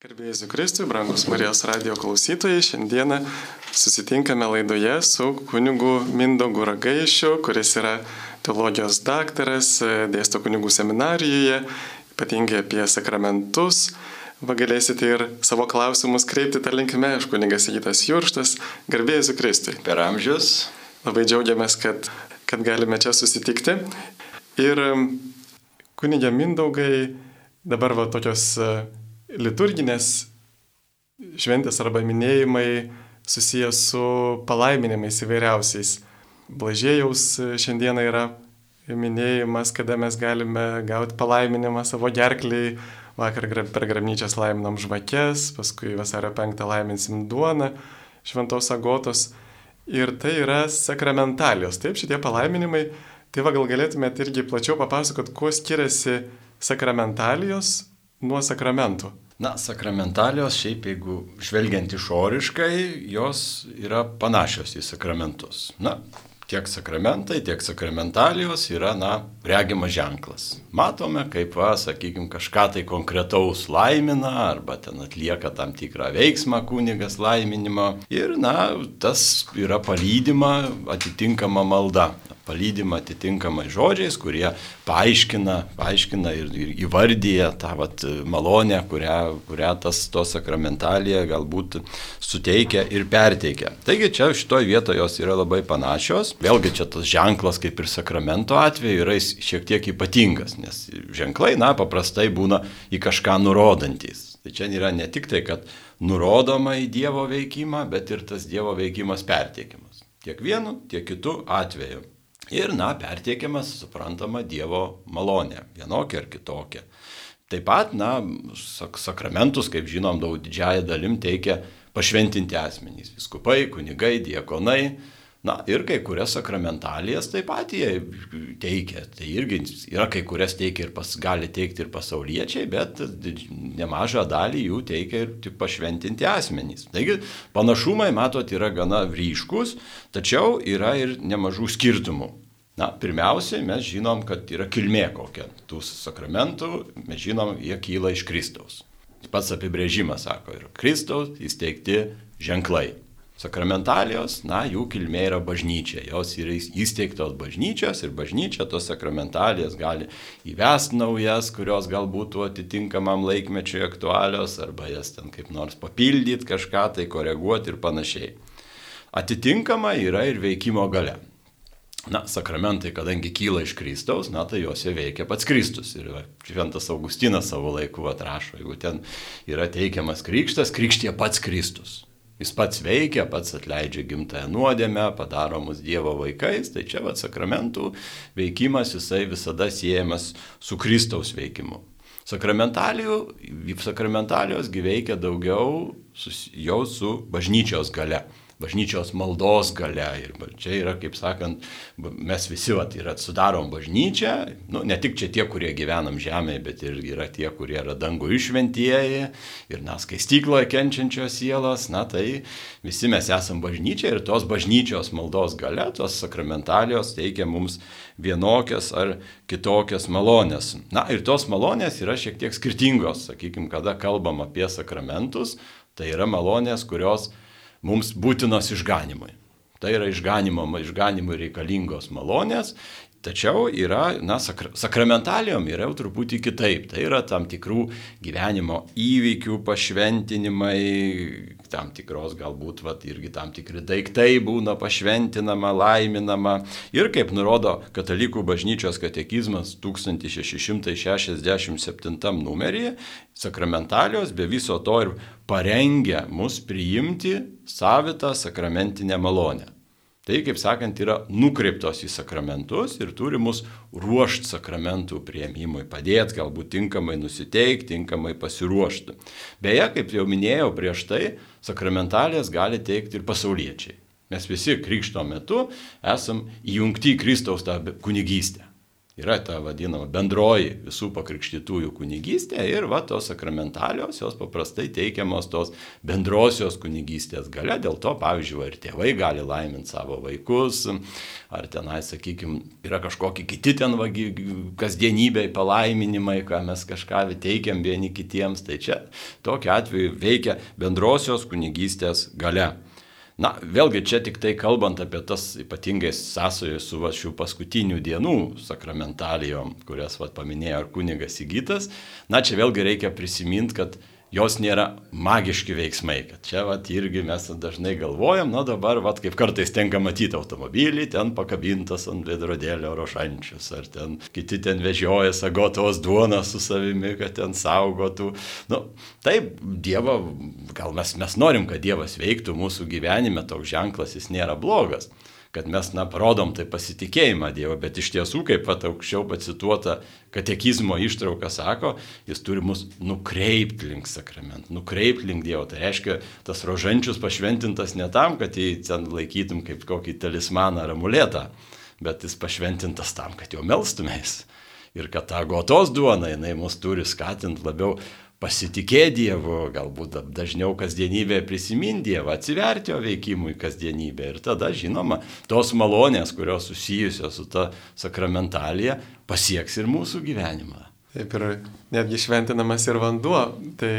Gerbėjai Kristui, brangus Marijos radio klausytojai, šiandieną susitinkame laidoje su kunigu Mindogu Ragaišiu, kuris yra teologijos daktaras, dėsto kunigų seminarijoje, ypatingai apie sakramentus. Va galėsite ir savo klausimus kreipti tą linkme, aš kunigas Įgytas Jurštas, garbėjai Kristui. Per amžius. Labai džiaugiamės, kad, kad galime čia susitikti. Ir kunigė Mindaugai dabar va tokios liturginės šventės arba minėjimai susijęs su palaiminimais įvairiausiais. Blažėjaus šiandieną yra minėjimas, kada mes galime gauti palaiminimą savo gerkliai. Vakar per grabnyčias laiminam žvakės, paskui vasario 5 laiminsim duoną, šventos agotos. Ir tai yra sakramentalijos. Taip, šitie palaiminimai. Tai va gal galėtumėte irgi plačiau papasakot, kuo skiriasi sakramentalijos nuo sakramentų? Na, sakramentalijos šiaip, jeigu žvelgiant išoriškai, jos yra panašios į sakramentus. Na, tiek sakramentai, tiek sakramentalijos yra, na, regimas ženklas. Matome, kaip, va, sakykime, kažką tai konkretaus laimina arba ten atlieka tam tikrą veiksmą kunigas laiminimo ir, na, tas yra palydima atitinkama malda palydima atitinkamai žodžiais, kurie paaiškina, paaiškina ir, ir įvardyja tą vat, malonę, kurią, kurią tas to sakramentalija galbūt suteikia ir perteikia. Taigi čia šitoje vietoje jos yra labai panašios. Vėlgi čia tas ženklas kaip ir sakramento atveju yra šiek tiek ypatingas, nes ženklai, na, paprastai būna į kažką nurodantis. Tai čia yra ne tik tai, kad nurodoma į Dievo veikimą, bet ir tas Dievo veikimas perteikiamas. Tiek vienu, tiek kitu atveju. Ir, na, pertiekiamas, suprantama, Dievo malonė, vienokia ar kitokia. Taip pat, na, sak sakramentus, kaip žinom, daug didžiąją dalim teikia pašventinti asmenys - viskupai, kunigai, diekonai. Na ir kai kurias sakramentalijas taip pat jie teikia. Tai irgi yra kai kurias teikia ir pas, gali teikti ir pasauliečiai, bet nemažą dalį jų teikia ir tik pašventinti asmenys. Taigi panašumai, matot, yra gana ryškus, tačiau yra ir nemažų skirtumų. Na, pirmiausiai mes žinom, kad yra kilmė kokia tų sakramentų, mes žinom, jie kyla iš Kristaus. Pats apibrėžimas sako, ir Kristaus įsteigti ženklai. Sakramentalijos, na, jų kilmė yra bažnyčia, jos yra įsteigtos bažnyčios ir bažnyčia tos sakramentalijas gali įvest naujas, kurios galbūt atitinkamam laikmečiui aktualios, arba jas ten kaip nors papildyti, kažką tai koreguoti ir panašiai. Atitinkama yra ir veikimo gale. Na, sakramentai, kadangi kyla iš Kristaus, na, tai juose veikia pats Kristus. Ir Šventas Augustinas savo laiku atrašo, jeigu ten yra teikiamas krikštas, krikštė pats Kristus. Jis pats veikia, pats atleidžia gimtąją nuodėmę, padaro mus Dievo vaikais, tai čia vad sakramentų veikimas jisai visada siejamas su Kristaus veikimu. Sakramentalijos gyveikia daugiau sus, jau su bažnyčios gale bažnyčios maldos gale. Ir čia yra, kaip sakant, mes visi vat, yra, sudarom bažnyčią, nu, ne tik čia tie, kurie gyvenam žemėje, bet ir yra tie, kurie yra dangų išventieji ir mes skaistykloje kenčiančios sielos, na tai visi mes esam bažnyčia ir tos bažnyčios maldos gale, tos sakramentalijos teikia mums vienokias ar kitokias malonės. Na ir tos malonės yra šiek tiek skirtingos, sakykime, kada kalbam apie sakramentus, tai yra malonės, kurios mums būtinos išganimui. Tai yra išganimo, išganimui reikalingos malonės, tačiau yra, na, sakra, sakramentalijom yra jau truputį kitaip. Tai yra tam tikrų gyvenimo įvykių pašventinimai, tam tikros galbūt, vat, irgi tam tikri daiktai būna pašventinama, laiminama. Ir kaip nurodo Katalikų bažnyčios katekizmas 1667 numeryje, sakramentalijos be viso to ir parengia mus priimti savitą sakramentinę malonę. Tai, kaip sakant, yra nukreiptos į sakramentus ir turi mus ruošti sakramentų prieimimui, padėti galbūt tinkamai nusiteikti, tinkamai pasiruošti. Beje, kaip jau minėjau prieš tai, sakramentalės gali teikti ir pasauliečiai. Mes visi krikšto metu esam įjungti į Kristaus tą kunigystę. Yra ta vadinama bendroji visų pakrikštytųjų kunigystė ir va tos sakramentalios, jos paprastai teikiamos tos bendrosios kunigystės gale, dėl to, pavyzdžiui, ir tėvai gali laiminti savo vaikus, ar tenai, sakykime, yra kažkokie kiti ten vagi, kasdienybei palaiminimai, ką mes kažką teikiam vieni kitiems, tai čia tokiu atveju veikia bendrosios kunigystės gale. Na, vėlgi čia tik tai kalbant apie tas ypatingai sąsojas su va, šių paskutinių dienų sakramentalijom, kurias va, paminėjo ir kunigas įgytas, na, čia vėlgi reikia prisiminti, kad jos nėra magiški veiksmai. Kad čia vat, irgi mes dažnai galvojam, na dabar, vat, kaip kartais tenka matyti automobilį, ten pakabintas ant vedrodėlio rošančius, ar ten kiti ten vežioja sagotos duoną su savimi, kad ten saugotų. Nu, taip, Dievo, gal mes, mes norim, kad Dievas veiktų mūsų gyvenime, toks ženklas jis nėra blogas kad mes, na, parodom tai pasitikėjimą Dievo, bet iš tiesų, kaip pat aukščiau pacituota katekizmo ištrauka sako, jis turi mus nukreipti link sakramentų, nukreipti link Dievo. Tai reiškia, tas rožančius pašventintas ne tam, kad jį ten laikytum kaip kokį talismaną ar amuletą, bet jis pašventintas tam, kad jo melstumės. Ir kad ta gotos duona, jinai mus turi skatinti labiau pasitikėti Dievu, galbūt dažniau kasdienybėje prisiminti Dievą, atsiverti jo veikimui kasdienybėje. Ir tada, žinoma, tos malonės, kurios susijusios su ta sakramentalija, pasieks ir mūsų gyvenimą. Taip ir netgi šventinamas ir vanduo. Tai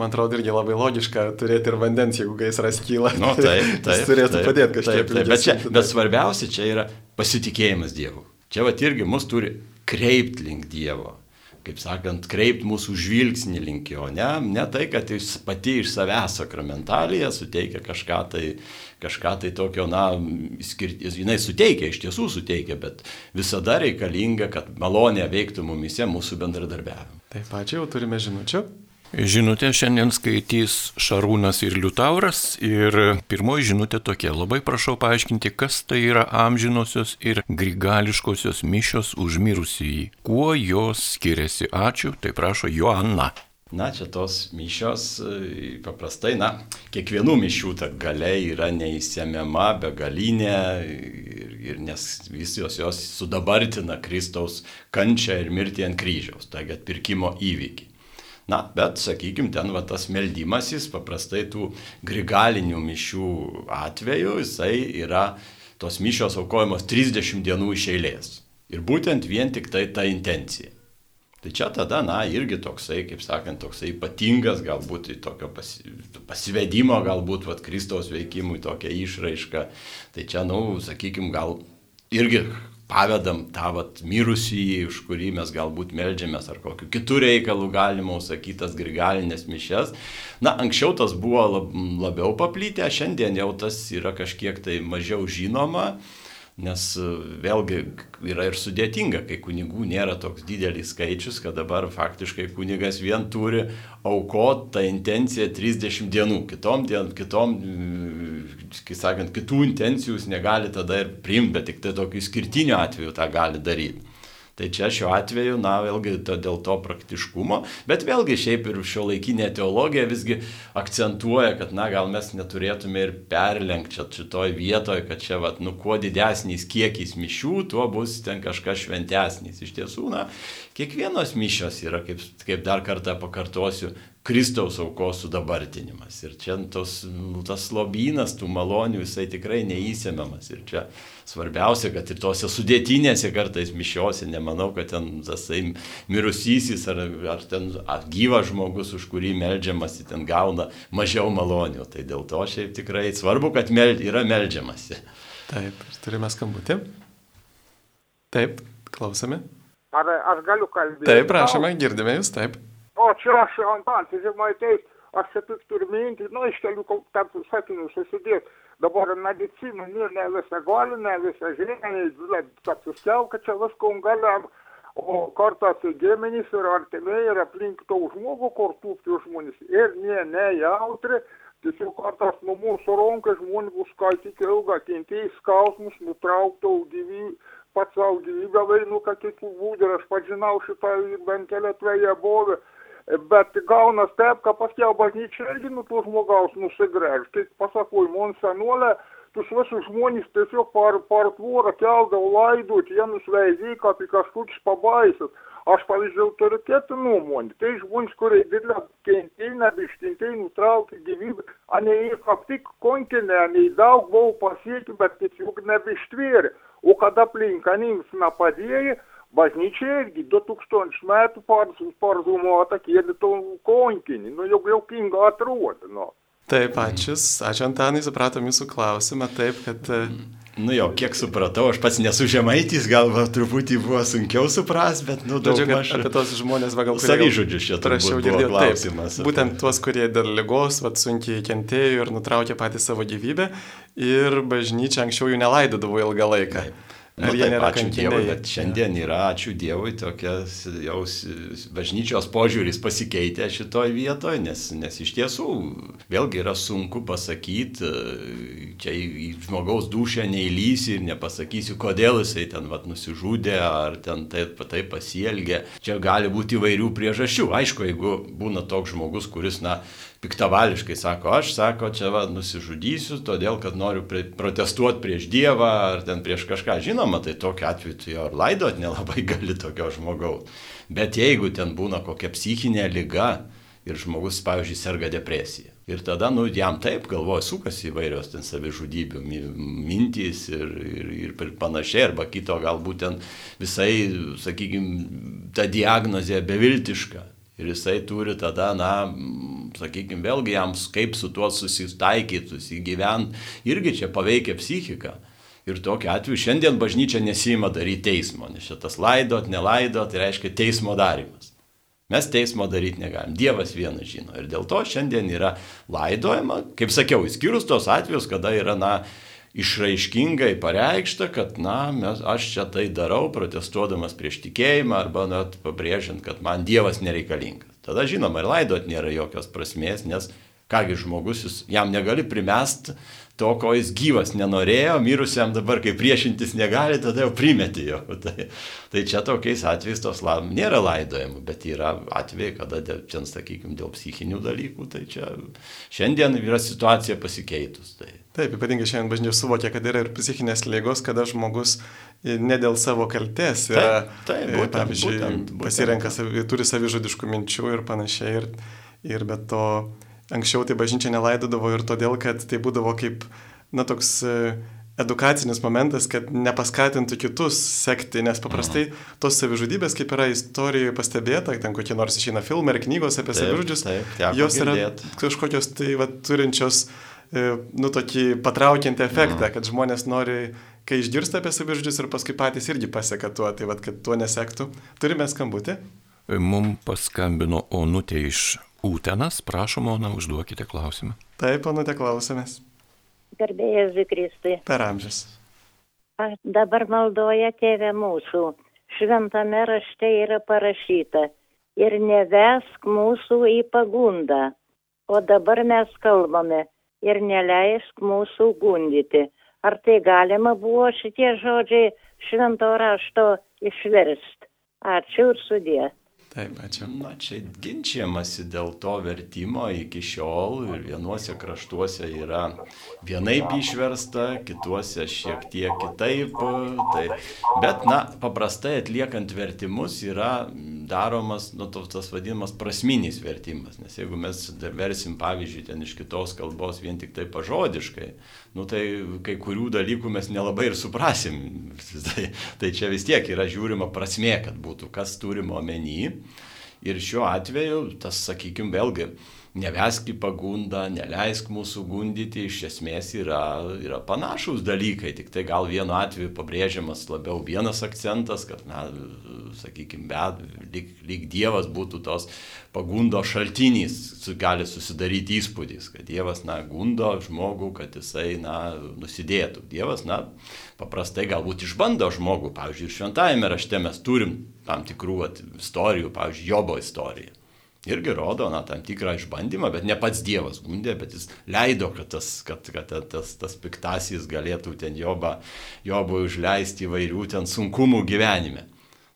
man atrodo irgi labai logiška turėti ir vandens, jeigu gaisras kyla. Nu, taip, taip. Jis turėtų taip, padėti kažkiek. Taip, taip, bet, čia, bet svarbiausia čia yra pasitikėjimas Dievu. Čia va irgi mus turi kreipti link Dievo kaip sakant, kreipti mūsų žvilgsnį link jo, ne, ne tai, kad jis pati iš savęs sakramentalija suteikia kažką tai, kažką tai tokio, na, skirtis, jinai suteikia, iš tiesų suteikia, bet visada reikalinga, kad malonė veiktų mumise mūsų bendradarbiavimą. Taip, ačiū, jau turime žinučių. Žinutė šiandien skaitys Šarūnas ir Liutauras ir pirmoji žinutė tokia. Labai prašau paaiškinti, kas tai yra amžinosios ir grigališkosios mišios užmirusieji. Kuo jos skiriasi? Ačiū, tai prašo Joanna. Na, čia tos mišios paprastai, na, kiekvienų mišių ta galia yra neįsiemiama, begalinė, ir, ir nes visos jos sudabartina Kristaus kančią ir mirtį ant kryžiaus, taigi atpirkimo įvykį. Na, bet, sakykime, ten va tas meldymasis, paprastai tų grigalinių mišių atveju, jisai yra tos mišios aukojamos 30 dienų iš eilės. Ir būtent vien tik tai ta intencija. Tai čia tada, na, irgi toksai, kaip sakant, toksai ypatingas, galbūt tokio pasi, pasivedimo, galbūt, vad, Kristaus veikimui tokia išraiška. Tai čia, na, nu, sakykime, gal irgi pavedam tą vat, mirusį, už kurį mes galbūt melžiamės ar kokiu kitų reikalų galima užsakytas grigalinės mišes. Na, anksčiau tas buvo lab, labiau paplytę, šiandien jau tas yra kažkiek tai mažiau žinoma. Nes e, vėlgi yra ir sudėtinga, kai kunigų nėra toks didelis skaičius, kad dabar faktiškai kunigas vien turi aukot tą intenciją 30 dienų. Kitom, dien, kitom kai sakant, kitų intencijų jūs negali tada ir priimti, bet tik tai tokiu išskirtiniu atveju tą gali daryti. Tai čia šiuo atveju, na, vėlgi to, dėl to praktiškumo, bet vėlgi šiaip ir šio laikinė teologija visgi akcentuoja, kad, na, gal mes neturėtume ir perlenkti šitoj vietoje, kad čia, vat, nu, kuo didesnis kiekis mišių, tuo bus ten kažkas šventesnis. Iš tiesų, na, kiekvienos mišios yra, kaip, kaip dar kartą pakartosiu, Kristaus aukos sudabartinimas. Ir čia tos, nu, tas lobynas tų malonių jisai tikrai neįsiemiamas. Ir čia svarbiausia, kad ir tose sudėtinėse kartais mišiose, nemanau, kad ten tasai mirusysis ar, ar ten ar gyvas žmogus, už kurį melžiamasi, ten gauna mažiau malonių. Tai dėl to šiaip tikrai svarbu, kad mel, yra melžiamasi. Taip, turime skambutį. Taip, klausome. Ar aš galiu kalbėti? Taip, prašome, girdime jūs, taip. O čia aš Antantis Žemaitais, aš čia tik turiu mintį, nu, iš kelių tarp sakinių susidėti. Dabar ne visą žinai, kad suskelk, kad čia viską galim. O kartais gėmenys ir artimiai ir aplink to žmogų, kur tūpti žmonės. Ir ne, ne jautri, tiesiog kartais nuo mūsų ronkai žmonės bus skaityti ilgą, kentėjai skausmus, nutrauktų gyvybę pats savo gyvybę vainu, kad kitų būdų ir aš pažinau šitą bent keliatvėje buvę. Bet gaunas taip, kad paskiau bažnyčia irgi nuo to žmogaus nusigręž. Kaip pasakau, mums senuolė, tus visus žmonės tiesiog par, par tvorą keldavo laidot, jie nusveizė, kad tai kažkoks pabaisas. Aš, pavyzdžiui, turiu kitą nuomonę. Tai žmonės, kurie didelę kentėjo, nebištintai nutraukė gyvybę, ane jie kaip tik kontinė, ane daug buvo pasiekę, bet tiesiog nebištvėrė. O kada aplinka jiems nepadėjo, bažnyčia irgi 2000 metų parzumuota kėlė to kontinį. Nu, jau jau kinga atrodo. Nu. Taip, ačiū. Ačiū Antanai, supratom jūsų klausimą. Taip, kad... Mm Nu jo, kiek supratau, aš pats nesu žemaitis, gal va, truputį buvo sunkiau supras, bet, nu, daug maž... Apie tos žmonės, va, gal savyžudžius čia prašiau girdėti. Klausimas. Taip, būtent tuos, kurie dėl lygos, va, sunkiai kentėjo ir nutraukė patį savo gyvybę ir bažnyčia anksčiau jų nelaidodavo ilgą laiką. Taip. Ar nu, taip, ačiū kankiniai? Dievui, bet šiandien yra, ačiū Dievui, tokias jau bažnyčios požiūris pasikeitė šitoj vietoje, nes, nes iš tiesų vėlgi yra sunku pasakyti, čia į žmogaus dušę neįlysi ir nepasakysiu, kodėl jisai ten vat, nusižudė ar ten taip, taip pasielgė. Čia gali būti įvairių priežasčių. Aišku, jeigu būna toks žmogus, kuris, na, piktavališkai sako, aš sako, čia va nusižudysiu, todėl kad noriu prie, protestuoti prieš Dievą ar ten prieš kažką. Žinoma, tai tokiu atveju tu jo ir laidot nelabai gali tokio žmogaus. Bet jeigu ten būna kokia psichinė lyga ir žmogus, pavyzdžiui, serga depresija. Ir tada, nu, jam taip galvoja, sukasi įvairios ten savižudybių mintys ir, ir, ir panašiai, arba kito galbūt ten visai, sakykime, ta diagnozė beviltiška. Ir jisai turi tada, na, sakykime, vėlgi jam kaip su tuo susitaikyti, susigyventi, irgi čia paveikia psichiką. Ir tokiu atveju šiandien bažnyčia nesima daryti teismo, nes šitas laidot, nelaidot, tai reiškia teismo darimas. Mes teismo daryti negalim, Dievas vienas žino. Ir dėl to šiandien yra laidojama, kaip sakiau, įskyrus tos atvejus, kada yra, na, išraiškingai pareikšta, kad, na, mes, aš čia tai darau, protestuodamas prieš tikėjimą arba net pabrėžiant, kad man Dievas nereikalingas. Tada žinoma, ir laidot nėra jokios prasmės, nes kągi žmogus, jis, jam negali primest to, ko jis gyvas nenorėjo, mirusiam dabar, kai priešintis negali, tada jau primeti jo. Tai, tai čia tokiais atvejais tos laim nėra laidojimų, bet yra atvejai, kada, ten, sakykime, dėl psichinių dalykų, tai čia šiandien yra situacija pasikeitus. Tai. Taip, ypatingai šiandien bažnyčia suvokia, kad yra ir psichinės lygos, kada žmogus ne dėl savo kalties yra, taip, taip, e, būtent, pavyzdžiui, būtent, būtent. pasirenka, savi, turi savižudiškų minčių ir panašiai. Ir, ir be to anksčiau tai bažnyčia nelaidodavo ir todėl, kad tai būdavo kaip, na, toks e, edukacinis momentas, kad nepaskatintų kitus sekti, nes paprastai mhm. tos savižudybės, kaip yra istorijoje pastebėta, ten kokie nors išeina filmai ar knygos apie savižudžius, jos yra girdėt. kažkokios tai va, turinčios, e, nu, tokį patraukiantį efektą, mhm. kad žmonės nori, kai išgirsta apie savižudžius ir paskui patys irgi paseka tuo, tai va, kad tuo nesektų. Turime skambutį. Mums paskambino Onutė iš Ūtenas, prašom, Ona, užduokite klausimą. Taip, Onutė, klausomės. Garbėjai Zikristui. Per amžius. Aš dabar maldoja tėvė mūsų. Šventame rašte yra parašyta. Ir nevesk mūsų į pagundą. O dabar mes kalbame. Ir neleisk mūsų gundyti. Ar tai galima buvo šitie žodžiai švento rašto išversti? Ačiū ir sudė. Taip, ačiū. Na, čia ginčiamasi dėl to vertimo iki šiol ir vienuose kraštuose yra vienaip išversta, kituose šiek tiek kitaip. Tai, bet, na, paprastai atliekant vertimus yra daromas, nu, tas vadinamas prasminis vertimas. Nes jeigu mes versim, pavyzdžiui, ten iš kitos kalbos vien tik tai pažodiškai, nu, tai kai kurių dalykų mes nelabai ir suprasim. Tai, tai čia vis tiek yra žiūrima prasmė, kad būtų kas turimo omeny. Ir šiuo atveju tas, sakykime, vėlgi, nevesk į pagundą, neleisk mūsų gundyti, iš esmės yra, yra panašus dalykai, tik tai gal vienu atveju pabrėžiamas labiau vienas akcentas, kad, na, sakykime, bet lyg, lyg Dievas būtų tos pagundo šaltinys, gali susidaryti įspūdis, kad Dievas, na, gundo žmogų, kad jisai, na, nusidėtų. Dievas, na, paprastai galbūt išbando žmogų, pavyzdžiui, ir šventajame rašte mes turim tam tikrų at, istorijų, pavyzdžiui, Jobo istorija irgi rodo, na, tam tikrą išbandymą, bet ne pats Dievas gundė, bet jis leido, kad tas, kad, kad tas, tas piktasis galėtų ten jobą, jobui užleisti įvairių ten sunkumų gyvenime.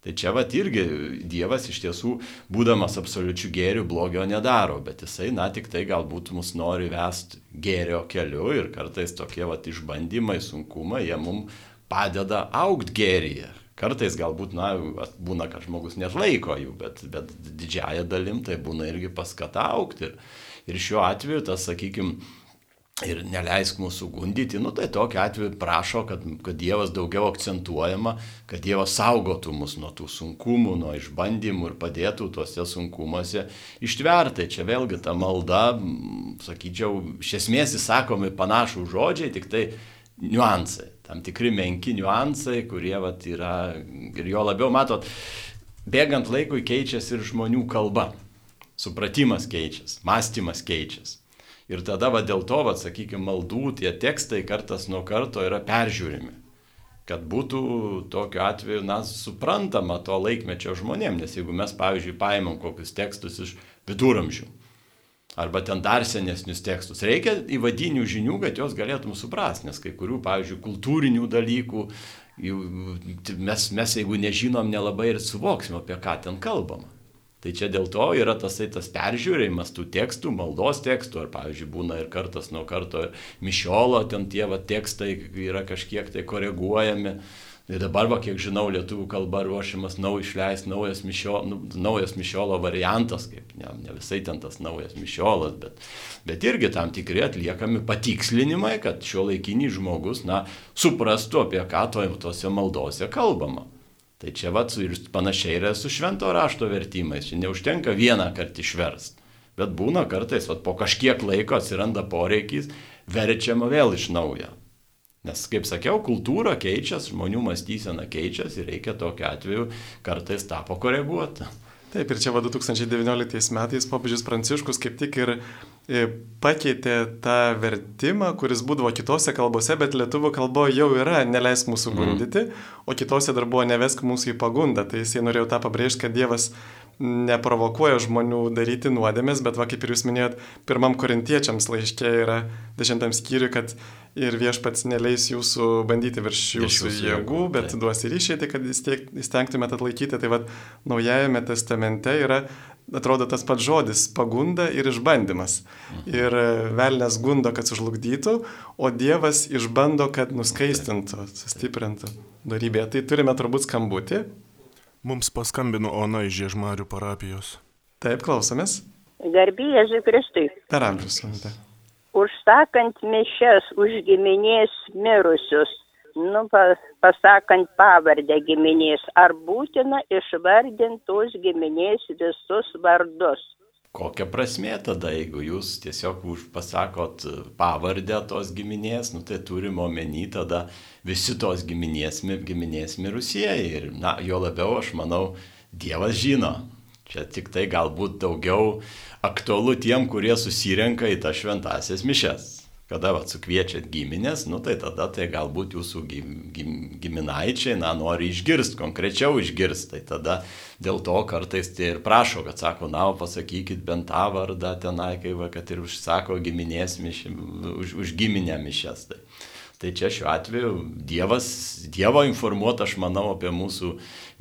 Tai čia vat irgi Dievas iš tiesų, būdamas absoliučių gėrių, blogio nedaro, bet jisai, na, tik tai galbūt mus nori vesti gėrio keliu ir kartais tokie vat išbandymai, sunkumai, jie mums padeda aukti gėryje. Kartais galbūt, na, būna, kad žmogus net laiko jų, bet, bet didžiaja dalim tai būna irgi paskata aukti. Ir, ir šiuo atveju tas, sakykime, ir neleisk mūsų gundyti, nu tai tokiu atveju prašo, kad, kad Dievas daugiau akcentuojama, kad Dievas saugotų mus nuo tų sunkumų, nuo išbandymų ir padėtų tuose sunkumuose ištvertai. Čia vėlgi ta malda, sakyčiau, iš esmės įsakomi panašų žodžiai, tik tai niuansai, tam tikri menki niuansai, kurie vat, yra ir jo labiau matot, bėgant laikui keičiasi ir žmonių kalba, supratimas keičiasi, mąstymas keičiasi. Ir tada va dėl to, va, sakykime, maldų tie tekstai kartas nuo karto yra peržiūrimi. Kad būtų tokiu atveju, na, suprantama to laikmečio žmonėm, nes jeigu mes, pavyzdžiui, paimam kokius tekstus iš viduramžių, arba ten dar senesnius tekstus, reikia įvadinių žinių, kad juos galėtum suprasti, nes kai kurių, pavyzdžiui, kultūrinių dalykų, mes, mes jeigu nežinom, nelabai ir suvoksime, apie ką ten kalbama. Tai čia dėl to yra tasai tas peržiūrėjimas tų tekstų, maldos tekstų, ar pavyzdžiui būna ir kartas nuo karto mišiolo, ten tie va, tekstai yra kažkiek tai koreguojami. Ir dabar, va, kiek žinau, lietuvių kalba ruošiamas nau išleis naujas, mišio, nu, naujas mišiolo variantas, kaip ne, ne visai ten tas naujas mišiolas, bet, bet irgi tam tikri atliekami patikslinimai, kad šio laikinį žmogus, na, suprastų, apie ką to, tose maldose kalbama. Tai čia vat ir panašiai yra su švento rašto vertimais. Čia neužtenka vieną kartą išverst. Bet būna kartais, vat, po kažkiek laiko atsiranda poreikis, verčiama vėl iš naujo. Nes, kaip sakiau, kultūra keičiasi, žmonių mąstysena keičiasi ir reikia tokiu atveju kartais tą pakoreguoti. Taip, ir čia va 2019 metais popiežius Pranciškus kaip tik ir E, pakeitė tą vertimą, kuris būdavo kitose kalbose, bet lietuvių kalboje jau yra neleisk mūsų gundyti, mm. o kitose dar buvo nevesk mūsų į pagundą. Tai jisai norėjo tą pabrėžti, kad Dievas neprovokuoja žmonių daryti nuodėmės, bet va kaip ir jūs minėjot, pirmam korintiečiams laiškė yra dešimtam skyriui, kad ir viešpats neleis jūsų bandyti virš jūsų virš jėgų, bet tai. duos ir išėti, kad įstengtumėte atlaikyti. Tai vad naujajame testamente yra atrodo tas pats žodis - pagunda ir išbandymas. Mhm. Ir e, velnės gundo, kad sužlugdytų, o Dievas išbando, kad nuskaistintų, sustiprintų darybėje. Tai turime turbūt skambutį. Mums paskambino Ona iš Žiežmarių parapijos. Taip, klausomės. Garbėjai Kristui. Per amžius. Užsakant mišes už giminės mirusius nu, pasakant pavardę giminės, ar būtina išvardinti tos giminės visus vardus. Kokia prasmė tada, jeigu jūs tiesiog pasakot pavardę tos giminės, nu tai turime omeny tada visi tos giminės, giminės mirusieji. Ir, na, jo labiau, aš manau, Dievas žino. Čia tik tai galbūt daugiau aktualu tiem, kurie susirenka į tas šventasias mišes kada vat, sukviečiat giminės, nu tai tada tai galbūt jūsų gim, gim, giminaičiai, na, nori išgirsti, konkrečiau išgirsti, tai tada dėl to kartais tai ir prašo, kad sako, na, pasakykit bent tą vardą tenai, kai va, kad ir užsako giminės mišim, už, už giminę mišes. Tai. Tai čia šiuo atveju Dievas, Dievo informuot, aš manau, apie mūsų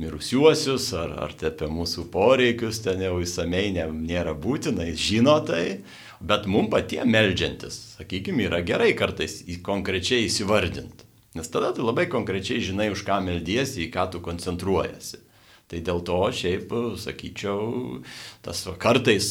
mirusiuosius ar, ar apie mūsų poreikius, ten jau įsamei nėra būtina, jis žino tai, Bet mums patiems melžiantis, sakykime, yra gerai kartais konkrečiai įsivardinti. Nes tada tu labai konkrečiai žinai, už ką meldiesi, į ką tu koncentruojasi. Tai dėl to šiaip, sakyčiau, tas kartais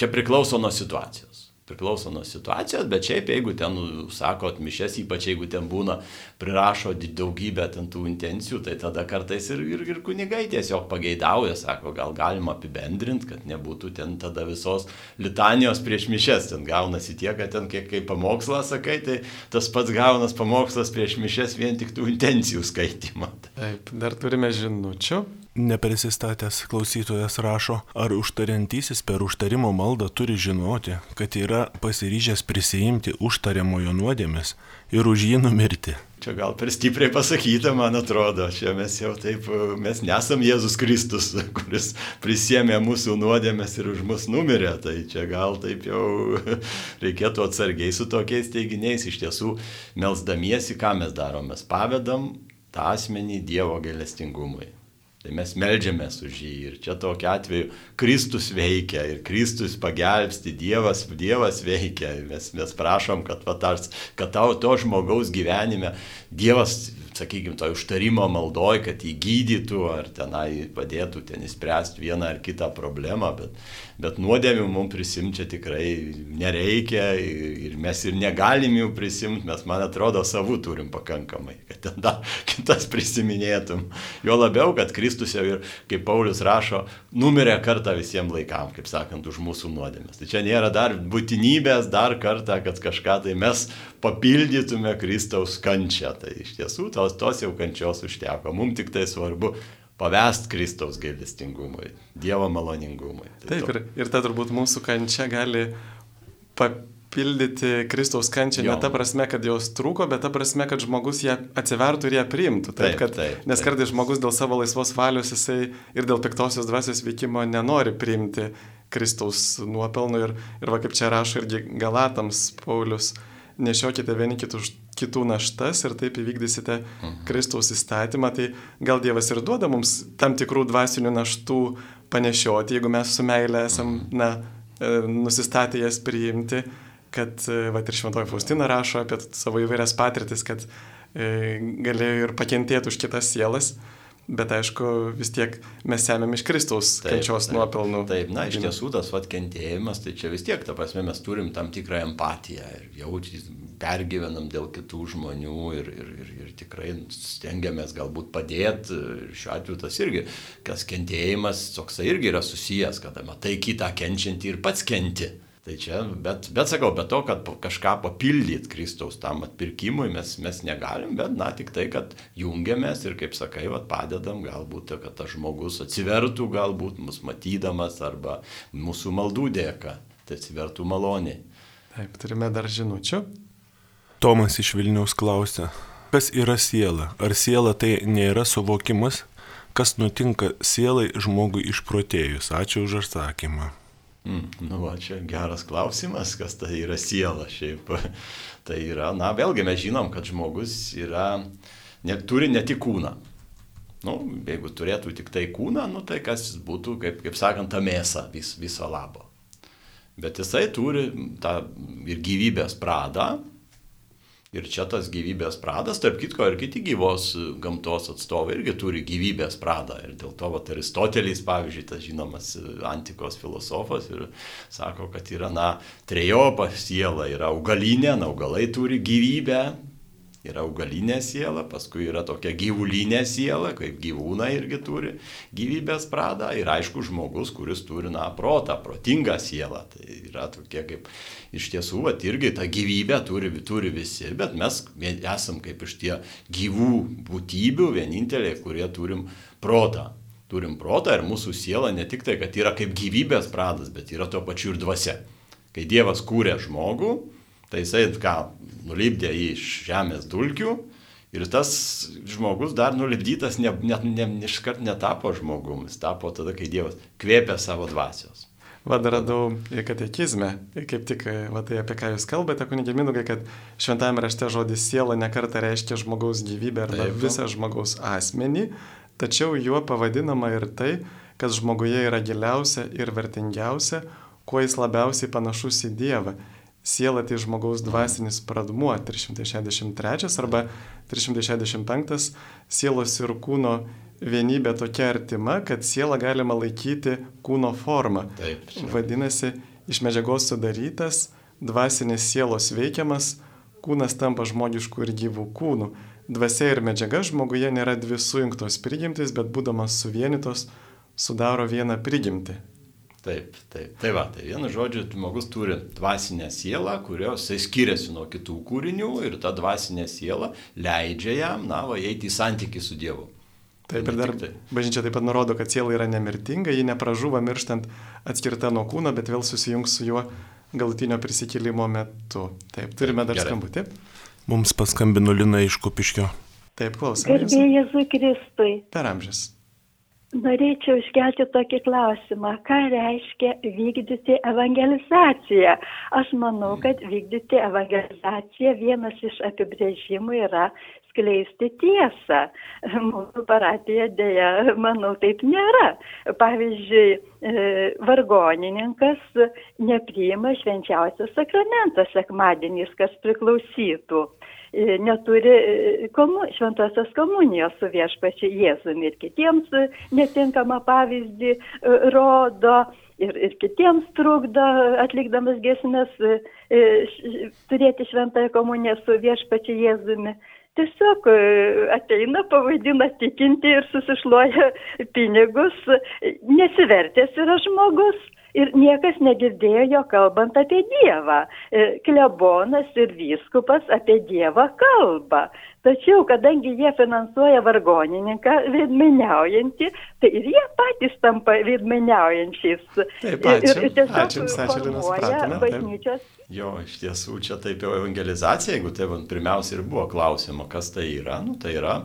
čia priklauso nuo situacijos priklauso nuo situacijos, bet šiaip jeigu ten sako atmišės, ypač jeigu ten būna, prirašo daugybę ten tų intencijų, tai tada kartais ir, ir, ir kunigai tiesiog pageidauja, sako, gal galima apibendrinti, kad nebūtų ten tada visos litanijos prieš mišės, ten gaunasi tiek, kad ten kiek kaip pamokslą sakai, tai tas pats gaunas pamokslas prieš mišės vien tik tų intencijų skaitimą. Taip, dar turime žinučių. Neprisistatęs klausytojas rašo, ar užtariantysis per užtarimo maldą turi žinoti, kad yra pasiryžęs prisijimti užtariamojo nuodėmės ir už jį numirti. Čia gal per stipriai pasakyta, man atrodo. Čia mes jau taip, mes nesam Jėzus Kristus, kuris prisėmė mūsų nuodėmės ir už mus numirė. Tai čia gal taip jau reikėtų atsargiai su tokiais teiginiais. Iš tiesų, melsdamiesi, ką mes darom? Mes pavedam tą asmenį Dievo gailestingumui. Tai mes melžiamės už jį ir čia tokiu atveju Kristus veikia ir Kristus pagelbsti, Dievas, Dievas veikia. Mes, mes prašom, kad, va, tars, kad tau to žmogaus gyvenime Dievas sakykime, to užtarimo maldoj, kad jį gydytų ar tenai padėtų ten įspręsti vieną ar kitą problemą, bet, bet nuodėmių mums prisimti čia tikrai nereikia ir mes ir negalim jų prisimti, mes man atrodo savų turim pakankamai, kad ten dar kitas prisiminėtum. Jo labiau, kad Kristus jau ir, kaip Paulius rašo, numirė kartą visiems laikam, kaip sakant, už mūsų nuodėmės. Tai čia nėra dar būtinybės dar kartą, kad kažką tai mes papildytume Kristaus kančią. Tai iš tiesų tos, tos jau kančios užteko. Mums tik tai svarbu pavest Kristaus gailestingumui, Dievo maloningumui. Tai Taip, ir, ir ta turbūt mūsų kančia gali papildyti Kristaus kančią jo. ne ta prasme, kad jos trūko, bet ta prasme, kad žmogus ją atsivertų ir ją priimtų. Taip, taip, kad, taip, nes kartais žmogus dėl savo laisvos valios jisai ir dėl piktosios dvasios veikimo nenori priimti Kristaus nuopelnų ir, ir va kaip čia rašo irgi Galatams Paulius nešiokite vieni kitus, kitų naštas ir taip įvykdysite mhm. Kristaus įstatymą, tai gal Dievas ir duoda mums tam tikrų dvasinių naštų panešioti, jeigu mes su meilė esam, mhm. na, e, nusistatę jas priimti, kad, e, va ir Šventoji Faustina rašo apie savo įvairias patirtis, kad e, galėjo ir pakentėti už kitas sielas. Bet aišku, vis tiek mes semėm iš Kristaus taip, kančios taip, nuopelnų. Taip, na, iš tiesų tas vat kentėjimas, tai čia vis tiek, ta prasme, mes turim tam tikrą empatiją ir jaučiai pergyvenam dėl kitų žmonių ir, ir, ir, ir tikrai stengiamės galbūt padėti. Ir šiuo atveju tas irgi, kas kentėjimas, toksai irgi yra susijęs, kad matai kitą kenčiantį ir pats kenti. Tai čia, bet, bet sakau, be to, kad kažką papildyti Kristaus tam atpirkimui mes, mes negalim, bet, na, tik tai, kad jungiamės ir, kaip sakai, vat, padedam, galbūt, kad tas žmogus atsivertų, galbūt mus matydamas arba mūsų maldų dėka, tai atsivertų maloniai. Taip, turime dar žinučių. Tomas iš Vilniaus klausia, kas yra siela? Ar siela tai nėra suvokimas, kas nutinka sielai žmogui išprotėjus? Ačiū už atsakymą. Mm, nu, va, čia geras klausimas, kas tai yra siela šiaip. Tai yra, na, vėlgi mes žinom, kad žmogus yra, ne, turi ne tik kūną. Nu, jeigu turėtų tik tai kūną, nu, tai kas būtų, kaip, kaip sakant, ta mėsa vis, viso labo. Bet jisai turi tą ir gyvybės pradą, Ir čia tas gyvybės pradas, tarp kitko, ir kiti gyvos gamtos atstovai irgi turi gyvybės pradą. Ir dėl to, vat, Aristotelis, pavyzdžiui, tas žinomas antikos filosofas, ir sako, kad yra, na, trejopa siela, yra augalinė, na, augalai turi gyvybę, yra augalinė siela, paskui yra tokia gyvulinė siela, kaip gyvūnai irgi turi gyvybės pradą ir aišku žmogus, kuris turi, na, protą, protingą sielą. Tai yra tokie kaip iš tiesų, va, irgi tą gyvybę turi, turi visi, bet mes esam kaip iš tie gyvų būtybių vieninteliai, kurie turim protą. Turim protą ir mūsų siela ne tik tai, kad yra kaip gyvybės pradas, bet yra tuo pačiu ir dvasia. Kai Dievas kūrė žmogų, Tai jisai ką, nulipdė iš žemės dulkių ir tas žmogus dar nulipdytas net ne, ne, ne, iškart netapo žmogum, jis tapo tada, kai Dievas kvėpė savo dvasios. Vad radau katekizme, kaip tik, va tai apie ką jūs kalbate, kunigė Minugai, kad šventame rašte žodis siela nekarta reiškia žmogaus gyvybę arba Taip. visą žmogaus asmenį, tačiau juo pavadinama ir tai, kas žmoguje yra giliausia ir vertingiausia, kuo jis labiausiai panašus į Dievą siela tai žmogaus dvasinis pradmuo 363 arba 365 sielos ir kūno vienybė tokia artima, kad sielą galima laikyti kūno formą. Taip. Čia. Vadinasi, iš medžiagos sudarytas, dvasinės sielos veikiamas, kūnas tampa žmogiškų ir gyvų kūnų. Dvasia ir medžiaga žmoguje nėra dvi sujungtos prigimtis, bet būdamas suvienytos sudaro vieną prigimtį. Taip, taip. Tai va, tai vienu žodžiu, žmogus turi dvasinę sielą, kurios jis skiriasi nuo kitų kūrinių ir ta dvasinė siela leidžia jam, na, va, eiti į santykių su Dievu. Taip ir dar tai. bažnyčia taip pat nurodo, kad siela yra nemirtinga, ji nepražuva mirštant atskirta nuo kūno, bet vėl susijungs su juo galutinio prisikėlimo metu. Taip, turime dar Gerai. skambutį. Mums paskambino Lina iš Kupiškio. Taip, klausome. Gerbėjai Jėzui Kristui. Per amžius. Norėčiau iškelti tokį klausimą, ką reiškia vykdyti evangelizaciją. Aš manau, kad vykdyti evangelizaciją vienas iš apibrėžimų yra skleisti tiesą. Mūsų parapija dėja, manau, taip nėra. Pavyzdžiui, e, vargonininkas nepriima švenčiausias sakramentas sekmadienis, kas priklausytų neturi e, komu, šventosios komunijos su viešpačiu Jėzumi ir kitiems netinkamą pavyzdį rodo ir, ir kitiems trukdo atlikdamas gesmes e, e, turėti šventąją komuniją su viešpačiu Jėzumi. Tiesiog e, ateina, pavaidina tikinti ir susišluoja pinigus, nesivertęs yra žmogus ir niekas negirdėjo jo kalbant apie Dievą. E, klebonas ir vyskupas apie Dievą kalba. Tačiau, kadangi jie finansuoja vargonininką veidmainiaujantį, tai ir jie patys tampa veidmainiaujančiais. Taip, ačiū. Ir, ir tiesiog ačiū Jums, ačiū, supratome. bažnyčios. Jo, iš tiesų čia taip jau evangelizacija, jeigu tai pirmiausia ir buvo klausimo, kas tai yra, nu, tai yra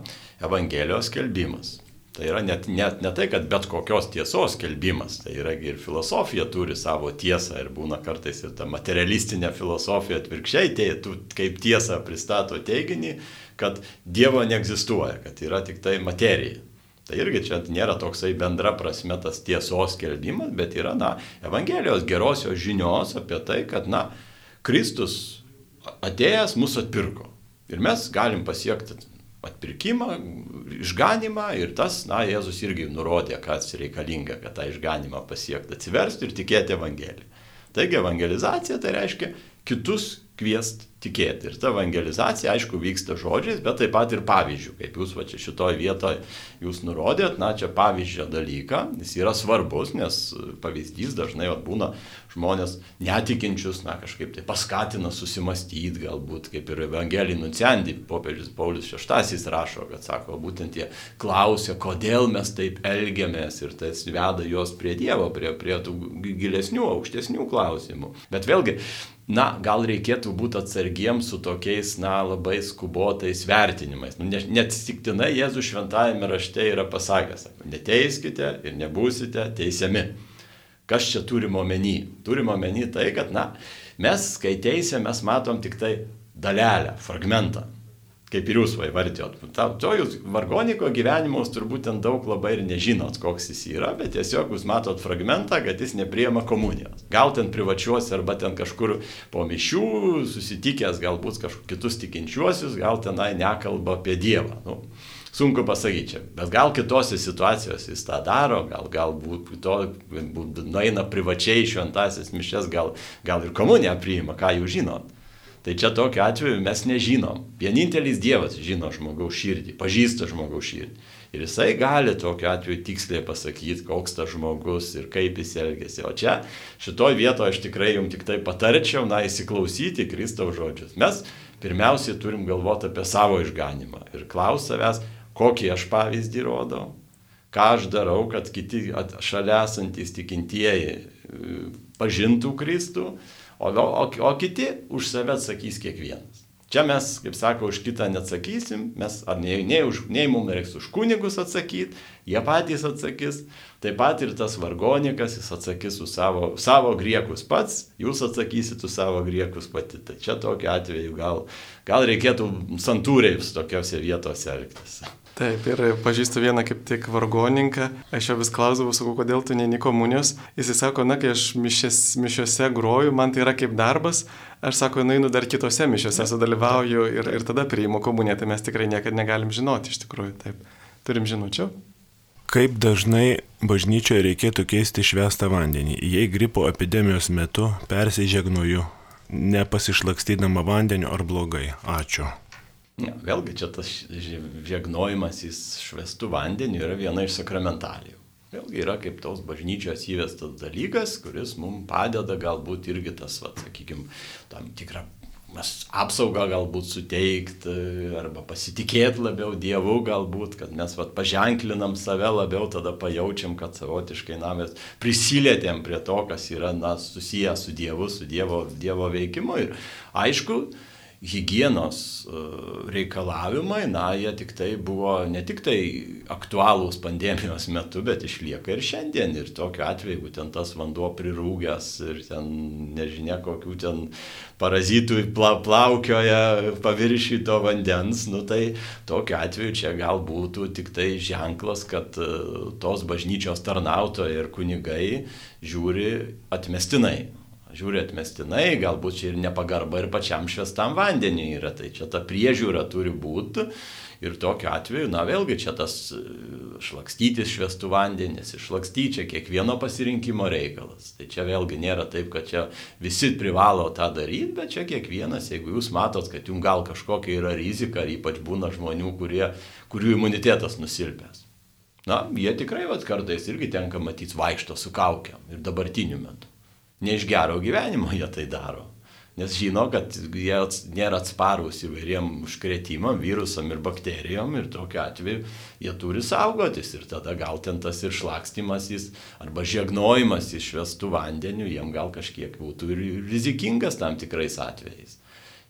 Evangelijos kelbimas. Tai yra net, net ne tai, kad bet kokios tiesos kelbimas, tai yra ir filosofija turi savo tiesą ir būna kartais ir ta materialistinė filosofija atvirkščiai, tai tu kaip tiesą pristato teiginį, kad Dievo neegzistuoja, kad yra tik tai materija. Tai irgi čia nėra toksai bendra prasme tas tiesos kelbimas, bet yra, na, Evangelijos gerosios žinios apie tai, kad, na, Kristus atėjęs mus atpirko. Ir mes galim pasiekti atpirkimą, išganimą ir tas, na, Jėzus irgi nurodė, kas reikalinga, kad tą išganimą pasiekti, atsiversti ir tikėti Evangeliją. Taigi evangelizacija tai reiškia kitus kviest tikėti. Ir ta evangelizacija, aišku, vyksta žodžiais, bet taip pat ir pavyzdžių, kaip jūs va čia šitoje vietoje jūs nurodėt, na čia pavyzdžio dalyką, jis yra svarbus, nes pavyzdys dažnai va, būna žmonės netikinčius, na kažkaip tai paskatina susimastyti, galbūt kaip ir Evangelijų nucendi, popiežius Paulius VI rašo, kad sako, būtent jie klausia, kodėl mes taip elgiamės ir tas veda juos prie Dievo, prie, prie tų gilesnių, aukštesnių klausimų. Bet vėlgi, na, gal reikėtų būti atsargiems su tokiais, na, labai skubotais vertinimais. Nu, Neatsitiktinai Jėzus šventajame rašte yra pasakęs, neteiskite ir nebūsite teisiami. Kas čia turime omeny? Turime omeny tai, kad, na, mes, kai teisė, mes matom tik tai dalelę, fragmentą kaip ir jūs vardėjot. To jūs vargoniko gyvenimus turbūt ten daug labai ir nežinot, koks jis yra, bet tiesiog jūs matot fragmentą, kad jis nepriema komunijos. Gal ten privačiuose arba ten kažkur po mišių susitikęs galbūt kažkokius kitus tikinčiuosius, gal tenai nekalba apie Dievą. Nu, sunku pasakyti bet gal kitose situacijose jis tą daro, gal galbūt to nueina privačiai šventasis mišes, gal, gal ir komuniją priima, ką jūs žinot. Tai čia tokiu atveju mes nežinom. Vienintelis Dievas žino žmogaus širdį, pažįsta žmogaus širdį. Ir jisai gali tokiu atveju tiksliai pasakyti, koks tas žmogus ir kaip jis elgesi. O čia šitoje vietoje aš tikrai jums tik tai patarčiau, na, įsiklausyti Kristaus žodžius. Mes pirmiausiai turim galvoti apie savo išganimą ir klaus savęs, kokį aš pavyzdį rodau, ką aš darau, kad kiti šalia esantys tikintieji e, pažintų Kristų o, o, o kiti už save atsakys kiekvienas. Čia mes, kaip sako, už kitą neatsakysim, mes ar nei, nei, už, nei mums reiks už kunigus atsakyti, jie patys atsakys, taip pat ir tas vargonikas, jis atsakys už savo, savo griekus pats, jūs atsakysit už savo griekus pati. Tai čia tokiu atveju gal, gal reikėtų santūriai tokiuose vietose elgtis. Taip, ir pažįstu vieną kaip tik vargoninką, aš jo vis klausdavau, sakau, kodėl tu neini komunijos. Jis sako, na, kai aš mišės, mišiuose groju, man tai yra kaip darbas, aš sako, nueinu dar kitose mišiuose, sudalyvauju ir, ir tada priimu komuniją, tai mes tikrai niekada negalim žinoti iš tikrųjų. Taip, turim žinučių. Kaip dažnai bažnyčioje reikėtų keisti švestą vandenį, jei gripo epidemijos metu persižegnoju, nepasišlakstydama vandeniu ar blogai? Ačiū. Ja, vėlgi čia tas žegnojimas į švestų vandenį yra viena iš sakramentalijų. Vėlgi yra kaip tos bažnyčios įvestas dalykas, kuris mums padeda galbūt irgi tas, va, sakykime, tam tikrą apsaugą galbūt suteikti arba pasitikėti labiau Dievu galbūt, kad mes vat, paženklinam save labiau, tada pajaučiam, kad savotiškai na, mes prisilietėm prie to, kas yra na, susijęs su Dievu, su Dievo, dievo veikimu. Ir aišku, hygienos e, reikalavimai, na, jie tik tai buvo ne tik tai aktualūs pandemijos metu, bet išlieka ir šiandien. Ir tokiu atveju, jeigu ten tas vanduo prirūgęs ir ten nežinia kokių ten parazitų pla, plaukioja paviršį to vandens, nu tai tokiu atveju čia gal būtų tik tai ženklas, kad e, tos bažnyčios tarnautojai ir kunigai žiūri atmestinai žiūri atmestinai, galbūt čia ir nepagarba ir pačiam švestam vandeniui yra, tai čia ta priežiūra turi būti. Ir tokiu atveju, na vėlgi čia tas e, šlakstytis švestų vandenis, išlakstyti čia kiekvieno pasirinkimo reikalas. Tai čia vėlgi nėra taip, kad čia visi privalo tą daryti, bet čia kiekvienas, jeigu jūs matot, kad jums gal kažkokia yra rizika, ypač būna žmonių, kurie, kurių imunitetas nusilpęs. Na, jie tikrai, vad kartais irgi tenka matyti vaikšto su kaukiam ir dabartiniu metu ne iš gero gyvenimo jie tai daro. Nes žino, kad jie nėra atsparus įvairiem užkretimam, virusam ir bakterijom ir tokiu atveju jie turi saugotis ir tada gal ten tas ir šlakstimas jis arba žiegnojimas išvestų vandeniu jiem gal kažkiek būtų ir rizikingas tam tikrais atvejais.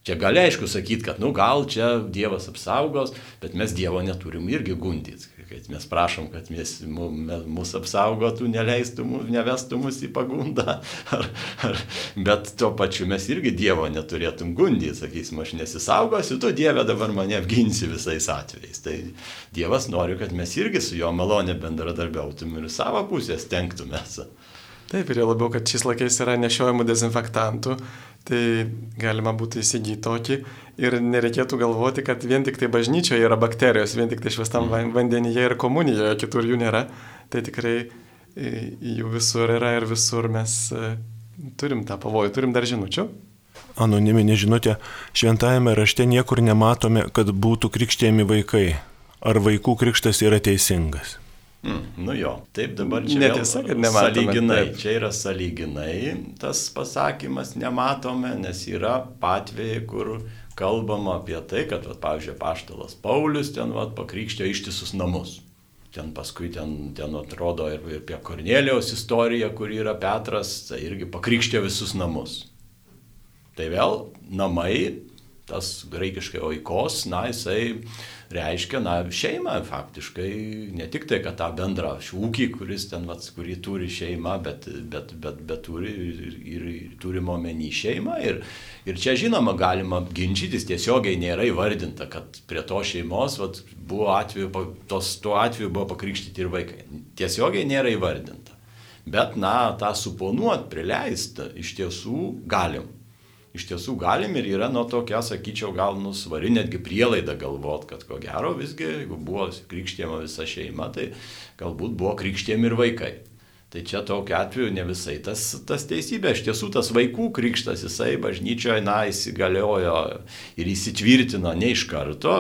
Čia gali aišku sakyti, kad nu gal čia Dievas apsaugos, bet mes Dievo neturim irgi gundyti kad mes prašom, kad mes, mūsų apsaugotų, neleistų, nevestų mus į pagundą. Ar, ar, bet tuo pačiu mes irgi Dievo neturėtum gundyti, sakysim, aš nesisaugosiu, tu Dieve dabar mane apginsi visais atvejais. Tai Dievas nori, kad mes irgi su jo malonė bendradarbiautum ir savo pusės tenktumės. Taip, ir labiau, kad šiais laikais yra nešiojamų dezinfektantų, tai galima būtų įsigyti tokį ir nereikėtų galvoti, kad vien tik tai bažnyčioje yra bakterijos, vien tik tai švestam mhm. vandenyje ir komunijoje, kitur jų nėra. Tai tikrai jų visur yra ir visur mes e, turim tą pavojų, turim dar žinučių. Anoniminė žinutė, šventajame rašte niekur nematome, kad būtų krikštėjami vaikai. Ar vaikų krikštas yra teisingas? Mm, nu jo, taip dabar čia netiesa, kad nematome. Saliginai, taip. čia yra saliginai tas pasakymas nematome, nes yra patvėjai, kur kalbama apie tai, kad, vat, pavyzdžiui, paštalas Paulius ten vat, pakrikštė ištisus namus. Ten paskui ten, ten atrodo ir apie Kornelijos istoriją, kur yra Petras, tai irgi pakrikštė visus namus. Tai vėl namai, tas graikiškai oikos, na, jisai reiškia, na, šeimą faktiškai, ne tik tai, kad tą bendrą šūkį, kuris ten, vats, kurį turi šeima, bet, bet, bet, bet turi ir, ir turimo omeny šeimą. Ir, ir čia, žinoma, galima ginčytis, tiesiogiai nėra įvardinta, kad prie to šeimos vat, buvo atveju, tos, tuo atveju buvo pakrikštyti ir vaikai. Tiesiogiai nėra įvardinta. Bet, na, tą suponuot, prileist, iš tiesų galim iš tiesų galim ir yra nuo tokia, sakyčiau, gal nusvari netgi prielaida galvot, kad ko gero visgi, jeigu buvo krikštėma visa šeima, tai galbūt buvo krikštėmi ir vaikai. Tai čia tokiu atveju ne visai tas, tas teisybė. Iš tiesų tas vaikų krikštas, jisai bažnyčioje, na, įsigaliojo ir įsitvirtino ne iš karto.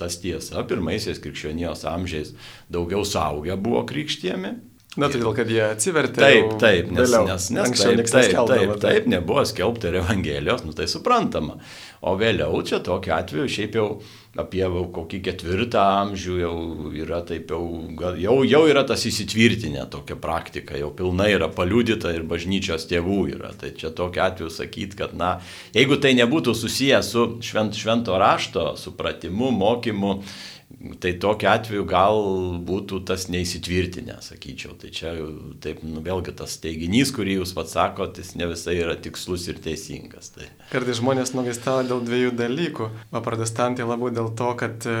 Tas tiesa, pirmaisiais krikščionijos amžiais daugiau saugia buvo krikštėmi, Na, todėl, kad jie atsivertė. Taip, taip, nes, vėliau. nes, nes taip, taip, taip, taip, nebuvo skelbta ir Evangelijos, nu tai suprantama. O vėliau čia tokiu atveju šiaip jau apie kokį ketvirtą amžių jau yra taip jau, jau, jau yra tas įsitvirtinę tokia praktika, jau pilnai yra paliudyta ir bažnyčios tėvų yra. Tai čia tokiu atveju sakyti, kad na, jeigu tai nebūtų susijęs su švent, švento rašto supratimu, mokymu, Tai tokiu atveju gal būtų tas neįsitvirtinę, sakyčiau. Tai čia taip, nu, vėlgi tas teiginys, kurį jūs pats sakote, jis ne visai yra tikslus ir teisingas. Tai. Kartais žmonės nugaistavo dėl dviejų dalykų. O protestantai labiau dėl to, kad e,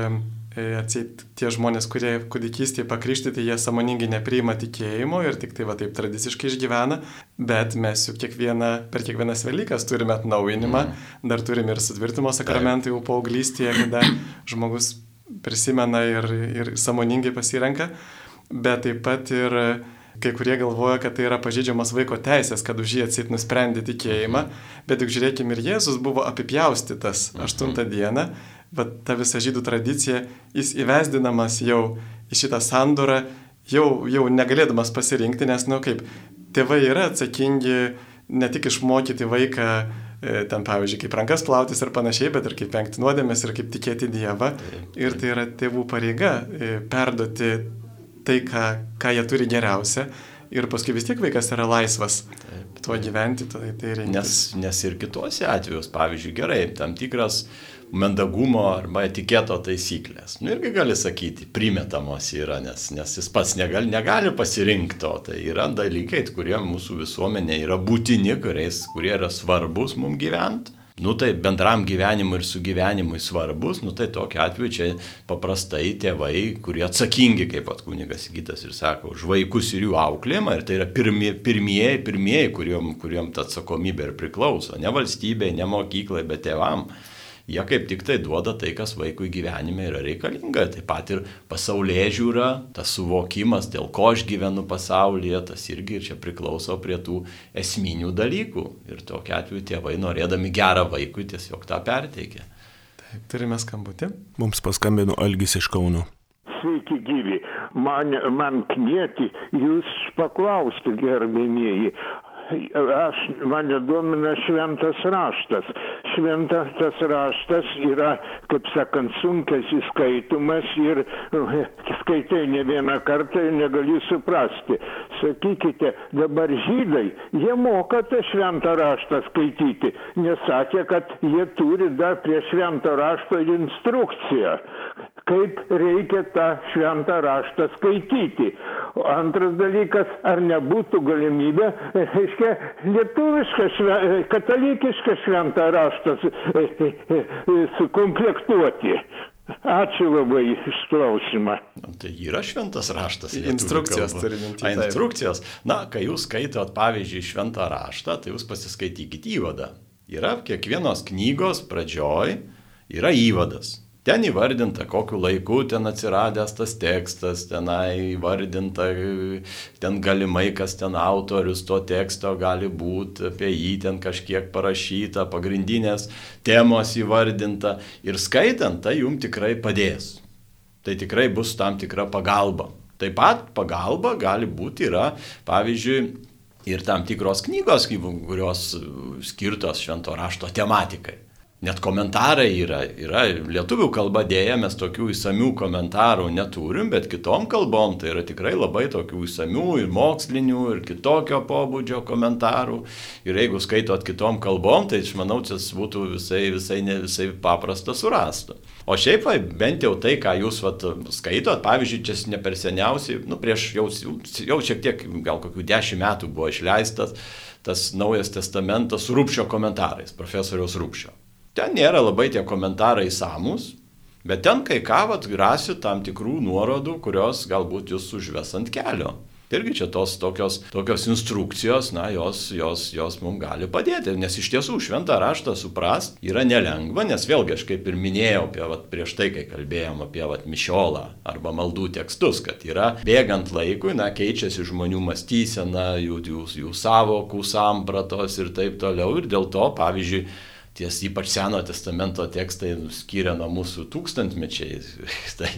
e, atseit tie žmonės, kurie kūdikystėje pakrikštyti, jie samoningai nepriima tikėjimo ir tik tai va taip tradiciškai išgyvena, bet mes juk kiekvieną, per kiekvienas Velykas turime atnaujinimą, mm. dar turime ir sutvirtimo sakramentą jau paauglystėje, kada žmogus prisimena ir, ir samoningai pasirenka, bet taip pat ir kai kurie galvoja, kad tai yra pažydžiamas vaiko teisės, kad už jį atsit nusprendė tikėjimą, bet juk žiūrėkime, ir Jėzus buvo apipjaustytas aštuntą dieną, bet ta visa žydų tradicija, jis įvesdinamas jau į šitą sandorą, jau, jau negalėdamas pasirinkti, nes, na nu, kaip, tėvai yra atsakingi ne tik išmokyti vaiką E, ten pavyzdžiui, kaip rankas plautis ir panašiai, bet ir kaip vengti nuodėmės ir kaip tikėti Dievą. Ir tai yra tėvų pareiga e, perduoti tai, ką, ką jie turi geriausia. Ir paskui vis tiek vaikas yra laisvas. Tuo gyventi, tai tai reikia. Nes, nes ir kitose atvejus, pavyzdžiui, gerai, tam tikras mandagumo arba etiketo taisyklės. Nu irgi gali sakyti, primetamos yra, nes, nes jis pats negali, negali pasirinkti to. Tai yra dalykai, kurie mūsų visuomenė yra būtini, kuriais, kurie yra svarbus mums gyventi nu tai bendram gyvenimui ir sugyvenimui svarbus, nu tai tokiu atveju čia paprastai tėvai, kurie atsakingi, kaip pat kunigas Gytas ir sako, už vaikus ir jų auklėjimą, ir tai yra pirmie, pirmieji, pirmieji, kuriuom, kuriuom ta atsakomybė ir priklauso, ne valstybė, ne mokyklai, bet tėvam jie kaip tik tai duoda tai, kas vaikui gyvenime yra reikalinga. Taip pat ir pasaulyje žiūra, tas suvokimas, dėl ko aš gyvenu pasaulyje, tas irgi čia priklauso prie tų esminių dalykų. Ir tokia atveju tėvai norėdami gerą vaikui tiesiog tą perteikia. Taip, turime skambutį. Mums paskambino Algis iš Kauno. Sveiki gyvi. Man, man knieti, jūs paklausti, gerbėmieji, aš, mane domina šventas raštas. Šventas raštas yra, kaip sakant, sunkiai įskaitomas ir skaitai ne vieną kartą ir negali suprasti. Sakykite, dabar žydai, jie moka tą šventą raštą skaityti, nes sakė, kad jie turi dar prie švento rašto ir instrukciją kaip reikia tą šventą raštą skaityti. O antras dalykas, ar nebūtų galimybė, reiškia, lietuvišką, katalikišką šventą raštą sukomplektuoti. Ačiū labai iš klausimą. Tai yra šventas raštas. Instrukcijos turi minti. Instrukcijos. Na, kai jūs skaitot, pavyzdžiui, šventą raštą, tai jūs pasiskaitykite įvadą. Yra kiekvienos knygos pradžioj, yra įvadas. Ten įvardinta, kokiu laiku ten atsiradęs tas tekstas, tenai įvardinta, ten galimai, kas ten autorius to teksto gali būti, apie jį ten kažkiek parašyta, pagrindinės temos įvardinta. Ir skaitant, tai jums tikrai padės. Tai tikrai bus tam tikra pagalba. Taip pat pagalba gali būti yra, pavyzdžiui, ir tam tikros knygos, kurios skirtos švento rašto tematikai. Net komentarai yra, yra lietuvių kalba dėja, mes tokių įsamių komentarų neturim, bet kitom kalbom tai yra tikrai labai tokių įsamių ir mokslinių ir kitokio pobūdžio komentarų. Ir jeigu skaitot kitom kalbom, tai aš manau, čia būtų visai, visai, ne visai paprasta surasti. O šiaip, bent jau tai, ką jūs vat, skaitot, pavyzdžiui, čia ne per seniausiai, nu, prieš jau, jau šiek tiek, gal kokių dešimt metų buvo išleistas tas naujas testamentas su Rūpšio komentarais, profesoriaus Rūpšio. Ten nėra labai tie komentarai samus, bet ten kai ką vat rasiu tam tikrų nuorodų, kurios galbūt jūs užves ant kelio. Irgi čia tos tokios, tokios instrukcijos, na, jos, jos, jos mums gali padėti, nes iš tiesų šventą raštą suprast yra nelengva, nes vėlgi aš kaip ir minėjau apie, vat, prieš tai, kai kalbėjom apie vat, mišiolą arba maldų tekstus, kad yra bėgant laikui, na, keičiasi žmonių mąstysena, jų, jų, jų savokų sampratos ir taip toliau. Ir dėl to, pavyzdžiui, ties ypač Seno testamento tekstai skiria nuo mūsų tūkstantmečiai. tai,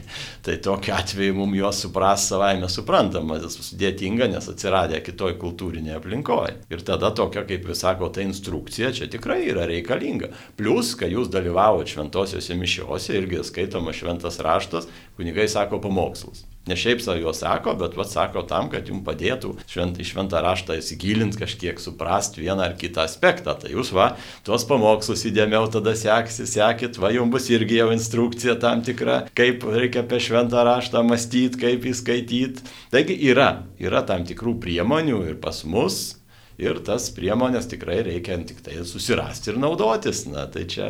tai tokiu atveju mums juos supras savaime suprantama, tas sudėtinga, nes atsiradė kitoj kultūrinėje aplinkoje. Ir tada tokia, kaip jūs sako, ta instrukcija čia tikrai yra reikalinga. Plus, kai jūs dalyvavote šventosiuose mišiuose, irgi skaitoma šventas raštas, kunigai sako pamokslus. Ne šiaip savo juos sako, bet vad sako tam, kad jums padėtų švent, šventą raštą įsigilinti kažkiek, suprasti vieną ar kitą aspektą. Tai jūs va, tuos pamokslus įdėmiau tada seksi, sekit, va, jums bus irgi jau instrukcija tam tikra, kaip reikia apie šventą raštą mąstyti, kaip įskaityti. Taigi yra, yra tam tikrų priemonių ir pas mus, ir tas priemonės tikrai reikia tik tai susirasti ir naudotis. Na, tai čia,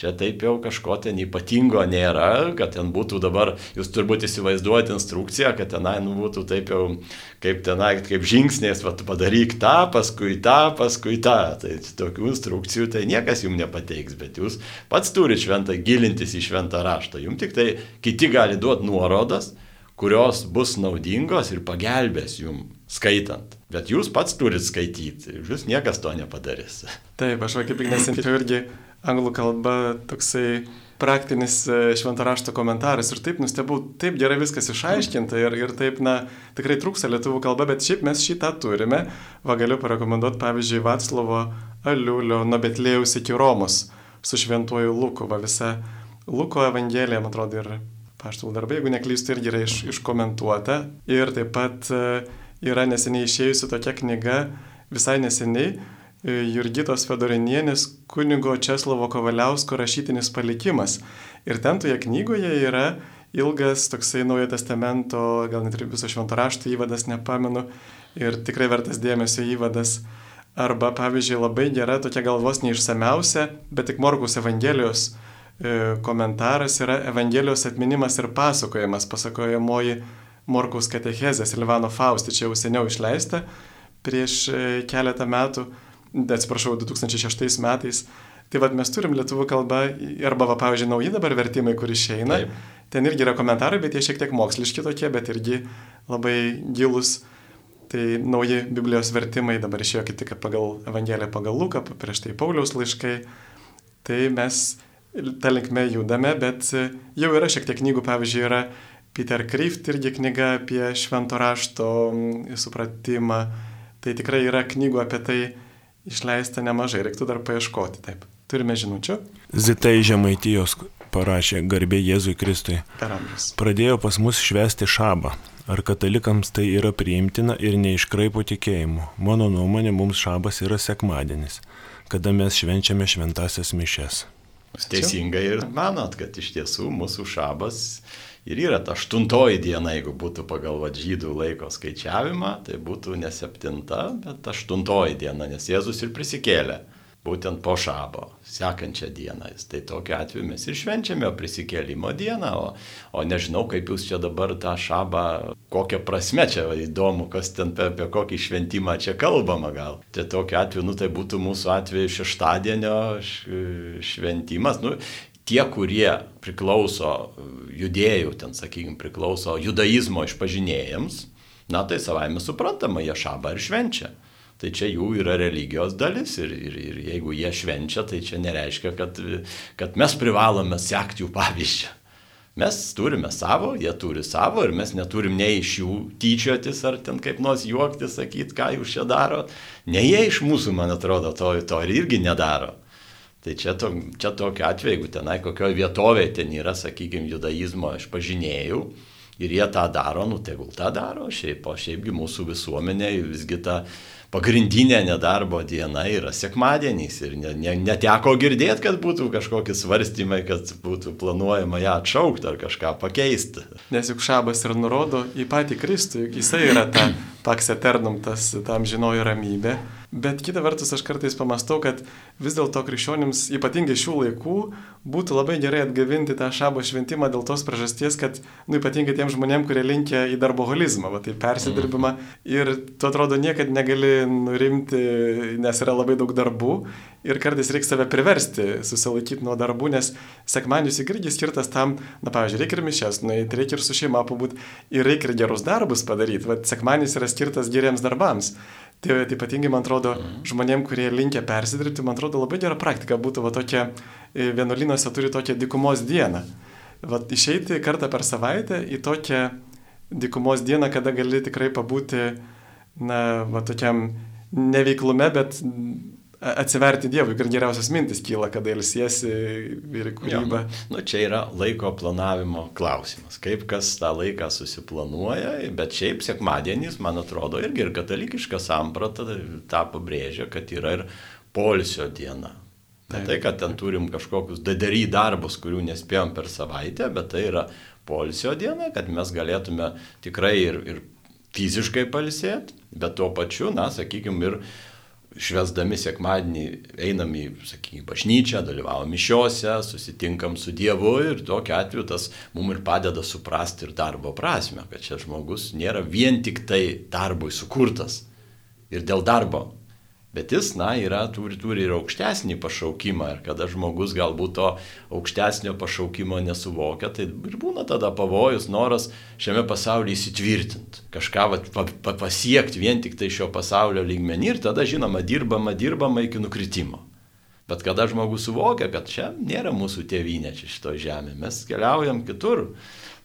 čia taip jau kažko ten ypatingo nėra, kad ten būtų dabar, jūs turbūt įsivaizduojate instrukciją, kad tenai nu, būtų taip jau, kaip tenai, kaip žingsnės, va, padaryk tą, paskui tą, paskui tą. Tai tokių instrukcijų tai niekas jums nepateiks, bet jūs pats turite šventą gilintis į šventą raštą. Jums tik tai kiti gali duoti nuorodas kurios bus naudingos ir pagelbės jums skaitant. Bet jūs pats turit skaityti, jūs niekas to nepadarys. Taip, aš kaip tik nesinčiau irgi anglų kalba toksai praktinis e, šventą rašto komentaras ir taip nustebau, taip gerai viskas išaiškinta ir, ir taip, na, tikrai trūksta lietuvių kalba, bet šiaip mes šitą turime. Va galiu parekomenduoti, pavyzdžiui, Vaclovo Aliulio nuo Betlėjaus iki Romos su šventuoju Luku, va visa Luko evangelija, man atrodo, ir paštalų darbai, jeigu neklystu, irgi yra iš, iškomentuota. Ir taip pat e, yra neseniai išėjusi tokia knyga visai neseniai e, Jurgitos Fedorinienės kunigo Česlovo Kovaliausko rašytinis palikimas. Ir ten toje knygoje yra ilgas toksai Naujojo testamento, gal net ir viso švento rašto įvadas, nepamenu, ir tikrai vertas dėmesio įvadas. Arba, pavyzdžiui, labai gera tokia galvos neišsameusia, bet tik Morkus Evangelijos e, komentaras yra Evangelijos atminimas ir pasakojimas, pasakojamoji Morkaus katechezė Silvano Fausti, čia jau seniau išleista prieš e, keletą metų, atsiprašau, 2006 metais. Tai vad mes turim lietuvų kalbą, arba, va, pavyzdžiui, nauji dabar vertimai, kur išeina. Taip. Ten irgi yra komentarai, bet jie šiek tiek moksliški tokie, bet irgi labai gilus. Tai nauji Biblijos vertimai dabar išėjo kaip tik pagal Evangeliją pagal Luką, prieš tai Pauliaus laiškai. Tai mes tą linkmę judame, bet jau yra šiek tiek knygų, pavyzdžiui, yra Peter Kryft irgi knyga apie švento rašto supratimą. Tai tikrai yra knygų apie tai išleista nemažai, reiktų dar paieškoti. Taip. Turime žinučių. Zita iš Žemaitijos parašė garbė Jėzui Kristui. Per amžius. Pradėjo pas mus švesti šabą. Ar katalikams tai yra priimtina ir neiškraipo tikėjimu? Mano nuomonė, mums šabas yra sekmadienis, kada mes švenčiame šventasias mišes. Teisingai ir manot, kad iš tiesų mūsų šabas ir yra ta aštuntoji diena, jeigu būtų pagal žydų laiko skaičiavimą, tai būtų ne septinta, bet aštuntoji diena, nes Jėzus ir prisikėlė būtent po šabo, sekančią dieną. Tai tokiu atveju mes ir švenčiame prisikėlimo dieną, o, o nežinau, kaip jūs čia dabar tą šabą, kokią prasme čia įdomu, kas ten apie, apie kokį šventimą čia kalbama gal. Tai tokiu atveju, nu tai būtų mūsų atveju šeštadienio šventimas. Nu, tie, kurie priklauso judėjų, ten sakykime, priklauso judaizmo išpažinėjams, na tai savaime suprantama, jie šabą ir švenčia tai čia jų yra religijos dalis ir, ir, ir jeigu jie švenčia, tai čia nereiškia, kad, kad mes privalome sekti jų pavyzdžių. Mes turime savo, jie turi savo ir mes neturim nei iš jų tyčiotis ar ten kaip nors juokti, sakyti, ką jūs čia daro. Ne jie iš mūsų, man atrodo, to, to irgi nedaro. Tai čia, to, čia tokiu atveju, jeigu tenai kokioje vietovėje ten yra, sakykime, judaizmo išpažinėjų ir jie tą daro, nu tegul tą daro, šiaip, o šiaipgi mūsų visuomenė visgi ta pagrindinė nedarbo diena yra sekmadienis ir ne, ne, neteko girdėti, kad būtų kažkokie svarstymai, kad būtų planuojama ją atšaukti ar kažką pakeisti. Nes juk šabas ir nurodo į patį Kristų, juk jisai yra ta paks eternum, tas tam žinojo ramybė. Bet kita vertus aš kartais pamastau, kad vis dėlto krikščionims, ypatingai šių laikų, būtų labai gerai atgavinti tą šabo šventimą dėl tos priežasties, kad, nu, ypatingai tiem žmonėm, kurie linkia į darboholizmą, va, tai persidirbimą mm. ir tu atrodo niekada negali nurimti, nes yra labai daug darbų ir kartais reikia save priversti susilaikyti nuo darbų, nes sekmanis irgi skirtas tam, na, pavyzdžiui, reikia ir mišes, nueiti, reikia ir su šeima pabūti ir reikia ir gerus darbus padaryti, va, sekmanis yra skirtas geriems darbams. Tai, ypatingai, man atrodo, mhm. žmonėm, kurie linkia persidirbti, man atrodo, labai gera praktika būtų va tokia, e, vienuolynuose turi tokią dikumos dieną. Va išeiti kartą per savaitę į tokią dikumos dieną, kada gali tikrai pabūti, na, va tokiam neveiklume, bet atsiverti Dievui ir geriausias mintis kyla, kada ilsiesi ir kūryba. Ja, nu, čia yra laiko planavimo klausimas. Kaip kas tą laiką susiplanuoja, bet šiaip sekmadienis, man atrodo, irgi ir katalikiška samprata tą pabrėžia, kad yra ir polsio diena. Ne tai, kad ten turim kažkokius dadarį darbus, kurių nespėjom per savaitę, bet tai yra polsio diena, kad mes galėtume tikrai ir, ir fiziškai palsėti, bet tuo pačiu, na, sakykime, ir švesdami sekmadienį einam į, sakykime, bažnyčią, dalyvavom mišiuose, susitinkam su Dievu ir tokiu atveju tas mums ir padeda suprasti ir darbo prasme, kad čia žmogus nėra vien tik tai darbui sukurtas. Ir dėl darbo Bet jis, na, yra, turi, turi ir aukštesnį pašaukimą. Ir kada žmogus galbūt to aukštesnio pašaukimo nesuvokia, tai ir būna tada pavojus, noras šiame pasaulyje įsitvirtinti. Kažką vat, pa, pa, pasiekti vien tik tai šio pasaulio lygmenį ir tada, žinoma, dirbama, dirbama iki nukritimo. Bet kada žmogus suvokia, kad čia nėra mūsų tėvynė čia šito žemė, mes keliaujam kitur,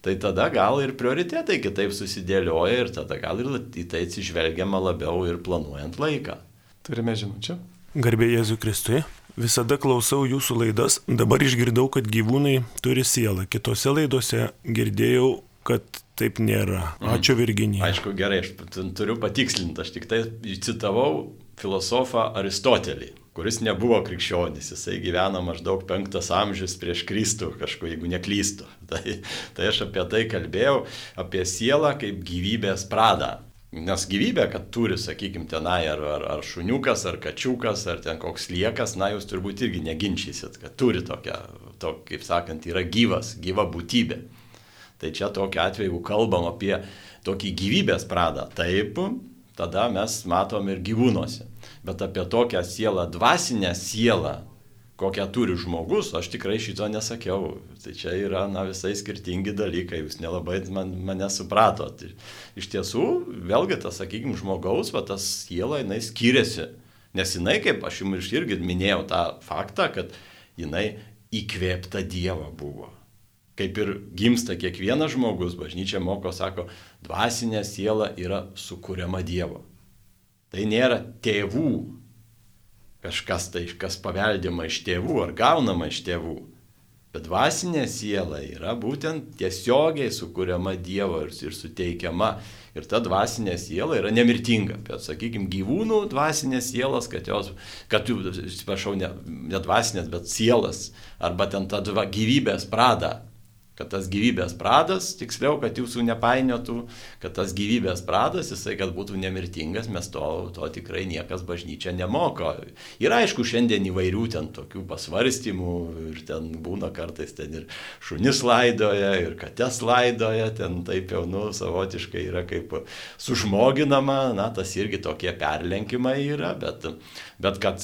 tai tada gal ir prioritetai kitaip susidėlioja ir tada gal ir į tai atsižvelgiama labiau ir planuojant laiką. Turime žinučių. Garbė Jėzui Kristui. Visada klausau jūsų laidas, dabar išgirdau, kad gyvūnai turi sielą. Kitose laidose girdėjau, kad taip nėra. Mhm. Ačiū Virginija. Aišku, gerai, aš turiu patikslinti, aš tik tai citavau filosofą Aristotelį, kuris nebuvo krikščionis, jisai gyveno maždaug penktas amžius prieš Kristų, kažko jeigu neklystu. Tai, tai aš apie tai kalbėjau, apie sielą kaip gyvybės pradą. Nes gyvybė, kad turi, sakykime, tenai ar, ar, ar šuniukas, ar kačiukas, ar ten koks liekas, na jūs turbūt irgi neginčysit, kad turi tokią, to, kaip sakant, yra gyvas, gyva būtybė. Tai čia tokiu atveju, jeigu kalbam apie tokį gyvybės pradą, taip, tada mes matom ir gyvūnuose. Bet apie tokią sielą, dvasinę sielą, kokią turi žmogus, aš tikrai šito nesakiau. Tai čia yra na, visai skirtingi dalykai, jūs nelabai man, mane supratot. Iš tiesų, vėlgi tas, sakykime, žmogaus, va, tas siela, jinai skiriasi. Nes jinai, kaip aš jums irgi minėjau tą faktą, kad jinai įkvėpta Dievo buvo. Kaip ir gimsta kiekvienas žmogus, bažnyčia moko, sako, dvasinė siela yra sukūriama Dievo. Tai nėra tėvų kažkas tai, kas paveldima iš tėvų ar gaunama iš tėvų. Bet dvasinė siela yra būtent tiesiogiai sukūriama Dievo ir, ir suteikiama. Ir ta dvasinė siela yra nemirtinga. Bet, sakykime, gyvūnų dvasinės sielas, kad jos, kad jų, atsiprašau, ne, ne dvasinės, bet sielas, arba ten ta gyvybės prada, kad tas gyvybės pradas, tiksliau, kad jūsų nepainiotų, kad tas gyvybės pradas, jisai, kad būtų nemirtingas, mes to, to tikrai niekas bažnyčia nemoko. Ir aišku, šiandien įvairių ten tokių pasvarstymų ir ten būna kartais ten ir šunis laidoja, ir kates laidoja, ten taip jau, nu, savotiškai yra kaip sužmoginama, na, tas irgi tokie perlenkimai yra, bet, bet kad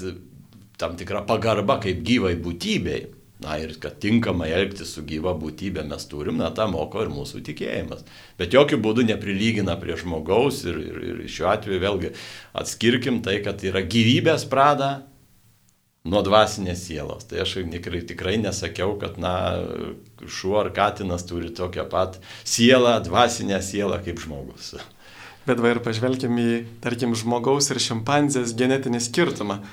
tam tikra pagarba kaip gyvai būtybei Na ir kad tinkamai elgtis su gyva būtybė mes turim, na tą moko ir mūsų tikėjimas. Bet jokių būdų neprilygina prie žmogaus ir, ir, ir šiuo atveju vėlgi atskirkim tai, kad yra gyvybės prada nuo dvasinės sielos. Tai aš tikrai, tikrai nesakiau, kad na, šuo ar katinas turi tokią pat sielą, dvasinę sielą kaip žmogus. Bet va ir pažvelkim į, tarkim, žmogaus ir šimpanzės genetinį skirtumą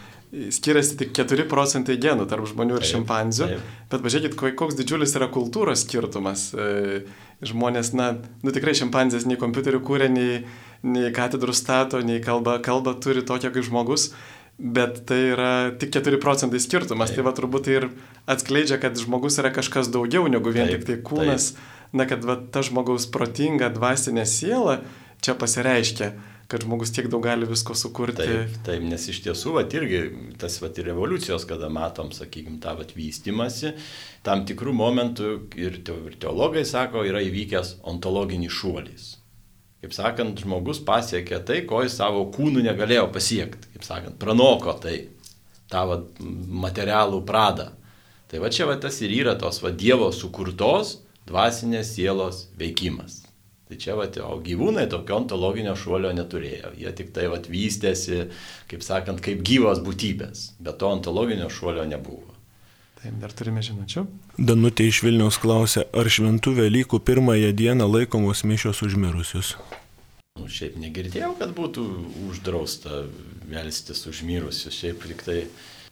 skiriasi tik 4 procentai genų tarp žmonių ir taip, šimpanzių, taip. bet pažiūrėkit, koks didžiulis yra kultūros skirtumas. E, žmonės, na, nu tikrai šimpanzės nei kompiuterių kūrė, nei, nei katedrų stato, nei kalba, kalba turi tokią kaip žmogus, bet tai yra tik 4 procentai skirtumas. Taip. Tai va turbūt tai ir atskleidžia, kad žmogus yra kažkas daugiau negu vien taip, tik tai kūnas, taip. na, kad va ta žmogaus protinga dvasinė siela čia pasireiškia kad žmogus tiek daug gali visko sukurti. Taip, taip nes iš tiesų, vat, irgi tas vat, ir revoliucijos, kada matom, sakykime, tą vat, vystimasi, tam tikrų momentų ir teologai sako, yra įvykęs ontologinis šuolis. Kaip sakant, žmogus pasiekė tai, ko jis savo kūnų negalėjo pasiekti. Kaip sakant, pranoko tai, tą vat, materialų pradą. Tai va čia va tas ir yra tos va Dievo sukurtos dvasinės sielos veikimas. Tai čia, vat, o gyvūnai tokio ontologinio šuolio neturėjo. Jie tik tai vat, vystėsi, kaip sakant, kaip gyvos būtybės. Bet to ontologinio šuolio nebuvo. Taip, dar turime žinučių. Danutė iš Vilniaus klausė, ar šventų Velykų pirmąją dieną laikomos mišios užmirusius? Nu, šiaip negirdėjau, kad būtų uždrausta melstis užmirusius. Šiaip tik tai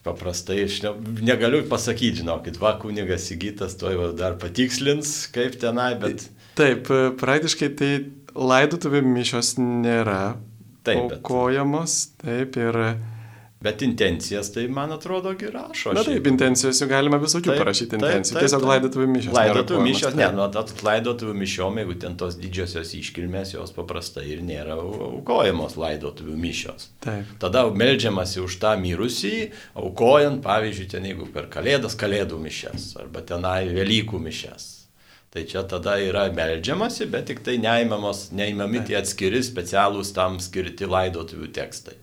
paprastai, aš ne, negaliu pasakyti, žinokit, va, kunigas įgytas, to jau dar patikslins, kaip tenai, bet... Taip, praktiškai tai laidotuvių mišios nėra taip, aukojamos, taip, ir Bet intencijas tai, man atrodo, rašo. Na taip, intencijos jau galima visokių taip, parašyti intencijų. Tiesiog laidotuvių mišios. Laidotuvių mišios, ne, nu, laidotuvių mišiom, jeigu ten tos didžiosios iškilmės, jos paprastai ir nėra aukojamos laidotuvių mišios. Taip. Tada melžiamasi už tą mirusį, aukojant, pavyzdžiui, ten jeigu per kalėdas kalėdų mišes arba tenai Velykų mišes. Tai čia tada yra melžiamasi, bet tik tai neįmamos, neįmami tie atskiri specialūs tam skirti laidotuvių tekstai.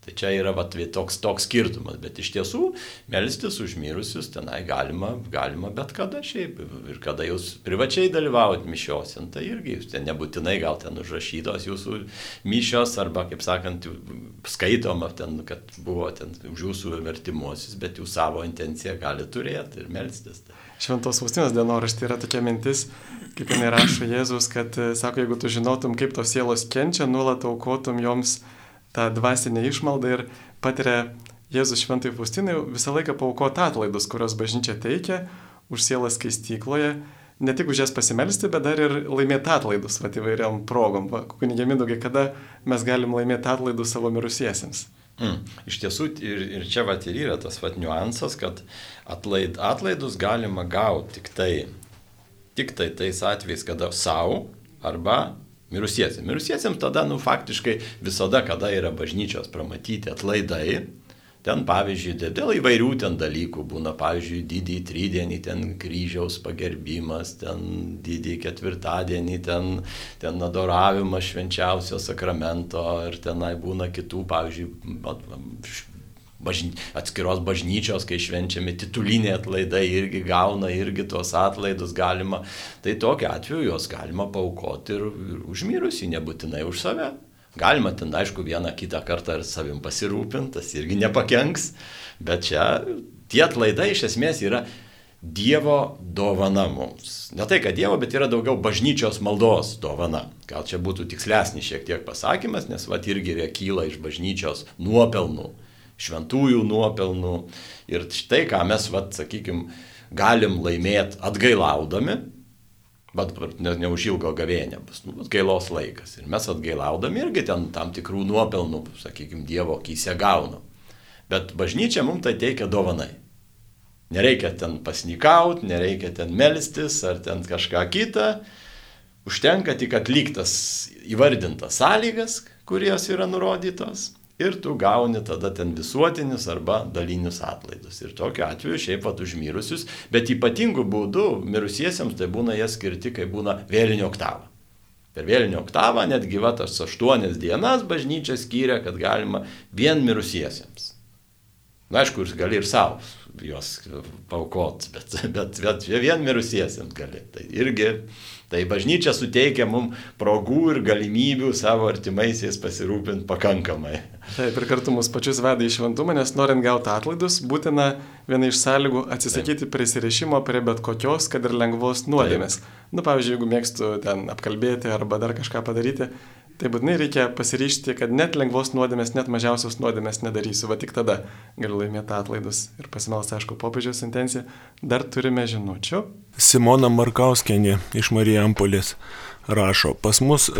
Tai čia yra vat, toks, toks skirtumas, bet iš tiesų melstis už mirusius tenai galima, galima bet kada šiaip. Ir kada jūs privačiai dalyvaujat mišiose, tai irgi jūs ten nebūtinai gal ten užrašytos jūsų mišios arba, kaip sakant, skaitoma ten, kad buvo ten už jūsų vertimuosius, bet jūs savo intenciją gali turėti ir melstis. Šventos Faustinos dienoraštė yra tokia mintis, kaip jinai rašo Jėzus, kad sako, jeigu tu žinotum, kaip tos sielos kenčia, nuolat aukotum joms tą dvasinę išmaldą ir patiria Jėzus šventai Faustinai visą laiką paukoti atlaidus, kurios bažnyčia teikia už sielą skaistykloje, ne tik už jas pasimelsti, bet dar ir laimėti atlaidus, va įvairiam progom. Kunigė Mindaugai, kada mes galim laimėti atlaidus savo mirusiesiems? Mm. Iš tiesų, ir, ir čia vat ir yra tas vat niuansas, kad atlaid, atlaidus galima gauti tik tai, tik tai tais atvejais, kada savo arba mirusiesiems. Mirusiesiems tada, nu, faktiškai visada, kada yra bažnyčios pramatyti atlaidai, Ten, pavyzdžiui, dėl įvairių ten dalykų būna, pavyzdžiui, didį trydienį, ten kryžiaus pagerbimas, ten didį ketvirtadienį, ten, ten adoravimas švenčiausio sakramento ir tenai būna kitų, pavyzdžiui, bažny, atskiros bažnyčios, kai švenčiami tituliniai atlaidai, irgi gauna, irgi tuos atlaidus galima. Tai tokiu atveju juos galima paukoti ir, ir užmirusi, nebūtinai už save. Galima ten, aišku, vieną kitą kartą ir savim pasirūpinti, tas irgi nepakenks, bet čia tie atlaidai iš esmės yra Dievo dovana mums. Ne tai, kad Dievo, bet yra daugiau bažnyčios maldos dovana. Gal čia būtų tikslesnis šiek tiek pasakymas, nes va irgi kyla iš bažnyčios nuopelnų, šventųjų nuopelnų. Ir štai ką mes, va, sakykime, galim laimėti atgailaudami, Bet neužilgo gavėnė bus, nu, gailos laikas. Ir mes atgailaudami irgi ten tam tikrų nuopelnų, sakykime, Dievo akise gaunam. Bet bažnyčia mums tai teikia dovanai. Nereikia ten pasnikauti, nereikia ten melstis ar ten kažką kitą. Užtenka tik atliktas įvardintas sąlygas, kurios yra nurodytos ir tu gauni tada ten visuotinius arba dalinius atlaidus. Ir tokiu atveju šiaip pat užmirusius, bet ypatingų būdų mirusiesiems tai būna jie skirti, kai būna vėlinio oktava. Per vėlinio oktavą netgi va tas aštuonias dienas bažnyčia skyrė, kad galima vien mirusiesiems. Na, aišku, gali ir savo juos paukot, bet, bet, bet vien mirusiesiems gali. Tai irgi Tai bažnyčia suteikia mums progų ir galimybių savo artimaisiais pasirūpinti pakankamai. Taip, ir kartu mus pačius veda į šventumą, nes norint gauti atlaidus, būtina viena iš sąlygų atsisakyti Taip. prisirišimo prie bet kokios, kad ir lengvos nuodėmės. Na, nu, pavyzdžiui, jeigu mėgstu ten apkalbėti arba dar kažką padaryti, Tai būtinai reikia pasiryšti, kad net lengvos nuodėmės, net mažiausios nuodėmės nedarysiu, va tik tada galiu laimėti atlaidus ir pasimelsti, aišku, popiežiaus intenciją. Dar turime žinučių. Simona Markauskienė iš Marijampolės rašo, pas mus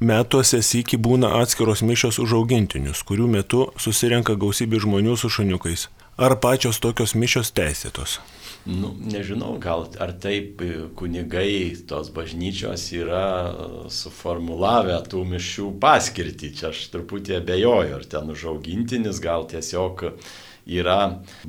metuose sėki būna atskiros mišios už augintinius, kurių metu susirenka gausybė žmonių su šuniukais. Ar pačios tokios mišios teisėtos? Nu, nežinau, gal ar taip kunigai tos bažnyčios yra suformulavę tų mišių paskirtį. Čia aš truputį abejoju, ar ten užaugintinis gal tiesiog yra,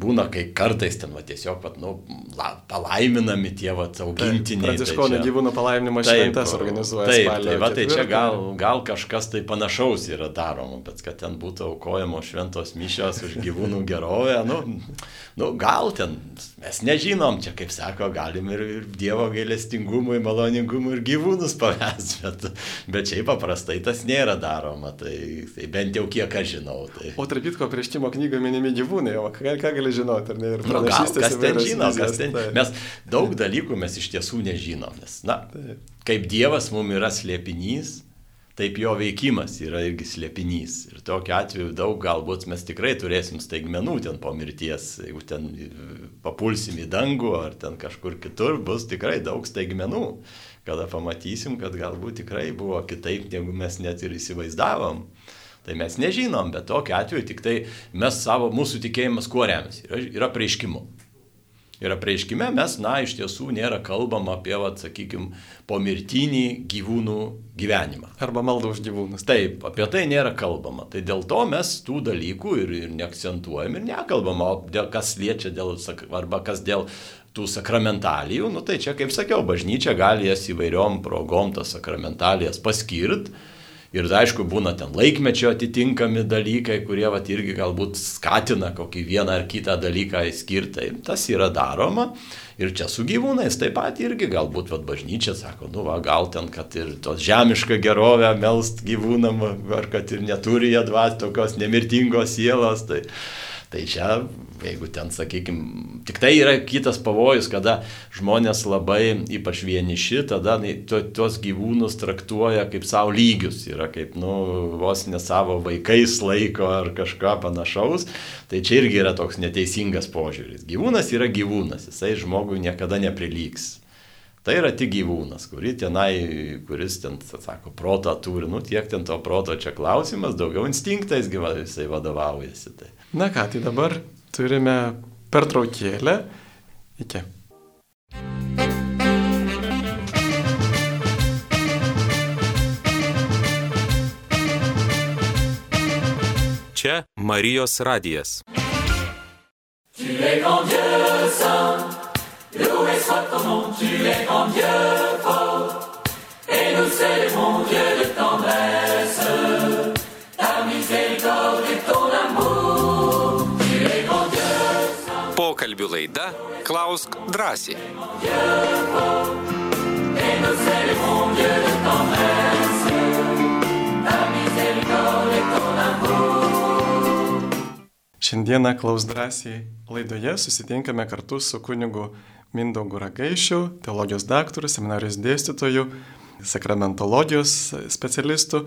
būna, kai kartais ten va, tiesiog pat, nu, la, palaiminami tie va, augintiniai. Pranciškonų tai gyvūnų palaiminimo šventės organizuoja. Taip, tai, va, tai čia gal, gal kažkas tai panašaus yra daroma, bet kad ten būtų aukojamos šventos mišios už gyvūnų gerovę, nu, nu, gal ten, mes nežinom, čia kaip sako, galim ir, ir Dievo gailestingumui, maloningumui ir gyvūnus pavest, bet, bet šiaip paprastai tas nėra daroma, tai, tai bent jau kiek aš žinau. Tai. O tarp kitko, prieš timo knygą minimi gyvūnai žinai, o ką, ką gali žinoti, ar ne? Ir nu, gal, kas ten žino, kas ten. Tai. Mes daug dalykų mes iš tiesų nežinom, nes, na, taip. kaip Dievas mums yra slėpinys, taip jo veikimas yra irgi slėpinys. Ir tokiu atveju daug galbūt mes tikrai turėsim staigmenų ten po mirties, jeigu ten papulsim į dangų ar ten kažkur kitur, bus tikrai daug staigmenų, kada pamatysim, kad galbūt tikrai buvo kitaip, negu mes net ir įsivaizdavom. Tai mes nežinom, bet tokiu atveju tik tai mes savo, mūsų tikėjimas kuo remiasi? Yra, yra prieiškimu. Ir prieiškime mes, na, iš tiesų nėra kalbama apie, va, sakykime, pomirtinį gyvūnų gyvenimą. Arba maldą už gyvūnus. Taip, apie tai nėra kalbama. Tai dėl to mes tų dalykų ir, ir neakcentuojam ir nekalbam, o dėl, kas liečia dėl, arba kas dėl tų sakramentalijų, nu tai čia, kaip sakiau, bažnyčia gali jas įvairiom progom tas sakramentalijas paskirti Ir aišku, būna ten laikmečio atitinkami dalykai, kurie vat, irgi galbūt skatina kokį vieną ar kitą dalyką įskirtai. Tas yra daroma. Ir čia su gyvūnais taip pat irgi galbūt vat, bažnyčia sako, nu va, gal ten, kad ir tos žemišką gerovę melst gyvūnam, ar kad ir neturi jie dvas tokios nemirtingos sielos. Tai Tai čia, jeigu ten, sakykime, tik tai yra kitas pavojus, kada žmonės labai, ypač vieniši, tada to, tuos gyvūnus traktuoja kaip savo lygius, yra kaip, nu, vos ne savo vaikais laiko ar kažką panašaus. Tai čia irgi yra toks neteisingas požiūris. Gyvūnas yra gyvūnas, jisai žmogui niekada neprilygs. Tai yra tik gyvūnas, kuri tenai, kuris ten, sako, protą turi, nu tiek ten to proto čia klausimas, daugiau instinktais gyva, jisai vadovaujasi. Tai. Na ką, tai dabar turime pertraukėlę. Iki. Čia Marijos radijas. Tu es grand Dieu saint, loué soit ton nom, tu es grand Dieu fort, et ton amour. Šiandieną klaus drąsiai laidoje susitinkame kartu su kunigu Mindaugu Ragaišiu, teologijos daktaru, seminarijos dėstytoju, sakramentologijos specialistu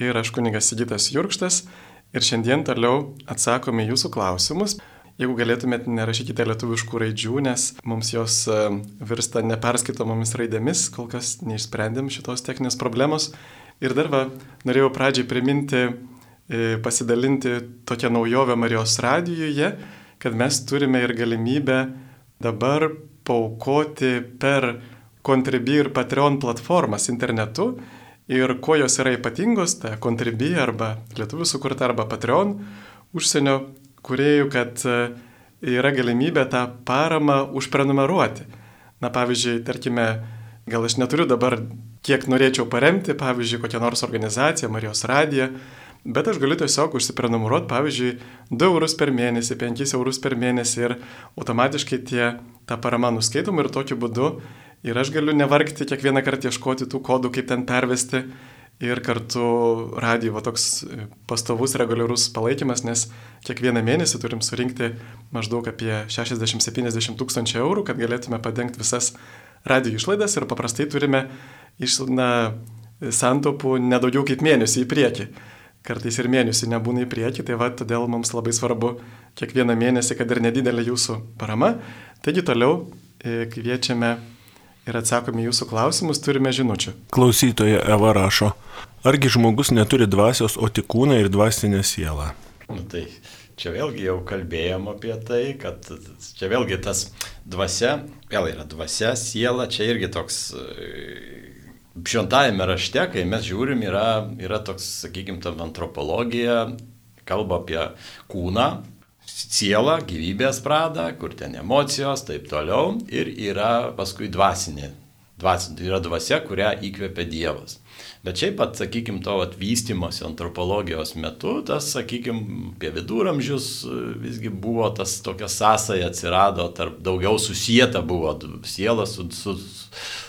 ir aš kunigas Sigitas Jurkštas. Ir šiandien toliau atsakome jūsų klausimus. Jeigu galėtumėte, nerašykite lietuviškų raidžių, nes mums jos e, virsta neperskaitomomis raidėmis, kol kas neišsprendėm šitos techninės problemos. Ir dar va, norėjau pradžiai priminti e, pasidalinti tokią naujovę Marijos radijuje, kad mes turime ir galimybę dabar paukoti per Contribui ir Patreon platformas internetu. Ir kuo jos yra ypatingos, tai Contribui arba lietuvių sukurta arba Patreon užsienio kuriejų, kad e, yra galimybė tą paramą užprenumeruoti. Na pavyzdžiui, tarkime, gal aš neturiu dabar, kiek norėčiau paremti, pavyzdžiui, kokią nors organizaciją, Marijos radiją, Bet aš galiu tiesiog užsiprenumeruoti, pavyzdžiui, 2 eurus per mėnesį, 5 eurus per mėnesį ir automatiškai tie, ta parama nuskaitoma ir tokiu būdu ir aš galiu nevargti kiekvieną kartą ieškoti tų kodų, kaip ten pervesti ir kartu radijo va, toks pastovus reguliarus palaikymas, nes kiekvieną mėnesį turim surinkti maždaug apie 60-70 tūkstančių eurų, kad galėtume padengti visas radijo išlaidas ir paprastai turime iš, na, santopų nedaugiau kaip mėnesį į priekį kartais ir mėnesių nebūna į priekį, tai va, todėl mums labai svarbu kiekvieną mėnesį, kad ir nedidelė jūsų parama. Taigi toliau e, kviečiame ir atsakome jūsų klausimus, turime žinučių. Klausytoja Eva rašo, argi žmogus neturi dvasios, o tik kūną ir dvasinę sielą? Nu, tai čia vėlgi jau kalbėjom apie tai, kad čia vėlgi tas dvasia, vėl yra dvasia, siela, čia irgi toks šventajame rašte, kai mes žiūrim, yra, yra toks, sakykime, ta antropologija, kalba apie kūną, sielą, gyvybės pradą, kur ten emocijos, taip toliau, ir yra paskui dvasinė. Dvasinė yra dvasia, kurią įkvėpia Dievas. Bet šiaip pat, sakykime, to atvystimosi antropologijos metu, tas, sakykime, apie viduramžius visgi buvo tas tokia sąsaja atsirado, tarp daugiau susijęta buvo siela su, su,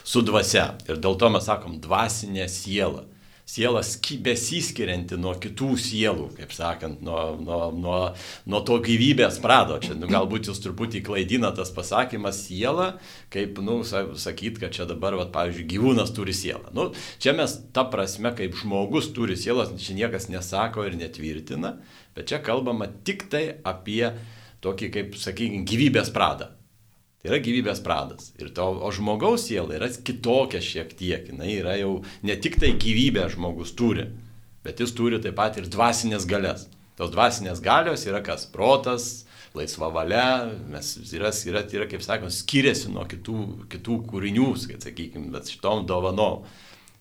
su dvasia. Ir dėl to mes sakom dvasinė siela. Siela besiskirianti nuo kitų sielų, kaip sakant, nuo, nuo, nuo, nuo to gyvybės prado. Čia nu, galbūt jūs truputį klaidina tas pasakymas siela, kaip, nu, sakyt, kad čia dabar, va, pavyzdžiui, gyvūnas turi sielą. Nu, čia mes ta prasme, kaip žmogus turi sielą, čia niekas nesako ir netvirtina, bet čia kalbama tik tai apie tokį, kaip, sakykime, gyvybės pradą. Tai yra gyvybės pradas. Ir to, o žmogaus siela yra kitokia šiek tiek. Jis yra jau ne tik tai gyvybę žmogus turi, bet jis turi taip pat ir dvasinės galės. Tos dvasinės galios yra kas? Protas, laisva valia, mes yra, yra, yra kaip sakoma, skiriasi nuo kitų, kitų kūrinių, sakykime, bet šitom dovanom.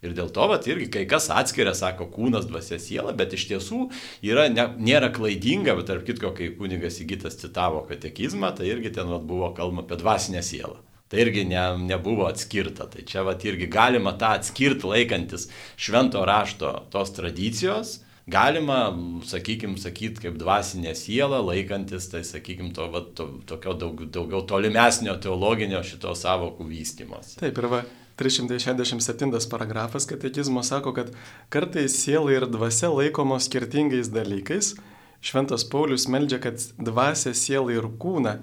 Ir dėl to, vat, irgi kai kas atskiria, sako, kūnas, dvasia, siela, bet iš tiesų yra, ne, nėra klaidinga, bet tarp kitko, kai kunigas įgytas citavo katekizmą, tai irgi ten vat, buvo kalbama apie dvasinę sielą. Tai irgi ne, nebuvo atskirta. Tai čia vat, irgi galima tą atskirti laikantis švento rašto tos tradicijos. Galima, sakykime, sakyti kaip dvasinė siela, laikantis, tai, sakykime, to, va, to, tokio daug, daugiau tolimesnio teologinio šito savokų vystimos. Taip, ir va, 367 paragrafas katekizmo sako, kad kartais siela ir dvasia laikomos skirtingais dalykais. Šventas Paulius meldžia, kad dvasia, siela ir kūną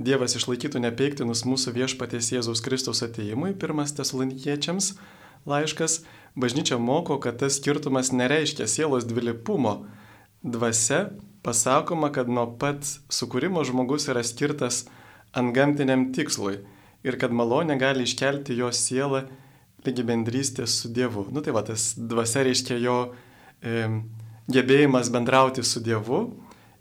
Dievas išlaikytų nepeiktinus mūsų viešpaties Jėzaus Kristaus ateimui, pirmas tesalonikiečiams laiškas, bažnyčia moko, kad tas skirtumas nereiškia sielos dvilipumo. Dvasia pasakoma, kad nuo pat sukūrimo žmogus yra skirtas antgamtiniam tikslui ir kad malonė gali iškelti jo sielą lygi bendrystės su Dievu. Nu tai va, tas dvasia reiškia jo e, gebėjimas bendrauti su Dievu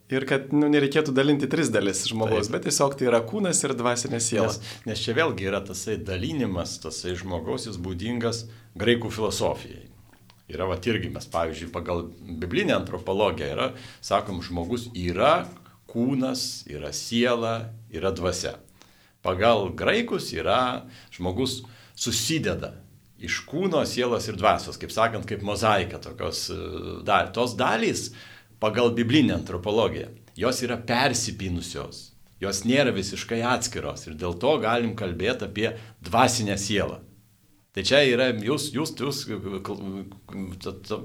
ir kad nu, nereikėtų dalinti tris dalis žmogaus, Taip. bet tiesiog tai yra kūnas ir dvasinė siela. Nes, nes čia vėlgi yra tasai dalinimas, tasai žmogaus jis būdingas graikų filosofijai. Yra va irgi mes, pavyzdžiui, pagal biblinę antropologiją yra, sakom, žmogus yra kūnas, yra siela, yra dvasia. Pagal graikus yra žmogus susideda iš kūno, sielos ir dvasios, kaip sakant, kaip mozaika tokios e, dar. Tos dalys pagal biblinę antropologiją, jos yra persipinusios, jos nėra visiškai atskiros ir dėl to galim kalbėti apie dvasinę sielą. Tai čia yra, jūs, jūs, jūs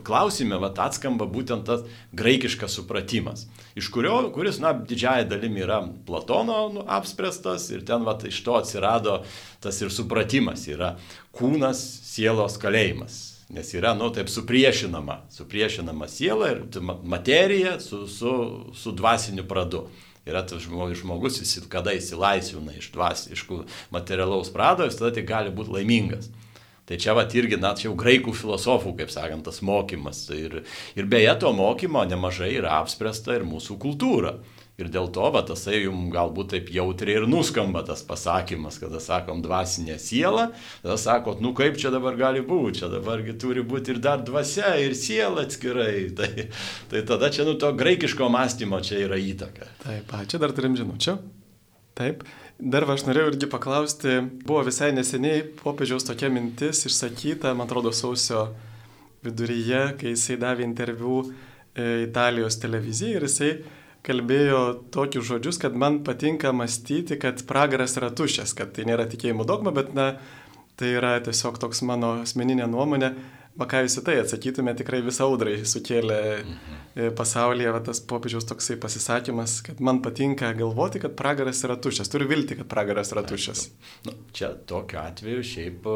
klausime, vat, atskamba būtent tas graikiškas supratimas, iš kurio, kuris, na, didžiaja dalimi yra Platono nu, apspręstas ir ten, vat, iš to atsirado tas ir supratimas, yra kūnas, sielos kalėjimas. Nes yra, nu, taip supriešinama, supriešinama siela ir materija su, su, su dvasiniu pradu yra tas žmogus, jis kada įsilaisvina iš, dvas, iš materialaus prado, jis tada tik gali būti laimingas. Tai čia vat irgi, na, čia jau graikų filosofų, kaip sakant, tas mokymas. Ir, ir beje, to mokymo nemažai yra apspręsta ir mūsų kultūra. Ir dėl to, va, tasai jums galbūt taip jautriai ir nuskamba tas pasakymas, kada sakom dvasinė siela, tada sakot, nu kaip čia dabar gali būti, čia dabargi turi būti ir dar dvasia, ir siela atskirai. Tai, tai tada čia, nu, to graikiško mąstymo čia yra įtaka. Taip, čia dar turim žinučių. Taip. Dar aš norėjau irgi paklausti, buvo visai neseniai popiežiaus tokia mintis išsakyta, man atrodo, sausio viduryje, kai jisai davė interviu e, Italijos televizijai ir jisai kalbėjo tokius žodžius, kad man patinka mąstyti, kad pragaras yra tuščias, kad tai nėra tikėjimo dogma, bet na, tai yra tiesiog toks mano asmeninė nuomonė. Va ką jūs į tai atsakytume, tikrai visą audrai sukėlė mhm. pasaulyje va, tas popiežiaus toksai pasisakymas, kad man patinka galvoti, kad pragaras yra tuščias. Turiu vilti, kad pragaras yra tuščias. Nu, čia tokiu atveju šiaip e,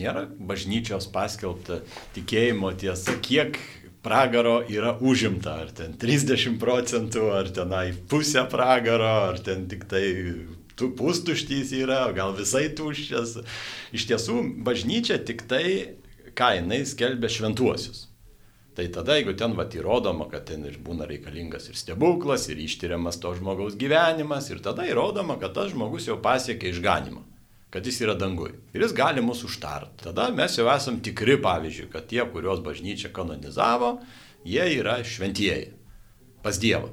nėra bažnyčios paskelbta tikėjimo tiesa, kiek pragaro yra užimta, ar ten 30 procentų, ar tenai pusę pragaro, ar ten tik tai tu pustuštys yra, gal visai tuščias. Iš tiesų, bažnyčia tik tai ką jinai skelbia šventuosius. Tai tada, jeigu ten vat įrodoma, kad ten ir būna reikalingas ir stebuklas, ir ištyriamas to žmogaus gyvenimas, ir tada įrodoma, kad tas žmogus jau pasiekė išganimą, kad jis yra dangui. Ir jis gali mus užtart. Tada mes jau esam tikri, pavyzdžiui, kad tie, kuriuos bažnyčia kanonizavo, jie yra šventieji pas Dievą.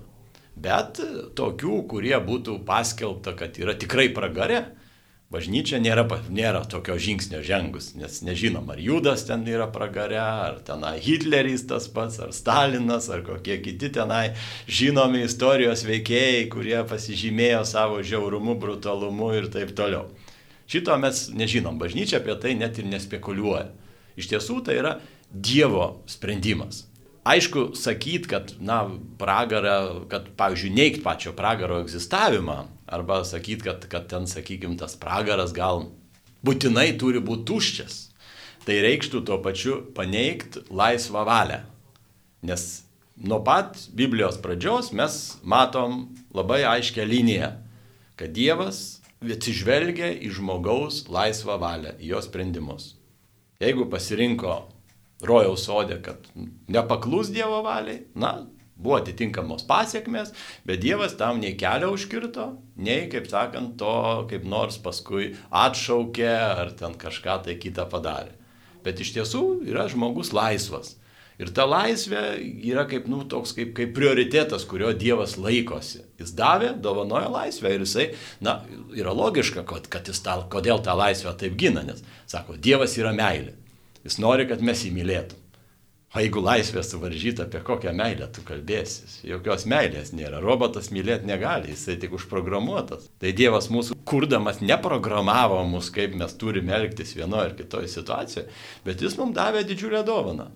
Bet tokių, kurie būtų paskelbta, kad yra tikrai pragare, bažnyčia nėra, nėra tokio žingsnio žengus, nes nežinom, ar Judas ten yra pragare, ar tenai Hitleris tas pats, ar Stalinas, ar kokie kiti tenai žinomi istorijos veikėjai, kurie pasižymėjo savo žiaurumu, brutalumu ir taip toliau. Šito mes nežinom, bažnyčia apie tai net ir nespekuliuoja. Iš tiesų tai yra Dievo sprendimas. Aišku, sakyt, kad, na, pragarą, kad, pavyzdžiui, neigt pačio pragaro egzistavimą, arba sakyt, kad, kad ten, sakykime, tas pragaras gal būtinai turi būti tuščias, tai reikštų tuo pačiu paneigti laisvą valią. Nes nuo pat Biblijos pradžios mes matom labai aiškę liniją, kad Dievas atsižvelgia į žmogaus laisvą valią, į jo sprendimus. Jeigu pasirinko rojaus sodė, kad nepaklus Dievo valiai, na, buvo atitinkamos pasiekmes, bet Dievas tam nei kelią užkirto, nei, kaip sakant, to kaip nors paskui atšaukė ar ten kažką tai kitą padarė. Bet iš tiesų yra žmogus laisvas. Ir ta laisvė yra kaip, nu, toks kaip, kaip prioritetas, kurio Dievas laikosi. Jis davė, dovanojo laisvę ir jisai, na, yra logiška, kad, kad jis tą, kodėl tą laisvę taip gina, nes, sako, Dievas yra meilė. Jis nori, kad mes jį mylėtum. O jeigu laisvė suvaržyta, apie kokią meilę tu kalbėsi? Jokios meilės nėra. Robotas mylėti negali, jisai tik užprogramuotas. Tai Dievas mūsų kurdamas neprogramavo mus, kaip mes turime elgtis vienoje ar kitoje situacijoje, bet jis mums davė didžiulę dovaną.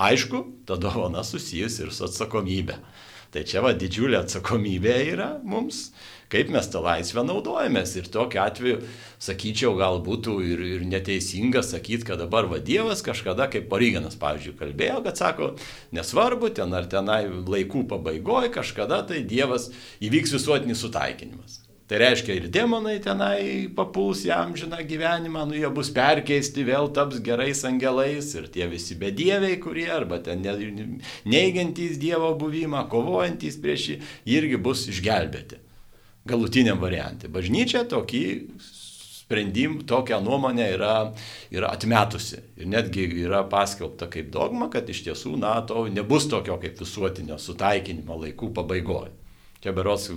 Aišku, ta dovana susijusi ir su atsakomybė. Tai čia va didžiulė atsakomybė yra mums kaip mes tą laisvę naudojamės. Ir tokiu atveju, sakyčiau, gal būtų ir, ir neteisinga sakyti, kad dabar va Dievas kažkada, kaip Paryginas, pavyzdžiui, kalbėjo, kad sako, nesvarbu, ten ar tenai laikų pabaigoje kažkada tai Dievas įvyks visuotinis sutaikinimas. Tai reiškia ir demonai tenai papuls į amžiną gyvenimą, nu jie bus perkeisti, vėl taps gerais angelais ir tie visi bedieviai, kurie arba ten neigiantys Dievo buvimą, kovojantys prieš jį, irgi bus išgelbėti. Galutiniam variantui. Bažnyčia tokį sprendim, tokią nuomonę yra, yra atmetusi. Ir netgi yra paskelbta kaip dogma, kad iš tiesų NATO nebus tokio kaip visuotinio sutaikinimo laikų pabaigoje. Čia beros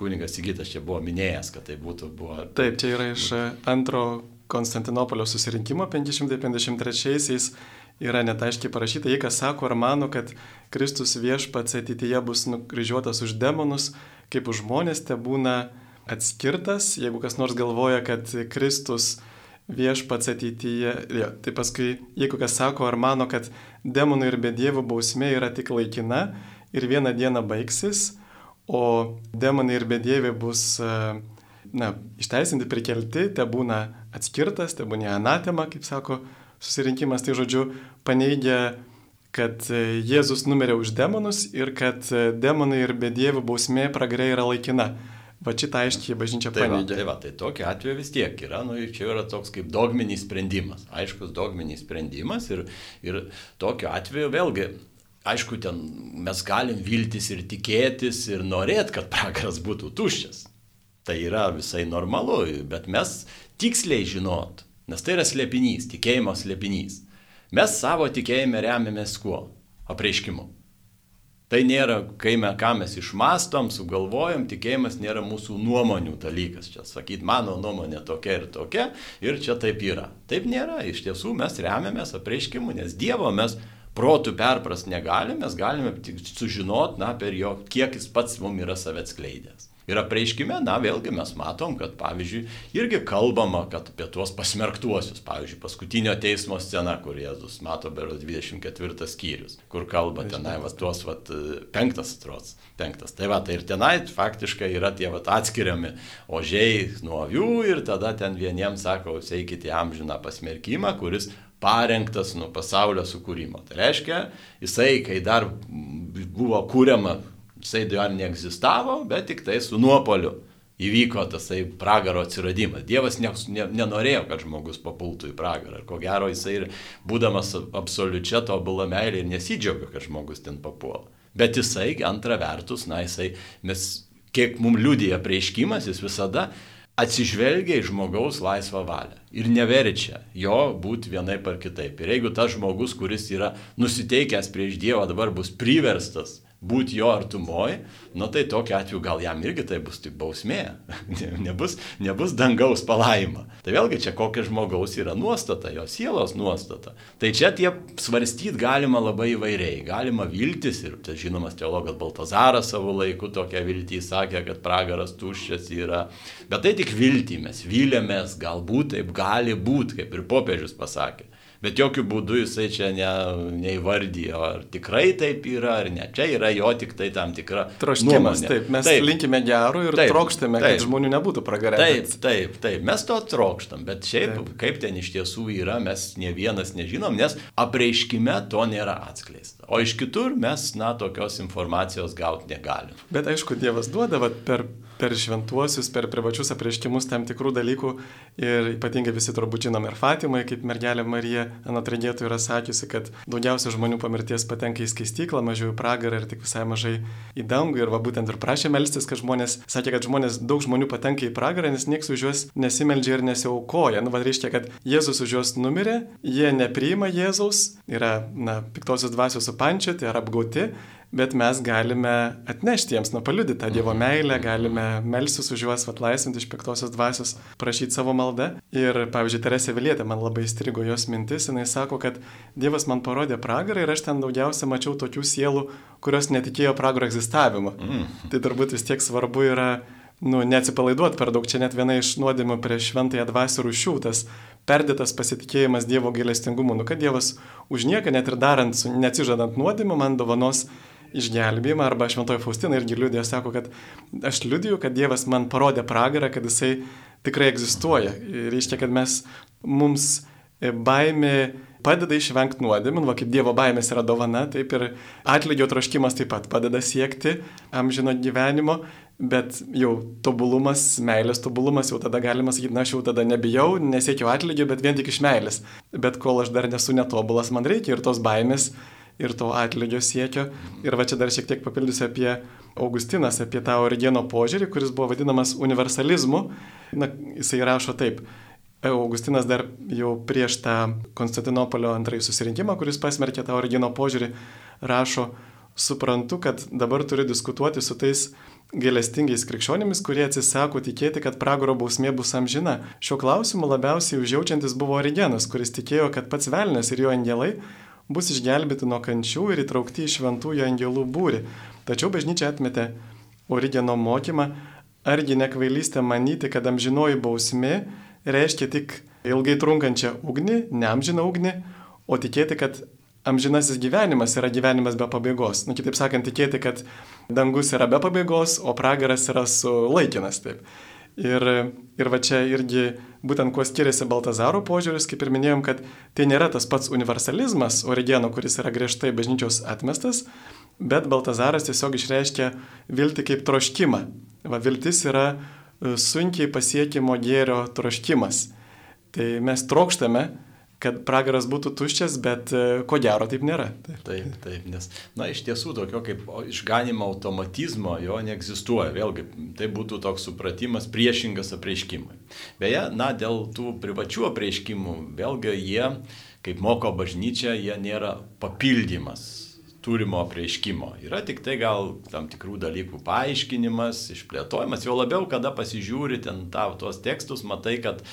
kunigas Sigitas čia buvo minėjęs, kad tai būtų buvo. Taip, čia yra iš antro Konstantinopolio susirinkimo 553-aisiais yra net aiškiai parašyta, jei kas sako ar mano, kad Kristus viešpats ateityje bus nukryžiuotas už demonus, kaip už žmonės te būna atskirtas, jeigu kas nors galvoja, kad Kristus viešpats ateityje, ja, tai paskui, jeigu kas sako ar mano, kad demonų ir bedievių bausmė yra tik laikina ir vieną dieną baigsis, o demonai ir bedieviai bus e, na, išteisinti, prikelti, te būna atskirtas, te būna anatema, kaip sako susirinkimas, tai žodžiu, paneigia, kad e, Jėzus numirė už demonus ir kad e, demonai ir bedievių bausmė pragarė yra laikina. Va šitą aiškiai bažnyčia. Tai va, tai, va, tai tokia atveju vis tiek yra, nu, čia yra toks kaip dogminis sprendimas, aiškus dogminis sprendimas ir, ir tokiu atveju vėlgi aišku, ten mes galim viltis ir tikėtis ir norėt, kad pragaras būtų tuščias. Tai yra visai normalu, bet mes tiksliai žinot, nes tai yra slėpinys, tikėjimo slėpinys. Mes savo tikėjime remiamės kuo? Apreiškimu. Tai nėra, kai mes ką mes išmastom, sugalvojam, tikėjimas nėra mūsų nuomonių dalykas. Čia sakyt, mano nuomonė tokia ir tokia ir čia taip yra. Taip nėra, iš tiesų mes remiamės apreiškimu, nes Dievo mes protų perpras negalim, mes galime tik sužinoti, na, per jo, kiek jis pats mums yra save atskleidęs. Ir apreiškime, na, vėlgi mes matom, kad, pavyzdžiui, irgi kalbama, kad apie tuos pasmerktuosius, pavyzdžiui, paskutinio teismo scena, kur Jėzus mato beros 24 skyrius, kur kalba tenai, va, tuos, va, penktas, atrods, penktas. Tai va, tai ir tenai faktiškai yra tie, va, atskiriami ožiai nuo avių ir tada ten vieniems sako, eikite amžiną pasmerkimą, kuris parengtas nuo pasaulio sukūrimo. Tai reiškia, jisai, kai dar buvo kūriama, jisai dar neegzistavo, bet tik tai su nuopoliu įvyko tasai pragaro atsiradimas. Dievas ne, ne, nenorėjo, kad žmogus papultų į pragarą. Ir ko gero jisai ir būdamas absoliučia tobulą meilę ir nesidžiaugia, kad žmogus ten papuola. Bet jisai, antra vertus, na jisai, mes, kiek mums liūdija prieškimas, jis visada atsižvelgia į žmogaus laisvą valią ir neverčia jo būti vienaip ar kitaip. Ir jeigu tas žmogus, kuris yra nusiteikęs prieš Dievą, dabar bus priverstas būti jo artumoji, nu tai tokiu atveju gal jam irgi tai bus tik bausmė, nebus, nebus dangaus palaima. Tai vėlgi čia kokia žmogaus yra nuostata, jo sielos nuostata. Tai čia tie svarstyti galima labai įvairiai, galima viltis ir tai žinomas teologas Baltazaras savo laiku tokią viltį sakė, kad pragaras tuščias yra. Bet tai tik viltį mes vilėmės, galbūt taip gali būti, kaip ir popiežius pasakė bet jokių būdų jisai čia ne, neįvardyjo, ar tikrai taip yra, ar ne. Čia yra jo tik tai tam tikra troškimas. Taip, mes taip, linkime gerų ir taip, trokštame, taip, kad žmonių nebūtų pragarę. Taip, taip, taip, mes to trokštam, bet šiaip taip. kaip ten iš tiesų yra, mes ne vienas nežinom, nes apreiškime to nėra atskleista. O iš kitur mes, na, tokios informacijos gauti negalim. Bet aišku, Dievas duoda vat, per per šventuosius, per privačius apreiškimus tam tikrų dalykų ir ypatingai visi turbūt žinom ir Fatimai, kaip mergelė Marija anot regėtų yra sakiusi, kad daugiausia žmonių po mirties patenka į skaistyklą, mažiau į pragarą ir tik visai mažai į dangų ir va būtent ir prašė melstis, kad žmonės, sakė, kad žmonės, daug žmonių patenka į pragarą, nes niekas už juos nesimeldžia ir nesiaukoja. Nu, va reiškia, kad Jėzus už juos numirė, jie nepriima Jėzaus, yra, na, piktosios dvasios supančioti ar apgauti bet mes galime atnešti jiems, na, paliudyti tą Dievo meilę, galime melsis už juos atlaisvinti iš piktosios dvasios, prašyti savo maldą. Ir, pavyzdžiui, Teresė Vilietė man labai įstrigo jos mintis, jinai sako, kad Dievas man parodė pragarą ir aš ten daugiausia mačiau tokių sielų, kurios netikėjo pragaro egzistavimo. Mm. Tai turbūt vis tiek svarbu yra nu, neatsipalaiduoti per daug. Čia net viena iš nuodėmų prieš šventąją dvasių rušių, tas perdėtas pasitikėjimas Dievo gailestingumu. Nu, kad Dievas už nieką, net ir darant, neatsižadant nuodėmę, man dovanos išgelbėjimą, arba Šventoji Faustina irgi liūdėjo, sako, kad aš liūdėjau, kad Dievas man parodė pragarą, kad jisai tikrai egzistuoja. Ir reiškia, kad mes, mums baimė padeda išvengti nuodėmių, va kaip Dievo baimės yra dovana, taip ir atlygio troškimas taip pat padeda siekti amžino gyvenimo, bet jau tobulumas, meilės tobulumas, jau tada galima sakyti, na aš jau tada nebijau, nesiekiau atlygio, bet vien tik iš meilės. Bet kol aš dar nesu netobulas, man reikia ir tos baimės, ir to atlygio siekio. Ir va čia dar šiek tiek papildysiu apie Augustinas, apie tą origeno požiūrį, kuris buvo vadinamas universalizmu. Na, jisai rašo taip. Augustinas dar jau prieš tą Konstantinopolio antrąjį susirinkimą, kuris pasmerkė tą origino požiūrį, rašo, suprantu, kad dabar turiu diskutuoti su tais gailestingais krikščionimis, kurie atsisako tikėti, kad pragaro bausmė bus amžina. Šiuo klausimu labiausiai užjaučiantis buvo Origenas, kuris tikėjo, kad pats velnės ir jo angelai bus išgelbėti nuo kančių ir įtraukti į šventųjų angelų būrį. Tačiau bažnyčia atmetė Origeno mokymą, argi nekvailystė manyti, kad amžinoji bausmė reiškia tik ilgai trunkančią ugnį, neamžiną ugnį, o tikėti, kad amžinasis gyvenimas yra gyvenimas be pabaigos. Nu, kitaip sakant, tikėti, kad dangus yra be pabaigos, o pragaras yra sulaikinas. Taip. Ir, ir va čia irgi būtent kuo skiriasi Baltazaro požiūris, kaip ir minėjom, kad tai nėra tas pats universalizmas Origeno, kuris yra griežtai bažnyčios atmestas, bet Baltazaras tiesiog išreiškia viltį kaip troškimą. Va, viltis yra sunkiai pasiekimo gėrio troškimas. Tai mes trokštame, kad pragaras būtų tuščias, bet e, ko gero taip nėra. Taip, taip, taip nes, na, iš tiesų tokio kaip išganimo automatizmo jo neegzistuoja. Vėlgi, tai būtų toks supratimas priešingas apreiškimui. Beje, na, dėl tų privačių apreiškimų, vėlgi jie, kaip moko bažnyčia, jie nėra papildymas turimo prieiškimo. Yra tik tai gal tam tikrų dalykų paaiškinimas, išplėtojimas, jau labiau, kada pasižiūri ten tavo tuos tekstus, matai, kad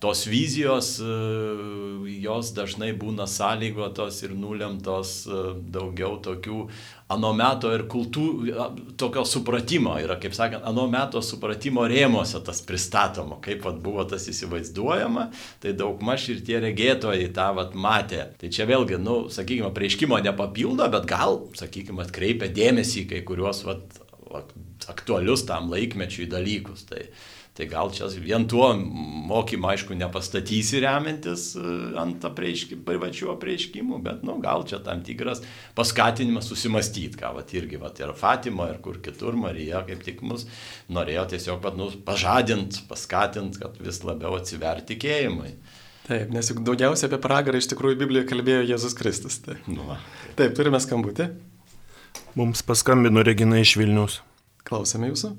tos vizijos, e, jos dažnai būna sąlygotos ir nulemtos e, daugiau tokių ano meto ir kultūrų, tokio supratimo, yra, kaip sakant, ano meto supratimo rėmose tas pristatoma, kaip vat, buvo tas įsivaizduojama, tai daug maž ir tie regėtojai tą vat, matė. Tai čia vėlgi, nu, sakykime, prieškimo nepapildo, bet gal, sakykime, atkreipia dėmesį kai kuriuos vat, aktualius tam laikmečiui dalykus. Tai, Tai gal čia vien tuo mokymą, aišku, nepastatysi remiantis e, ant privačių apreiškimų, bet, nu, gal čia tam tikras paskatinimas susimastyti, ką, va, irgi, va, ir Fatima, ir kur kitur Marija, kaip tik mus norėjo tiesiog, va, nu, pažadinti, paskatinti, kad vis labiau atsiverti tikėjimui. Taip, nes juk daugiausiai apie pragarą iš tikrųjų Biblijoje kalbėjo Jėzus Kristus. Taip, nu, va. taip turime skambutį. Mums paskambino Regina iš Vilnius. Klausome jūsų.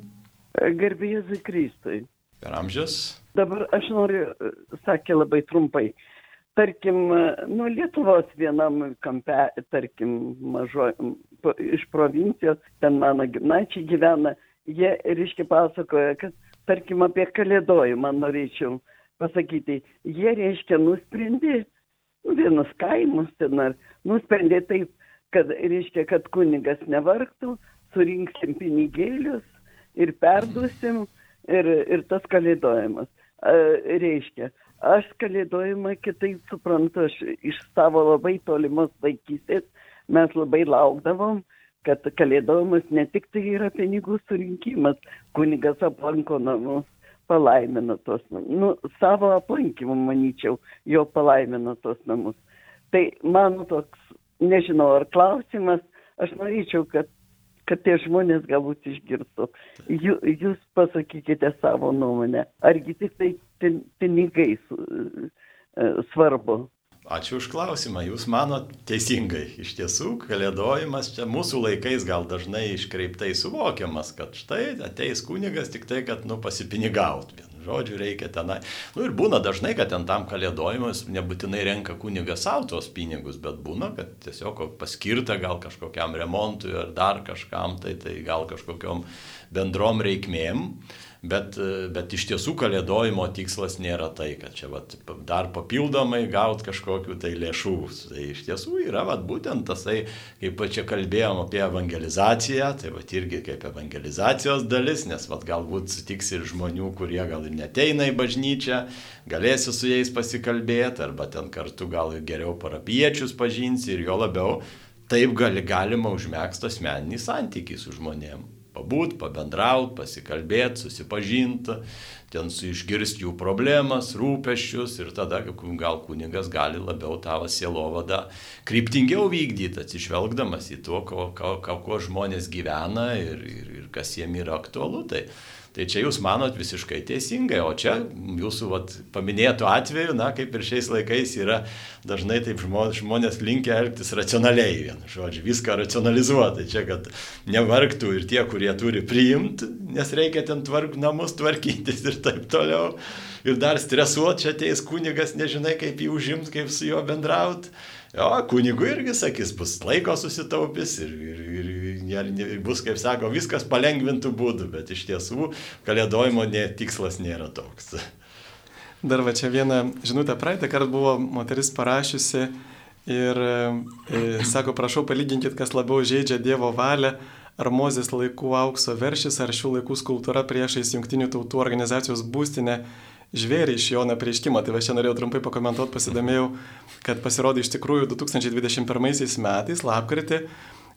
Garbėjai Kristui. Per amžius? Dabar aš noriu, sakė labai trumpai. Tarkim, nuo Lietuvos vienam kampe, tarkim, mažo, iš provincijos, ten mano gimnačiai gyvena, jie, reiškia, pasakoja, kad, tarkim, apie kalėdojimą norėčiau pasakyti. Jie, reiškia, nusprendė vienus kaimus ten ar nusprendė taip, kad, reiškia, kad kunigas nevargtų, surinksim pinigėlius ir perduosim ir, ir tas kalėdojimas. Reiškia, aš kalėdojimą kitaip suprantu, aš iš savo labai tolimos vaikystės mes labai laukdavom, kad kalėdojimas ne tik tai yra pinigų surinkimas, kunigas aplanko namus, palaimino tos namus. Nu, savo aplankimu, manyčiau, jo palaimino tos namus. Tai man toks, nežinau, ar klausimas, aš norėčiau, kad kad tie žmonės galbūt išgirstų. Jų, jūs pasakykite savo nuomonę. Argi tik tai pinigai e, svarbu? Ačiū už klausimą. Jūs manot teisingai. Iš tiesų, kalėdojimas čia mūsų laikais gal dažnai iškreiptai suvokiamas, kad štai ateis kunigas tik tai, kad, nu, pasipinigaut. Žodžiu, reikia tenai. Nu ir būna dažnai, kad ten tam kalėdojimas nebūtinai renka kunigas savo tuos pinigus, bet būna, kad tiesiog paskirta gal kažkokiam remontui ar dar kažkam, tai, tai gal kažkokiam bendrom reikmėm. Bet, bet iš tiesų kalėdojimo tikslas nėra tai, kad čia vat, dar papildomai gaut kažkokiu tai lėšų. Tai iš tiesų yra vat, būtent tasai, kaip čia kalbėjom apie evangelizaciją, tai vat, irgi kaip evangelizacijos dalis, nes vat, galbūt sutiks ir žmonių, kurie gal ir neteina į bažnyčią, galėsi su jais pasikalbėti, arba ten kartu gal geriau parapiečius pažinsi ir jo labiau. Taip gali, galima užmėgsti asmeninį santykį su žmonėm pabūt, pabendraut, pasikalbėti, susipažinti, ten su išgirsti jų problemas, rūpeščius ir tada gal kunigas gali labiau tavo sielovadą kryptingiau vykdyti, atsižvelgdamas į to, ko, ko, ko, ko žmonės gyvena ir, ir, ir kas jiem yra aktualu. Tai, Tai čia jūs manot visiškai teisingai, o čia jūsų vat, paminėtų atveju, na, kaip ir šiais laikais yra dažnai taip žmonės linkia elgtis racionaliai, vienu žodžiu, viską racionalizuoti. Čia, kad nevargtų ir tie, kurie turi priimti, nes reikia ten tvark, namus tvarkytis ir taip toliau. Ir dar stresuoti, čia ateis kunigas, nežinai, kaip jį užimti, kaip su juo bendrauti. Jo, kunigų irgi sakys, bus laiko susitaupys ir, ir, ir, ir bus, kaip sako, viskas palengvintų būdų, bet iš tiesų kalėdojimo ne, tikslas nėra toks. Dar va čia viena žinutė praeitą kartą buvo moteris parašiusi ir e, sako, prašau palyginkit, kas labiau žaidžia Dievo valią, ar Mozės laikų aukso veršis, ar šių laikų skultūra priešais Junktinių tautų organizacijos būstinę žvėrį iš Jono prieškimo. Tai va čia norėjau trumpai pakomentuoti, pasidomėjau, kad pasirodė iš tikrųjų 2021 metais, lapkritį,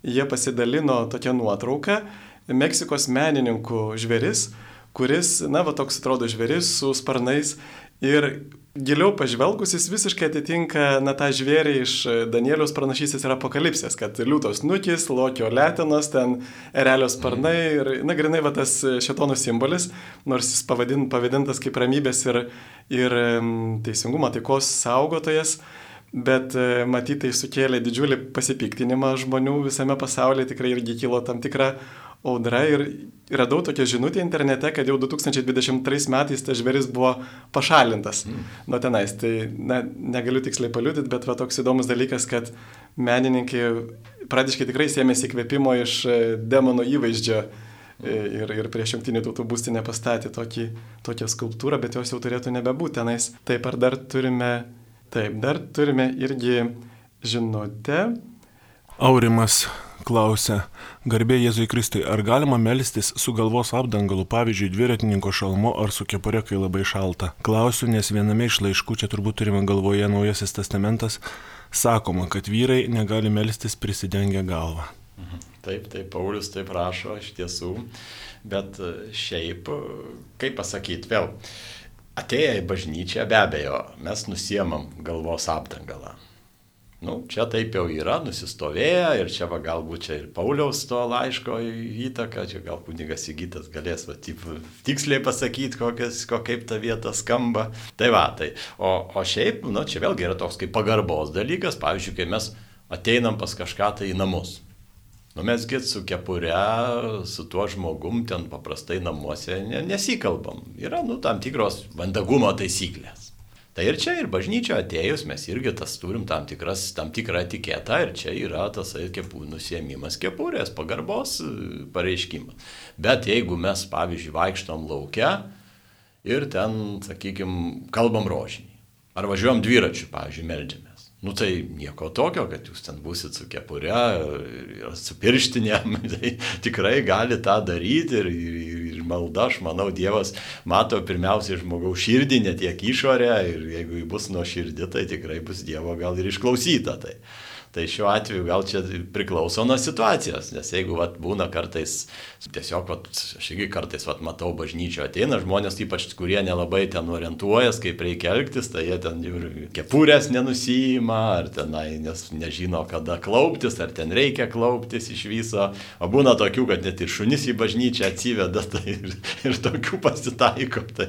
jie pasidalino tokią nuotrauką Meksikos menininkų žvėris, kuris, na, va toks atrodo žvėris su sparnais ir giliau pažvelgus jis visiškai atitinka, na, tą žvėrį iš Danieliaus pranašysės ir apokalipsės, kad liūtos nukis, lokio letinos, ten erelio sparnai ir, na, grinai, va tas šetono simbolis, nors jis pavadin, pavadintas kaip ramybės ir, ir teisingumo taikos saugotojas. Bet e, matytai sukėlė didžiulį pasipiktinimą žmonių visame pasaulyje, tikrai irgi kilo tam tikra audra ir radau tokią žinutę internete, kad jau 2023 metais tas žvėris buvo pašalintas mm. nuo tenais. Tai na, negaliu tiksliai paliūdyti, bet va toks įdomus dalykas, kad menininkai pradiškai tikrai sėmėsi įkvėpimo iš e, demono įvaizdžio e, ir, ir prieš jungtinių tautų būstinę pastatė tokį, tokią skulptūrą, bet jos jau turėtų nebebūti tenais. Taip, ar dar turime, taip, dar turime irgi žinutę. Aurimas klausia, garbė Jėzui Kristui, ar galima melstis su galvos apdangalu, pavyzdžiui, dviratininko šalmu ar su kepure, kai labai šalta? Klausiu, nes viename iš laiškų, čia turbūt turime galvoje Naujasis testamentas, sakoma, kad vyrai negali melstis prisidengę galvą. Mhm. Taip, taip, Paulius taip rašo iš tiesų, bet e, šiaip, kaip pasakyti, vėl, atėję į bažnyčią, be abejo, mes nusiemam galvos apdangalą. Nu, čia taip jau yra, nusistovėję ir čia va, galbūt čia ir Pauliaus to laiško įtaka, čia gal kunigas įgytas galės va, taip, tiksliai pasakyti, kokias, ko, kaip ta vieta skamba. Tai va, tai. O, o šiaip, nu, čia vėlgi yra toks kaip pagarbos dalykas, pavyzdžiui, kai mes ateinam pas kažką tai į namus. Nu, mes git su kepure, su tuo žmogum ten paprastai namuose nesikalbam. Yra, nu, tam tikros mandagumo taisyklės. Tai ir čia, ir bažnyčio atėjus, mes irgi tas turim tam, tikras, tam tikrą etiketą ir čia yra tas kepų nusiemimas kepurės, pagarbos e, pareiškimas. Bet jeigu mes, pavyzdžiui, vaikštom laukia ir ten, sakykime, kalbam rožinį, ar važiuojam dviračiu, pavyzdžiui, meldžiamės. Nu tai nieko tokio, kad jūs ten busit su kepure ir su pirštinėm, tai tikrai gali tą daryti ir, ir, ir malda, aš manau, Dievas mato pirmiausiai žmogaus širdį, ne tiek išorę ir jeigu jį bus nuo širdį, tai tikrai bus Dievo gal ir išklausyta. Tai. Tai šiuo atveju gal čia priklauso nuo situacijos, nes jeigu vat, būna kartais, tiesiog, vat, aš irgi kartais vat, matau bažnyčio ateina žmonės, ypač kurie nelabai ten orientuojas, kaip reikia elgtis, tai jie ten ir kepurės nenusijima, ar tenai nes, nežino, kada klauptis, ar ten reikia klauptis iš viso. O būna tokių, kad net ir šunis į bažnyčią atsiveda, tai ir, ir tokių pasitaiko. Tai,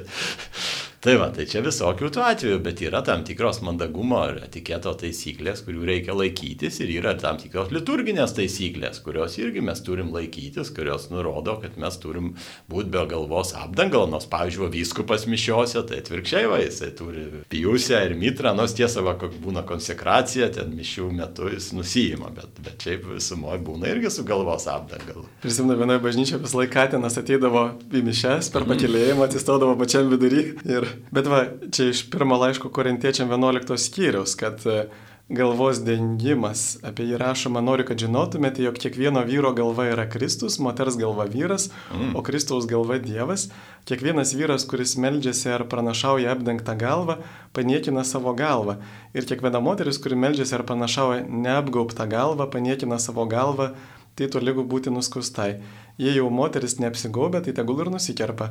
Tai va, tai čia visokių tų atvejų, bet yra tam tikros mandagumo ir etiketo taisyklės, kurių reikia laikytis ir yra tam tikros liturginės taisyklės, kurios irgi mes turim laikytis, kurios nurodo, kad mes turim būti be galvos apdangalo, nors, pavyzdžiui, vyskupas mišiose, tai atvirkščiai va, jisai turi pijusę ir mitrą, nors tiesa, va, būna konsekracija, ten mišių metu jis nusijima, bet, bet šiaip visumoje būna irgi su galvos apdangalu. Prisimenu, vienoje bažnyčioje vis laiką tenas ateidavo į mišes per pakilėjimą, atsistodavo pačiam vidury ir Bet va, čia iš pirmo laiško korintiečiam 11 skyriaus, kad e, galvos dengimas, apie jį rašoma, noriu, kad žinotumėte, jog kiekvieno vyro galva yra Kristus, moters galva vyras, mm. o Kristaus galva Dievas. Kiekvienas vyras, kuris meldžiasi ar pranašauja apdengtą galvą, paniekina savo galvą. Ir kiekviena moteris, kuri meldžiasi ar pranašauja neapgaubtą galvą, paniekina savo galvą, tai to lygu būti nuskustai. Jei jau moteris neapsigaubė, tai tegul ir nusikerpa.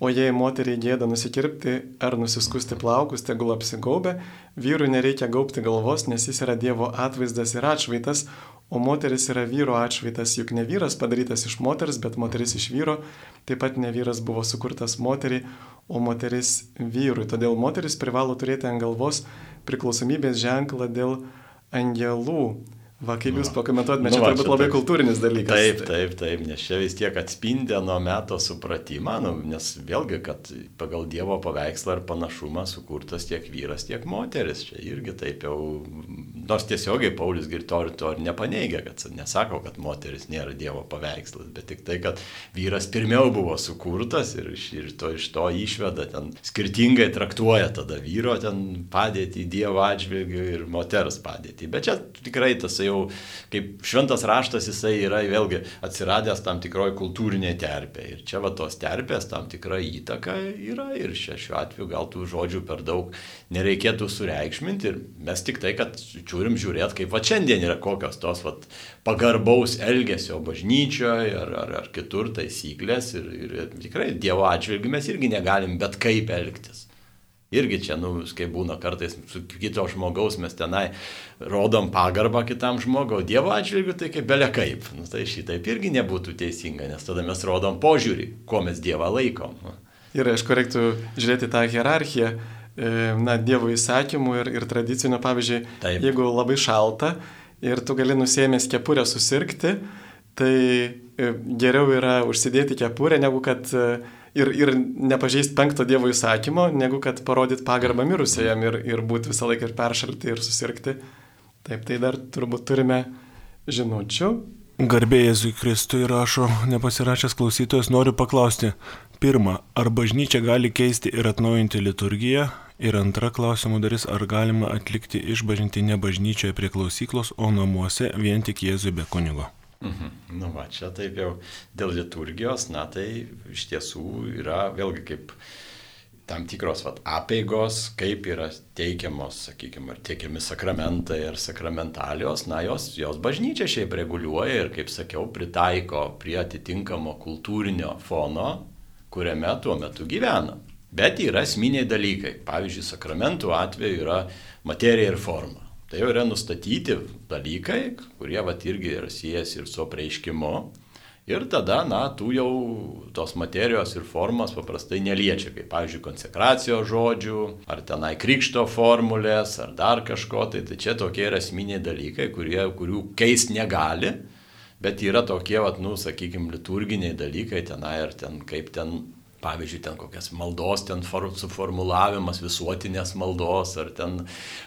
O jei moteriai gėda nusikirpti ar nusiskusti plaukus, tegul apsigaubė, vyrui nereikia gaubti galvos, nes jis yra Dievo atvaizdas ir atšvaitas, o moteris yra vyro atšvaitas, juk ne vyras padarytas iš moters, bet moteris iš vyro, taip pat ne vyras buvo sukurtas moteriai, o moteris vyrui. Todėl moteris privalo turėti ant galvos priklausomybės ženklą dėl angelų. Va, kaip jūs pakomentuotumėte, Nu čia va, turbūt čia labai taip. kultūrinis dalykas. Taip, taip, taip, nes čia vis tiek atspindė nuo meto supratimą, nu, nes vėlgi, kad pagal Dievo paveikslą ir panašumą sukurtas tiek vyras, tiek moteris. Čia irgi taip jau, nors tiesiogiai Paulius Girto ir to ir nepaneigia, kad nesako, kad moteris nėra Dievo paveikslas, bet tik tai, kad vyras pirmiau buvo sukurtas ir, ir to, iš to išveda ten skirtingai traktuoja tada vyro ten padėtį Dievo atžvilgių ir moters padėtį. Bet čia tikrai tas jau, kaip šventas raštas, jisai yra vėlgi atsiradęs tam tikroje kultūrinėje terpėje. Ir čia va tos terpės tam tikra įtaka yra ir čia šiuo atveju gal tų žodžių per daug nereikėtų sureikšminti. Ir mes tik tai, kad turim žiūrėti, kaip va šiandien yra kokios tos va pagarbaus elgesio bažnyčioje ar, ar, ar kitur taisyklės. Ir, ir tikrai Dievo atžvilgiu mes irgi negalim bet kaip elgtis. Irgi čia, nu, kaip būna kartais su kito žmogaus mes tenai rodom pagarbą kitam žmogui, o Dievo atžvilgiu tai kaip belia kaip. Nu, tai šitaip irgi nebūtų teisinga, nes tada mes rodom požiūrį, kuo mes Dievą laikom. Ir aišku, reiktų žiūrėti tą hierarchiją, e, na, Dievo įsakymų ir, ir tradicinio, pavyzdžiui, Taip. jeigu labai šalta ir tu gali nusėmęs kepurę susirgti, tai e, geriau yra užsidėti kepurę, negu kad e, ir, ir nepažeisti penkto Dievo įsakymo, negu kad parodyti pagarbą mirusiajam ir, ir būti visą laiką ir peršalti ir susirgti. Taip, tai dar turbūt turime žinučių. Garbė Jėzui Kristui rašo nepasirašęs klausytojas, noriu paklausti. Pirma, ar bažnyčia gali keisti ir atnaujinti liturgiją? Ir antra klausimų dalis, ar galima atlikti išbažinti ne bažnyčioje prie klausyklos, o namuose vien tik Jėzui be kunigo? Mhm. Nu va, čia taip jau dėl liturgijos, na tai iš tiesų yra vėlgi kaip tam tikros vat, apėgos, kaip yra teikiamos, sakykime, ar teikiami sakramentai ar sakramentalijos, na jos, jos bažnyčia šiaip reguliuoja ir, kaip sakiau, pritaiko prie atitinkamo kultūrinio fono, kuriame tuo metu gyvena. Bet yra esminiai dalykai. Pavyzdžiui, sakramentų atveju yra materija ir forma. Tai jau yra nustatyti dalykai, kurie vat irgi yra siejęs ir su apreiškimu. Ir tada, na, tų jau tos materijos ir formos paprastai neliečia, kaip, pavyzdžiui, konsekracijos žodžių, ar tenai krikšto formulės, ar dar kažko, tai, tai čia tokie yra esminiai dalykai, kurie, kurių keist negali, bet yra tokie, vat, nu, sakykime, liturginiai dalykai tenai, ar ten kaip ten pavyzdžiui, ten kokias maldos, ten for, suformulavimas visuotinės maldos, ar ten,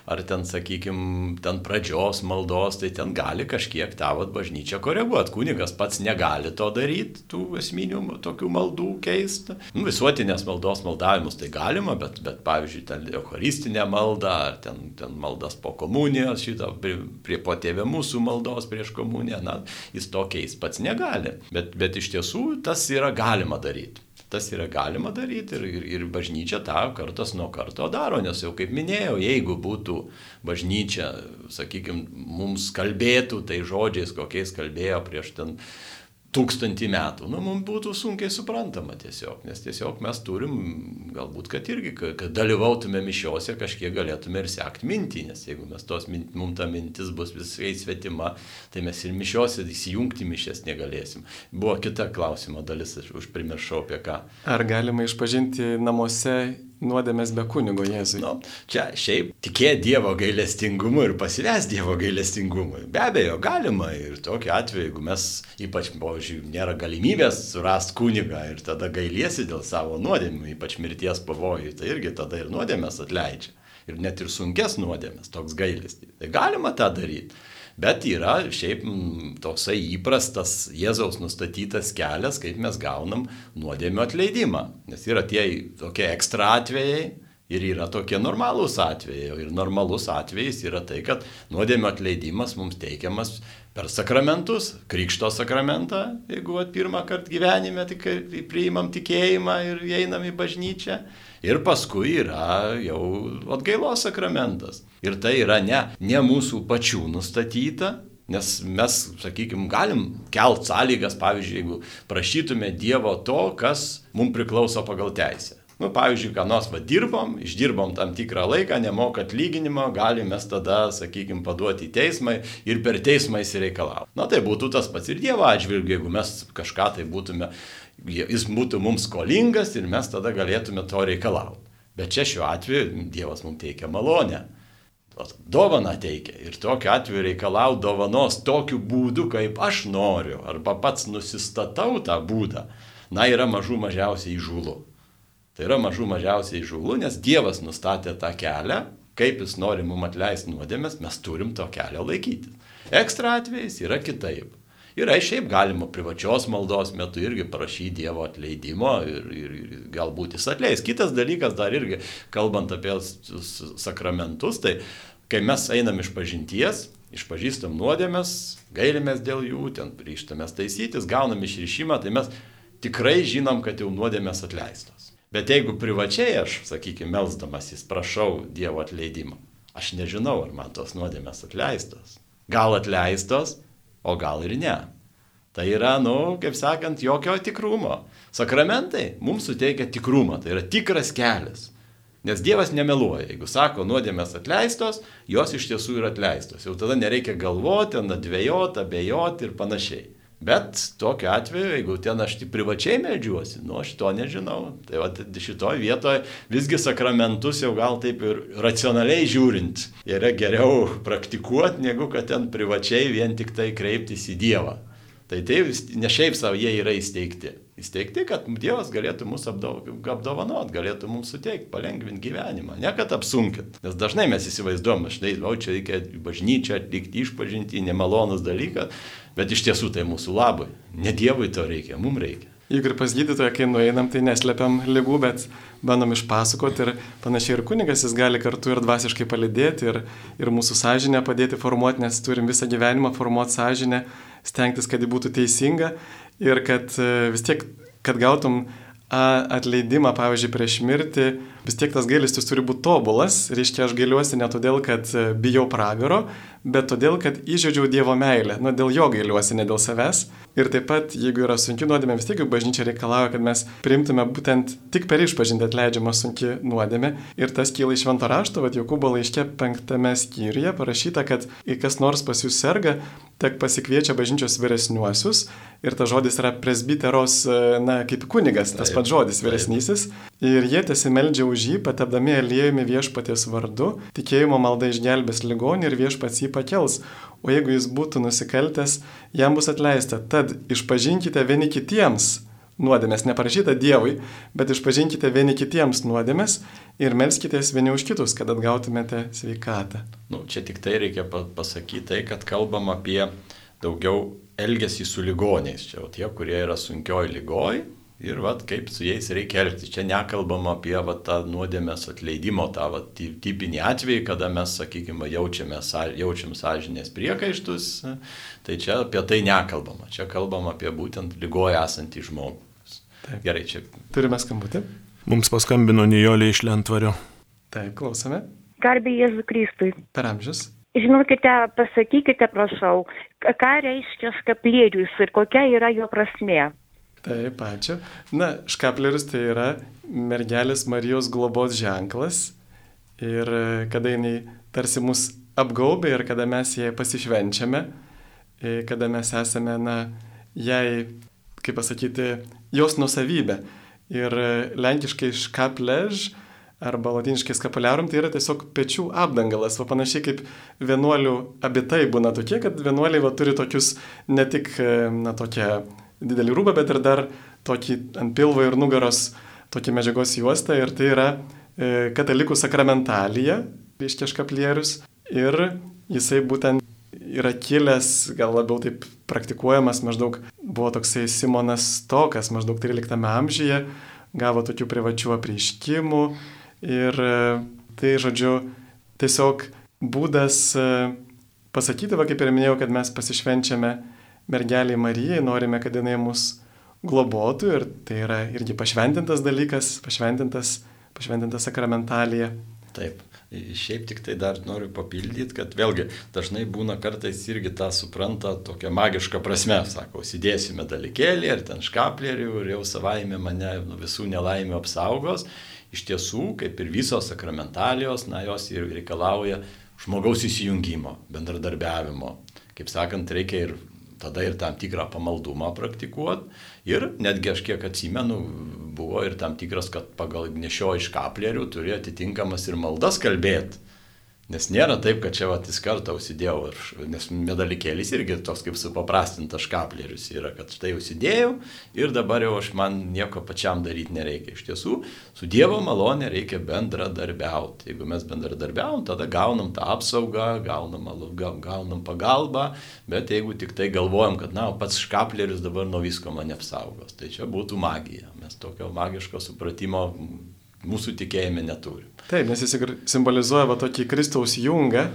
ar ten sakykime, ten pradžios maldos, tai ten gali kažkiek tavat bažnyčią koreguoti. Kunigas pats negali to daryti, tų esminių tokių maldų keisti. Nu, visuotinės maldos maldavimus tai galima, bet, bet pavyzdžiui, ten eucharistinė malda, ar ten, ten maldas po komunijos, šitą prie, prie potėvė mūsų maldos prieš komuniją, na, jis to keisti pats negali. Bet, bet iš tiesų tas yra galima daryti. Tas yra galima daryti ir, ir, ir bažnyčia tą kartas nuo karto daro, nes jau kaip minėjau, jeigu būtų bažnyčia, sakykime, mums kalbėtų tai žodžiais, kokiais kalbėjo prieš ten tūkstantį metų, nu, mums būtų sunkiai suprantama tiesiog, nes tiesiog mes turim, galbūt, kad irgi, kad dalyvautume mišiuose, kažkiek galėtume ir sekti mintį, nes jeigu mes tos, min- mums ta mintis bus visai svetima, tai mes ir mišiuose įsijungti mišės negalėsim. Buvo kita klausimo dalis, aš užprimiršau apie ką. Ar galima išpažinti namuose nuodėmės be kunigo Jėzui? Nu, čia šiaip tikėti Dievo gailestingumu ir pasives Dievo gailestingumui. Be abejo, galima ir tokiu atveju, jeigu mes ypač, pavyzdžiui, nėra galimybės surasti kunigą ir tada gailiesi dėl savo nuodėmių, ypač mirties pavojų, tai irgi tada ir nuodėmės atleidžia. Ir net ir sunkes nuodėmės, toks gailestis. Tai galima tą daryti. Bet yra šiaip mm, toksai įprastas Jėzaus nustatytas kelias, kaip mes gaunam nuodėmio atleidimą. Nes yra tie tokie ekstra atvejai ir yra tokie normalūs atvejai. Ir normalus atvejis yra tai, kad nuodėmio atleidimas mums teikiamas per sakramentus, krikšto sakramentą, jeigu at, pirmą kartą gyvenime tik priimam tikėjimą ir einam į bažnyčią. Ir paskui yra jau atgailos sakramentas. Ir tai yra ne, ne mūsų pačių nustatyta, Nes mes, sakykime, galim kelt sąlygas, pavyzdžiui, jeigu prašytume Dievo to, kas mums priklauso pagal teisę. Nu, pavyzdžiui, ką nors va dirbom, išdirbom tam tikrą laiką, nemoka atlyginimo, galime tada, sakykime, paduoti į teismą ir per teismą įsireikalauti. Na, tai būtų tas pats ir Dievo atžvilgiu, jeigu mes kažką tai būtume, jis būtų mums skolingas ir mes tada galėtume to reikalauti. Bet čia šiuo atveju Dievas mums teikia malonę. Dovana teikia ir tokiu atveju reikalau dovanos tokiu būdu, kaip aš noriu, arba pats nusistatau tą būdą, na yra mažų mažiausiai įžūlu. Tai yra mažų mažiausiai įžūlu, nes Dievas nustatė tą kelią, kaip jis nori mums atleisti nuodėmės, mes turim to kelio laikytis. Ekstra atvejais yra kitaip. Ir šiaip galima privačios maldos metu irgi prašyti Dievo atleidimo ir, ir, ir galbūt jis atleis. Kitas dalykas dar irgi, kalbant apie sakramentus, tai kai mes einam iš pažinties, išpažįstam nuodėmės, gailimės dėl jų, ten ryštamės taisytis, gaunam išrišimą, tai mes tikrai žinom, kad jau nuodėmės atleistos. Bet jeigu privačiai aš, sakykime, melzdamasis prašau Dievo atleidimo, aš nežinau, ar man tos nuodėmės atleistos. Gal atleistos, o gal ir ne. Tai yra, nu, kaip sakant, jokio tikrumo. Sakramentai mums suteikia tikrumą, tai yra tikras kelias. Nes Dievas nemeluoja. Jeigu sako, nuodėmės atleistos, jos iš tiesų yra atleistos. Jau tada nereikia galvoti, nadvėjoti, abejoti ir panašiai. Bet tokiu atveju, jeigu ten aš tik privačiai medžiuosi, nu aš to nežinau. Tai va šitoje vietoje visgi sakramentus jau gal taip ir racionaliai žiūrint yra geriau praktikuoti, negu kad ten privačiai vien tik tai kreiptis į Dievą. Tai tai ne šiaip savo jie yra įsteigti. Įsteigti, kad Dievas galėtų mus apdovanot, galėtų mums suteikti, palengvinti gyvenimą, ne kad apsunkint. Nes dažnai mes įsivaizduom, štai, o čia reikia bažnyčią atlikti išpažinti, nemalonus dalykas, bet iš tiesų tai mūsų labui. Ne Dievui to reikia, mums reikia. Juk ir pas gydytoją, kai nueinam, tai neslepiam lygų, bet bandom išpasakoti ir panašiai ir kunigas jis gali kartu ir dvasiškai palidėti ir, ir mūsų sąžinę padėti formuoti, nes turim visą gyvenimą formuoti sąžinę, stengtis, kad ji būtų teisinga ir kad e, vis tiek, kad gautum atleidimą, pavyzdžiui, prieš mirtį, vis tiek tas gailestis turi būti tobulas. Reiškia, aš gailiuosi ne todėl, kad e, bijau pragaro, bet todėl, kad įžeidžiau Dievo meilę. Nu, dėl jo gailiuosi, ne dėl savęs. Ir taip pat, jeigu yra sunki nuodėmė, vis tiek bažnyčia reikalauja, kad mes priimtume būtent tik per išpažinti atleidžiamą sunki nuodėmė. Ir tas kyla iš švento rašto, vad Jokūbo laiške penktame skyriuje parašyta, kad jei kas nors pas jūs serga, tek pasikviečia bažnyčios vyresniuosius. Ir tas žodis yra presbiteros, na, kaip kunigas, tas pats žodis vyresnysis. Ir jie tiesiog meldžia už jį, patepdami aliejumi viešpaties vardu, tikėjimo malda išgelbės ligonį ir viešpats jį pakels o jeigu jis būtų nusikaltęs, jam bus atleista. Tad išpažinkite vieni kitiems nuodėmės, neparašyta Dievui, bet išpažinkite vieni kitiems nuodėmės ir melskitės vieni už kitus, kad atgautumėte sveikatą. Nu, čia tik tai reikia pasakyti, tai, kad kalbam apie daugiau elgesį su ligoniais. Čia tie, kurie yra sunkioj lygoj, ir vat, kaip su jais reikia elgtis. Čia nekalbam apie vat, tą nuodėmės atleidimo, tą vat, tipinį atvejį, kada mes, sakykime, jaučiame, jaučiam sąžinės priekaištus, tai čia apie tai nekalbama. Čia kalbam apie būtent lygoje esantį žmogų. Taip. Gerai, čia. Turime skambutį. Mums paskambino Nijolė iš Lentvario. Taip, klausome. Garbė Jėzų Kristui. Per amžius. Žinokite, pasakykite, prašau, ką reiškia škaplierius ir kokia yra jo prasmė. Taip, ačiū. Na, škapleris tai yra mergelės Marijos globos ženklas. Ir e, kada jinai tarsi mus apgaubė ir kada mes jai pasišvenčiame, e, kada mes esame, na, jai, kaip pasakyti, jos nusavybė. Ir e, lenkiškai škaplež arba latiniškai skapularum tai yra tiesiog pečių apdangalas, o panašiai kaip vienuolių abitai būna tokie, kad vienuoliai va turi tokius ne tik, na, tokia didelį rūbą, bet ir dar tokį ant pilvo ir nugaros tokį medžiagos juostą. Ir tai yra e, katalikų sakramentalija, reiškia škaplierius ir jisai būtent yra kilęs, gal labiau taip praktikuojamas, maždaug buvo toksai Simonas Tokas, maždaug 13 amžiuje, gavo tokių privačių apreiškimų. Ir e, tai, žodžiu, tiesiog būdas e, pasakyti, va kaip ir minėjau, kad mes pasišvenčiame mergeliai Marijai, norime, kad jinai mus globotų ir tai yra irgi pašventintas dalykas, pašventintas, pašventintas sakramentalija. Taip. Šiaip tik tai dar noriu papildyti, kad vėlgi dažnai būna kartais irgi tą supranta tokia magiška prasme, sako, įdėsime dalykėlį ar ten škaplerių ir jau savaime mane nuo visų nelaimių apsaugos. Iš tiesų, kaip ir visos sakramentalijos, na, jos ir reikalauja žmogaus įsijungimo, bendradarbiavimo. Kaip sakant, reikia ir tada ir tam tikrą pamaldumą praktikuoti. Ir netgi aš kiek atsimenu, buvo ir tam tikras, kad pagal nešio iš kaplerių turi atitinkamas ir maldas kalbėti. Nes nėra taip, kad čia vat iš karto užsidėjau, nes medalikėlis irgi toks kaip supaprastintas škaplerius yra, kad štai užsidėjau ir dabar jau aš man nieko pačiam daryti nereikia. Iš tiesų, su Dievo malonė reikia bendradarbiauti. Jeigu mes bendradarbiavom, tada gaunam tą apsaugą, gaunam, gaunam pagalbą, bet jeigu tik tai galvojam, kad, na, pats škaplerius dabar nuo visko mane apsaugos, tai čia būtų magija. Mes tokio magiško supratimo mūsų tikėjime neturim. Taip, nes jis simbolizuoja va tokį Kristaus jungą,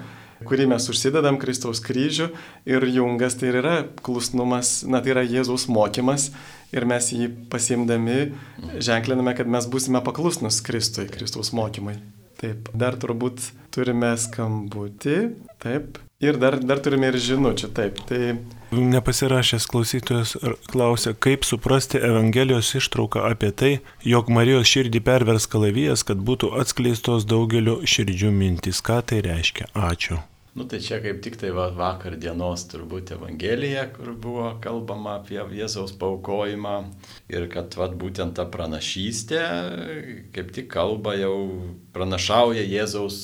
kurį mes užsidedam Kristaus kryžių ir jungas tai yra klusnumas, na tai yra Jėzaus mokymas ir mes jį pasimdami ženkliname, kad mes būsime paklusnus Kristui, Kristaus mokymai. Taip, dar turbūt turime skambutį, taip, ir dar, dar turime ir žinučių, taip, tai Nepasirašęs klausytojas klausia, kaip suprasti Evangelijos ištrauką apie tai, jog Marijos širdį pervers kalavijas, kad būtų atskleistos daugelio širdžių mintys. Ką tai reiškia? Ačiū. Nu tai čia kaip tik tai va, vakar dienos turbūt Evangelija, kur buvo kalbama apie Jėzaus paukojimą ir kad va, būtent ta pranašystė kaip tik kalba jau pranašauja Jėzaus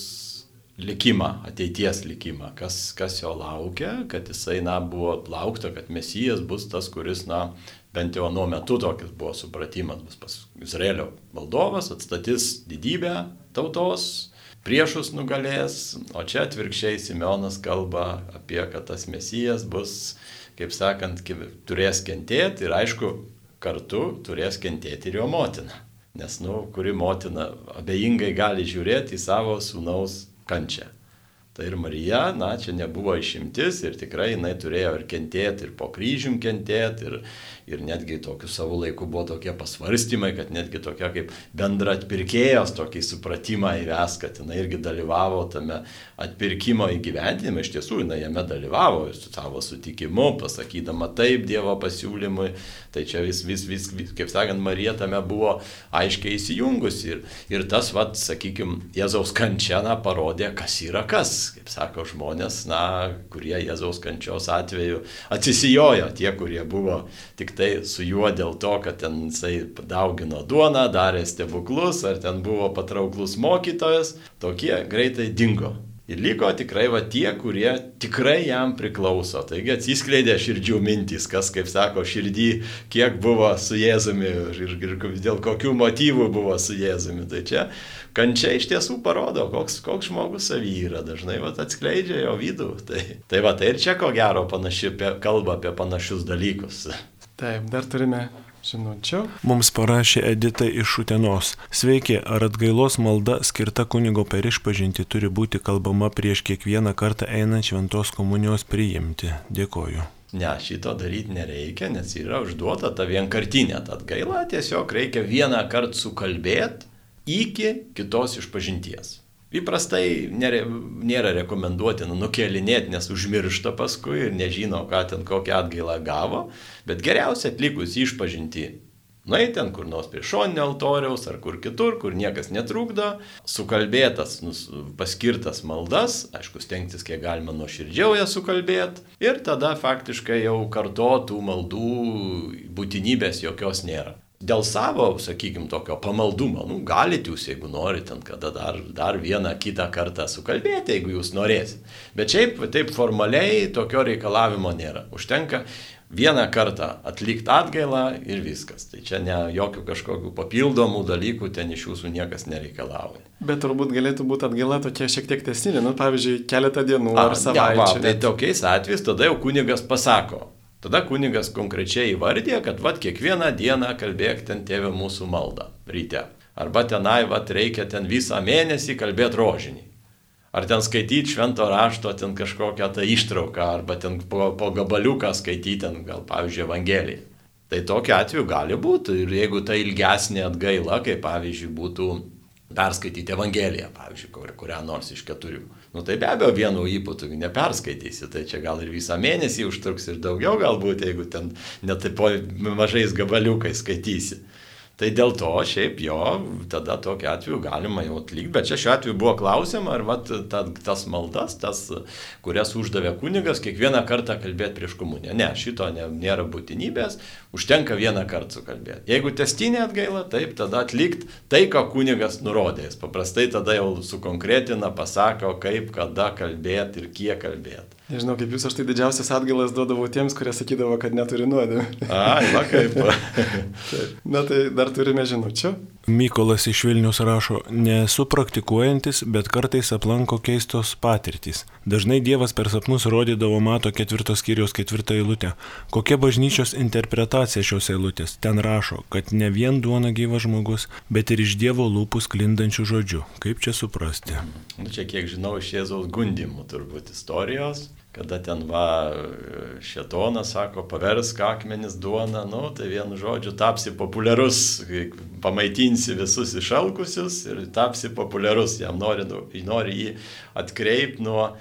likimą, ateities likimą, kas, kas jo laukia, kad jisai, na, buvo laukta, kad Mesijas bus tas, kuris, na, bent jau nuo metu tokis buvo supratimas, bus pas Izraelio valdovas, atstatys didybę tautos, priešus nugalės, o čia atvirkščiai Simeonas kalba apie, kad tas Mesijas bus, kaip sakant, turės kentėti ir aišku, kartu turės kentėti ir jo motina. Nes, nu, kuri motina abejingai gali žiūrėti į savo sūnaus kančią. Tai ir Marija, na, čia nebuvo išimtis ir tikrai jinai turėjo ir kentėti, ir po kryžium kentėti, ir, ir netgi tokiu savo laiku buvo tokie pasvarstymai, kad netgi tokia kaip bendra atpirkėjos tokį supratimą įves, kad jinai irgi dalyvavo tame atpirkimo įgyvendinime, iš tiesų jinai jame dalyvavo su savo sutikimu, pasakydama taip Dievo pasiūlymui, tai čia vis, vis, vis, vis kaip sakant, Marija tame buvo aiškiai įsijungusi ir, ir tas, vad, sakykime, Jėzaus kančiana parodė, kas yra kas, kaip sako žmonės, na, kurie Jėzaus kančios atveju atsisijojo, tie, kurie buvo tik tai su juo dėl to, kad ten jisai daugino duoną, darė stebuklus, ar ten buvo patrauklus mokytojas, tokie greitai dingo. Ir liko tikrai va tie, kurie tikrai jam priklauso. Taigi atsiskleidė širdžių mintys, kas, kaip sako, širdį, kiek buvo su Jėzumi ir, ir dėl kokių motyvų buvo su Jėzumi. Tai čia kančia iš tiesų parodo, koks, koks žmogus savy yra. Dažnai va, atskleidžia jo vidų. Tai, tai va, tai ir čia ko gero panaši kalba apie panašius dalykus. Taip, dar turime žinučių. Mums parašė Edita iš Utenos. Sveiki, ar atgailos malda skirta kunigo per išpažinti turi būti kalbama prieš kiekvieną kartą einant šventos komunijos priimti? Dėkoju. Ne, šito daryti nereikia, nes yra užduota ta vienkartinė atgaila, tiesiog reikia vieną kartą sukalbėti iki kitos išpažinties. Įprastai nėra, rekomenduotina nukelinėti, nes užmiršta paskui ir nežino, ką ten kokią atgailą gavo, bet geriausia atlikus išpažinti. Nueiti ten kur nors prie šoninio altoriaus ar kur kitur, kur niekas netrukdo, sukalbėtas, nus, paskirtas maldas, aišku, stengtis kiek galima nuoširdžiau jas sukalbėti ir tada faktiškai jau kartotų maldų būtinybės jokios nėra dėl savo, sakykime, tokio pamaldumo, nu, galite jūs, jeigu norite, kada dar, dar vieną kitą kartą sukalbėti, jeigu jūs norėsit. Bet šiaip, taip formaliai tokio reikalavimo nėra. Užtenka vieną kartą atlikti atgailą ir viskas. Tai čia ne jokių kažkokių papildomų dalykų ten iš jūsų niekas nereikalauja. Bet turbūt galėtų būti atgaila tokia šiek tiek testinė, nu, pavyzdžiui, keletą dienų ar savaičių. Ja, va, tai tokiais atvejais tada jau kunigas pasako, Tada kunigas konkrečiai įvardė, kad vat kiekvieną dieną kalbėk ten tėvė mūsų maldą ryte. Arba tenai vat reikia ten visą mėnesį kalbėti rožinį. Ar ten skaityti švento rašto, ten kažkokią tą ištrauką, arba ten po, po gabaliuką skaityti, ten gal pavyzdžiui Evangeliją. Tai tokiu atveju gali būti. Ir jeigu tai ilgesnė atgaila, kaip pavyzdžiui būtų perskaityti Evangeliją, pavyzdžiui, kur, kurią nors iš keturių. Nu tai be abejo vienu įputu neperskaitysi, tai čia gal ir visą mėnesį užtruks ir daugiau galbūt, jeigu ten netaip mažais gabaliukais skaitysi. Tai dėl to šiaip jo, tada tokiu atveju galima jau atlikti, bet čia šiuo atveju buvo klausima, ar vat, ta, tas maldas, tas, kurias uždavė kunigas, kiekvieną kartą kalbėti prieš komuniją. Ne, šito ne, nėra būtinybės, užtenka vieną kartą sukalbėti. Jeigu testinė atgaila, taip, tada atlikti tai, ką kunigas nurodė. Jis paprastai tada jau sukonkretina, pasako, kaip, kada kalbėti ir kiek kalbėti. Nežinau, kaip jūs, aš tai didžiausias atgailas duodavau tiems, kurie sakydavo, kad neturi nuodėmę. Ai, va kaip. Na tai dar turime žinučių. Mykolas iš Vilnius rašo, nesu praktikuojantis, bet kartais aplanko keistos patirtys. Dažnai Dievas per sapnus rodydavo mato ketvirtos skyriaus ketvirtą eilutę. Kokia bažnyčios interpretacija šios eilutės? Ten rašo, kad ne vien duona gyvas žmogus, bet ir iš Dievo lūpų sklindančių žodžių. Kaip čia suprasti? Nu, čia kiek žinau iš Jėzaus gundimų turbūt istorijos kada ten va šetonas sako, paversk akmenis duona, nu, tai vienu žodžiu tapsi populiarus, pamaitinsi visus išalkusius ir tapsi populiarus, jam nori, nori jį atkreipti nuo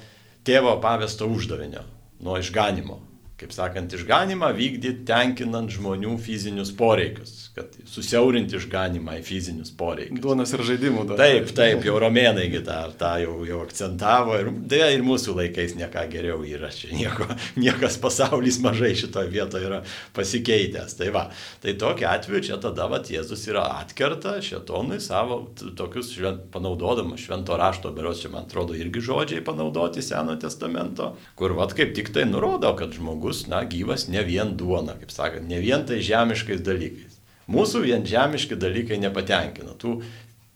tėvo pavesto uždavinio, nuo išganimo kaip sakant, išganimą vykdyti tenkinant žmonių fizinius poreikius, kad susiaurinti išganimą į fizinius poreikius. Duonas ir žaidimų dar. Taip, taip, jau romėnaigi tą, tą jau, jau akcentavo ir, dėja, ir mūsų laikais nieką geriau yra, čia nieko, niekas pasaulis mažai šitoje vietoje yra pasikeitęs. Tai va, tai tokiu atveju čia tada va Jėzus yra atkerta šetonui savo tokius švent, panaudodamas švento rašto, beros čia man atrodo irgi žodžiai panaudoti Seno testamento, kur va kaip tik tai nurodo, kad žmogus žmogus, na, gyvas ne vien duona, kaip sakant, ne vien tai žemiškais dalykais. Mūsų vien žemiški dalykai nepatenkina. Tų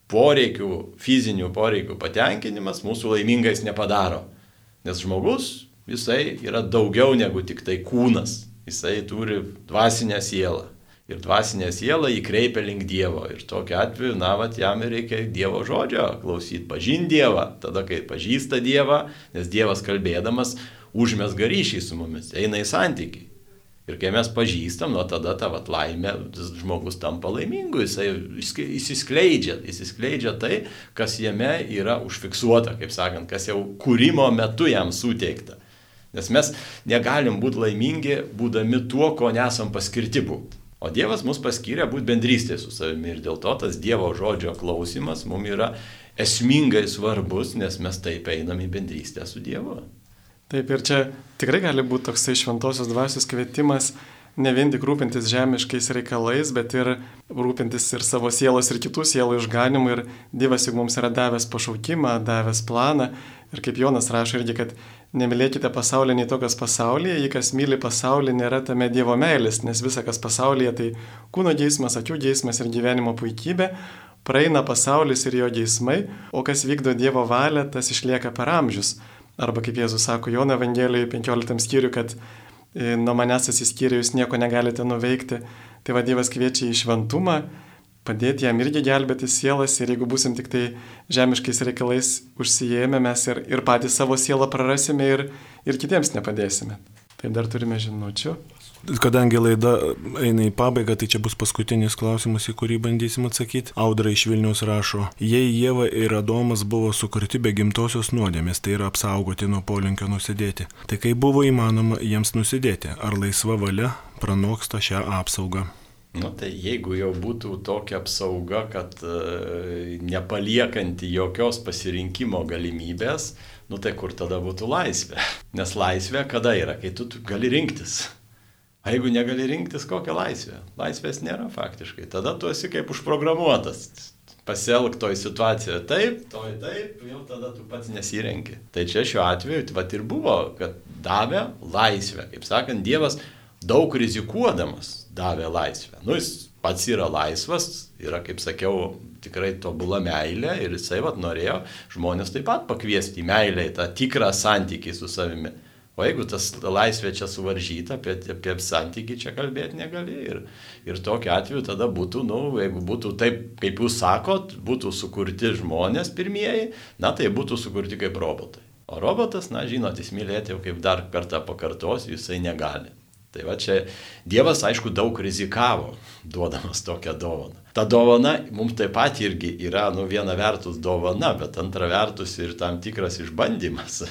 poreikių, fizinių poreikių patenkinimas mūsų laimingais nepadaro. Nes žmogus, jisai yra daugiau negu tik tai kūnas. Jisai turi dvasinę sielą. Ir dvasinė siela įkreipia link Dievo. Ir tokiu atveju, na, vat, jam reikia Dievo žodžio klausyti, pažinti Dievą. Tada, kai pažįsta Dievą, nes Dievas kalbėdamas užmesga ryšį su mumis, eina į santykiai. Ir kai mes pažįstam, nuo tada ta vat, laimė, žmogus tampa laimingu, jisai įsiskleidžia, įsiskleidžia tai, kas jame yra užfiksuota, kaip sakant, kas jau kūrimo metu jam suteikta. Nes mes negalim būti laimingi, būdami tuo, ko nesam paskirti būti. O Dievas mus paskyrė būti bendrystė su savimi ir dėl to tas Dievo žodžio klausimas mums yra esmingai svarbus, nes mes taip einam į bendrystę su Dievu. Taip ir čia tikrai gali būti toksai šventosios dvasios kvietimas ne vien tik rūpintis žemiškais reikalais, bet ir rūpintis ir savo sielos ir kitų sielų išganimu. Ir Dievas juk mums yra davęs pašaukimą, davęs planą. Ir kaip Jonas rašo irgi, kad nemylėkite pasaulį nei to, kas pasaulyje, jei kas myli pasaulį, nėra tame Dievo meilės, nes visa, kas pasaulyje, tai kūno geismas, akių geismas ir gyvenimo puikybė, praeina pasaulis ir jo geismai, o kas vykdo Dievo valią, tas išlieka per amžius. Arba kaip Jėzus sako Jono Evangelijoje 15 skyriui, kad e, nuo manęs atsiskyrę jūs nieko negalite nuveikti. Tai va Dievas kviečia į šventumą, padėti jam irgi gelbėti sielas ir jeigu busim tik tai žemiškais reikalais užsijėmę, mes ir, ir patys savo sielą prarasime ir, ir kitiems nepadėsime. Tai dar turime žinučių. Kadangi laida eina į pabaigą, tai čia bus paskutinis klausimas, į kurį bandysim atsakyti. Audra iš Vilnius rašo, jei Jėva ir Adomas buvo sukurti be gimtosios nuodėmės, tai yra apsaugoti nuo polinkio nusidėti. Tai kaip buvo įmanoma jiems nusidėti? Ar laisva valia pranoksta šią apsaugą? Nu, tai jeigu jau būtų tokia apsauga, kad e, nepaliekanti jokios pasirinkimo galimybės, nu tai kur tada būtų laisvė? Nes laisvė kada yra, kai tu, gali rinktis. O jeigu negali rinktis, kokią laisvę? Laisvės nėra faktiškai. Tada tu esi kaip užprogramuotas. Pasielg toj situacijoje taip, toj taip, jau tada tu pats nesirenki. Tai čia šiuo atveju, tai ir buvo, kad davė laisvę. Kaip sakant, Dievas daug rizikuodamas davė laisvę. Nu, jis pats yra laisvas, yra, kaip sakiau, tikrai tobula meilė ir jisai vat norėjo žmonės taip pat pakviesti į meilę, į tą tikrą santykį su savimi. O jeigu tas laisvė čia suvaržyta, apie, apie santykį čia kalbėti negali. Ir, ir tokiu atveju tada būtų, nu, jeigu būtų taip, kaip jūs sakot, būtų sukurti žmonės pirmieji, na tai būtų sukurti kaip robotai. O robotas, na žinot, jis mylėti jau kaip dar kartą pakartosiu, jisai negali. Tai va čia Dievas, aišku, daug rizikavo, duodamas tokią dovaną. ta dovana mums taip pat irgi yra, nu, viena vertus dovana, bet antra vertus ir tam tikras išbandymas.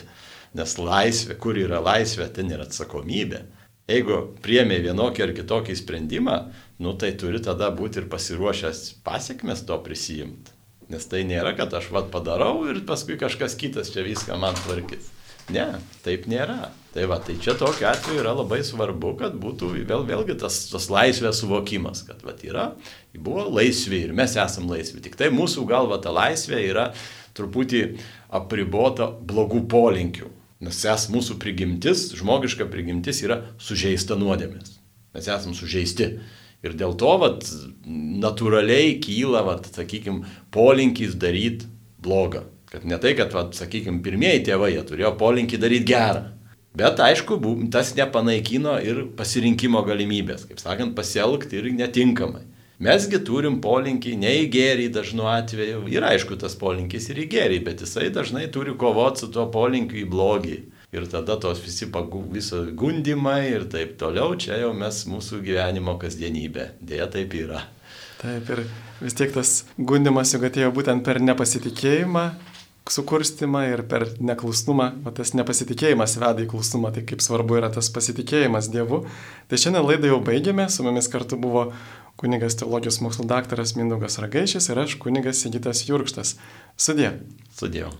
Nes laisvė, kur yra laisvė, ten yra atsakomybė. Jeigu priemė vienokį ar kitokį sprendimą, nu tai turi tada būti ir pasiruošęs pasiekmes to prisijimti. Nes tai nėra, kad aš vad padarau ir paskui kažkas kitas čia viską man tvarkys. Ne, taip nėra. Tai va, tai čia tokiu atveju yra labai svarbu, kad būtų vėl, vėlgi tas, tas laisvės suvokimas, kad va, yra, buvo laisvi ir mes esam laisvi. Tik tai mūsų galva ta laisvė yra truputį apribota blogų polinkių. Nes es mūsų prigimtis, žmogiška prigimtis yra sužeista nuodėmės. Mes esam sužeisti. Ir dėl to, vat, natūraliai kyla, vat, sakykime, polinkis daryti blogą. Kad ne tai, kad, vat, sakykime, pirmieji tėvai jie turėjo polinkį daryti gerą. Bet aišku, tas nepanaikino ir pasirinkimo galimybės, kaip sakant, pasielgti ir netinkamai. Mesgi turim polinkį ne į gėrį dažnu atveju. Ir aišku, tas polinkis ir į gėrį, bet jisai dažnai turi kovoti su tuo polinkiu į blogį. Ir tada tos visi pagų, viso gundimai ir taip toliau, čia jau mes mūsų gyvenimo kasdienybė. Dėja taip yra. Taip, ir vis tiek tas gundimas juk atėjo būtent per nepasitikėjimą, sukurstimą ir per neklusnumą, o tas nepasitikėjimas veda į klusnumą, tai kaip svarbu yra tas pasitikėjimas Dievu. Tai šiandien laidą jau baigėme, su mumis kartu buvo kunigas teologijos mokslo daktaras Mindaugas Ragaišis ir aš kunigas Sigitas Jurkštas. Sudė. Sudėjau.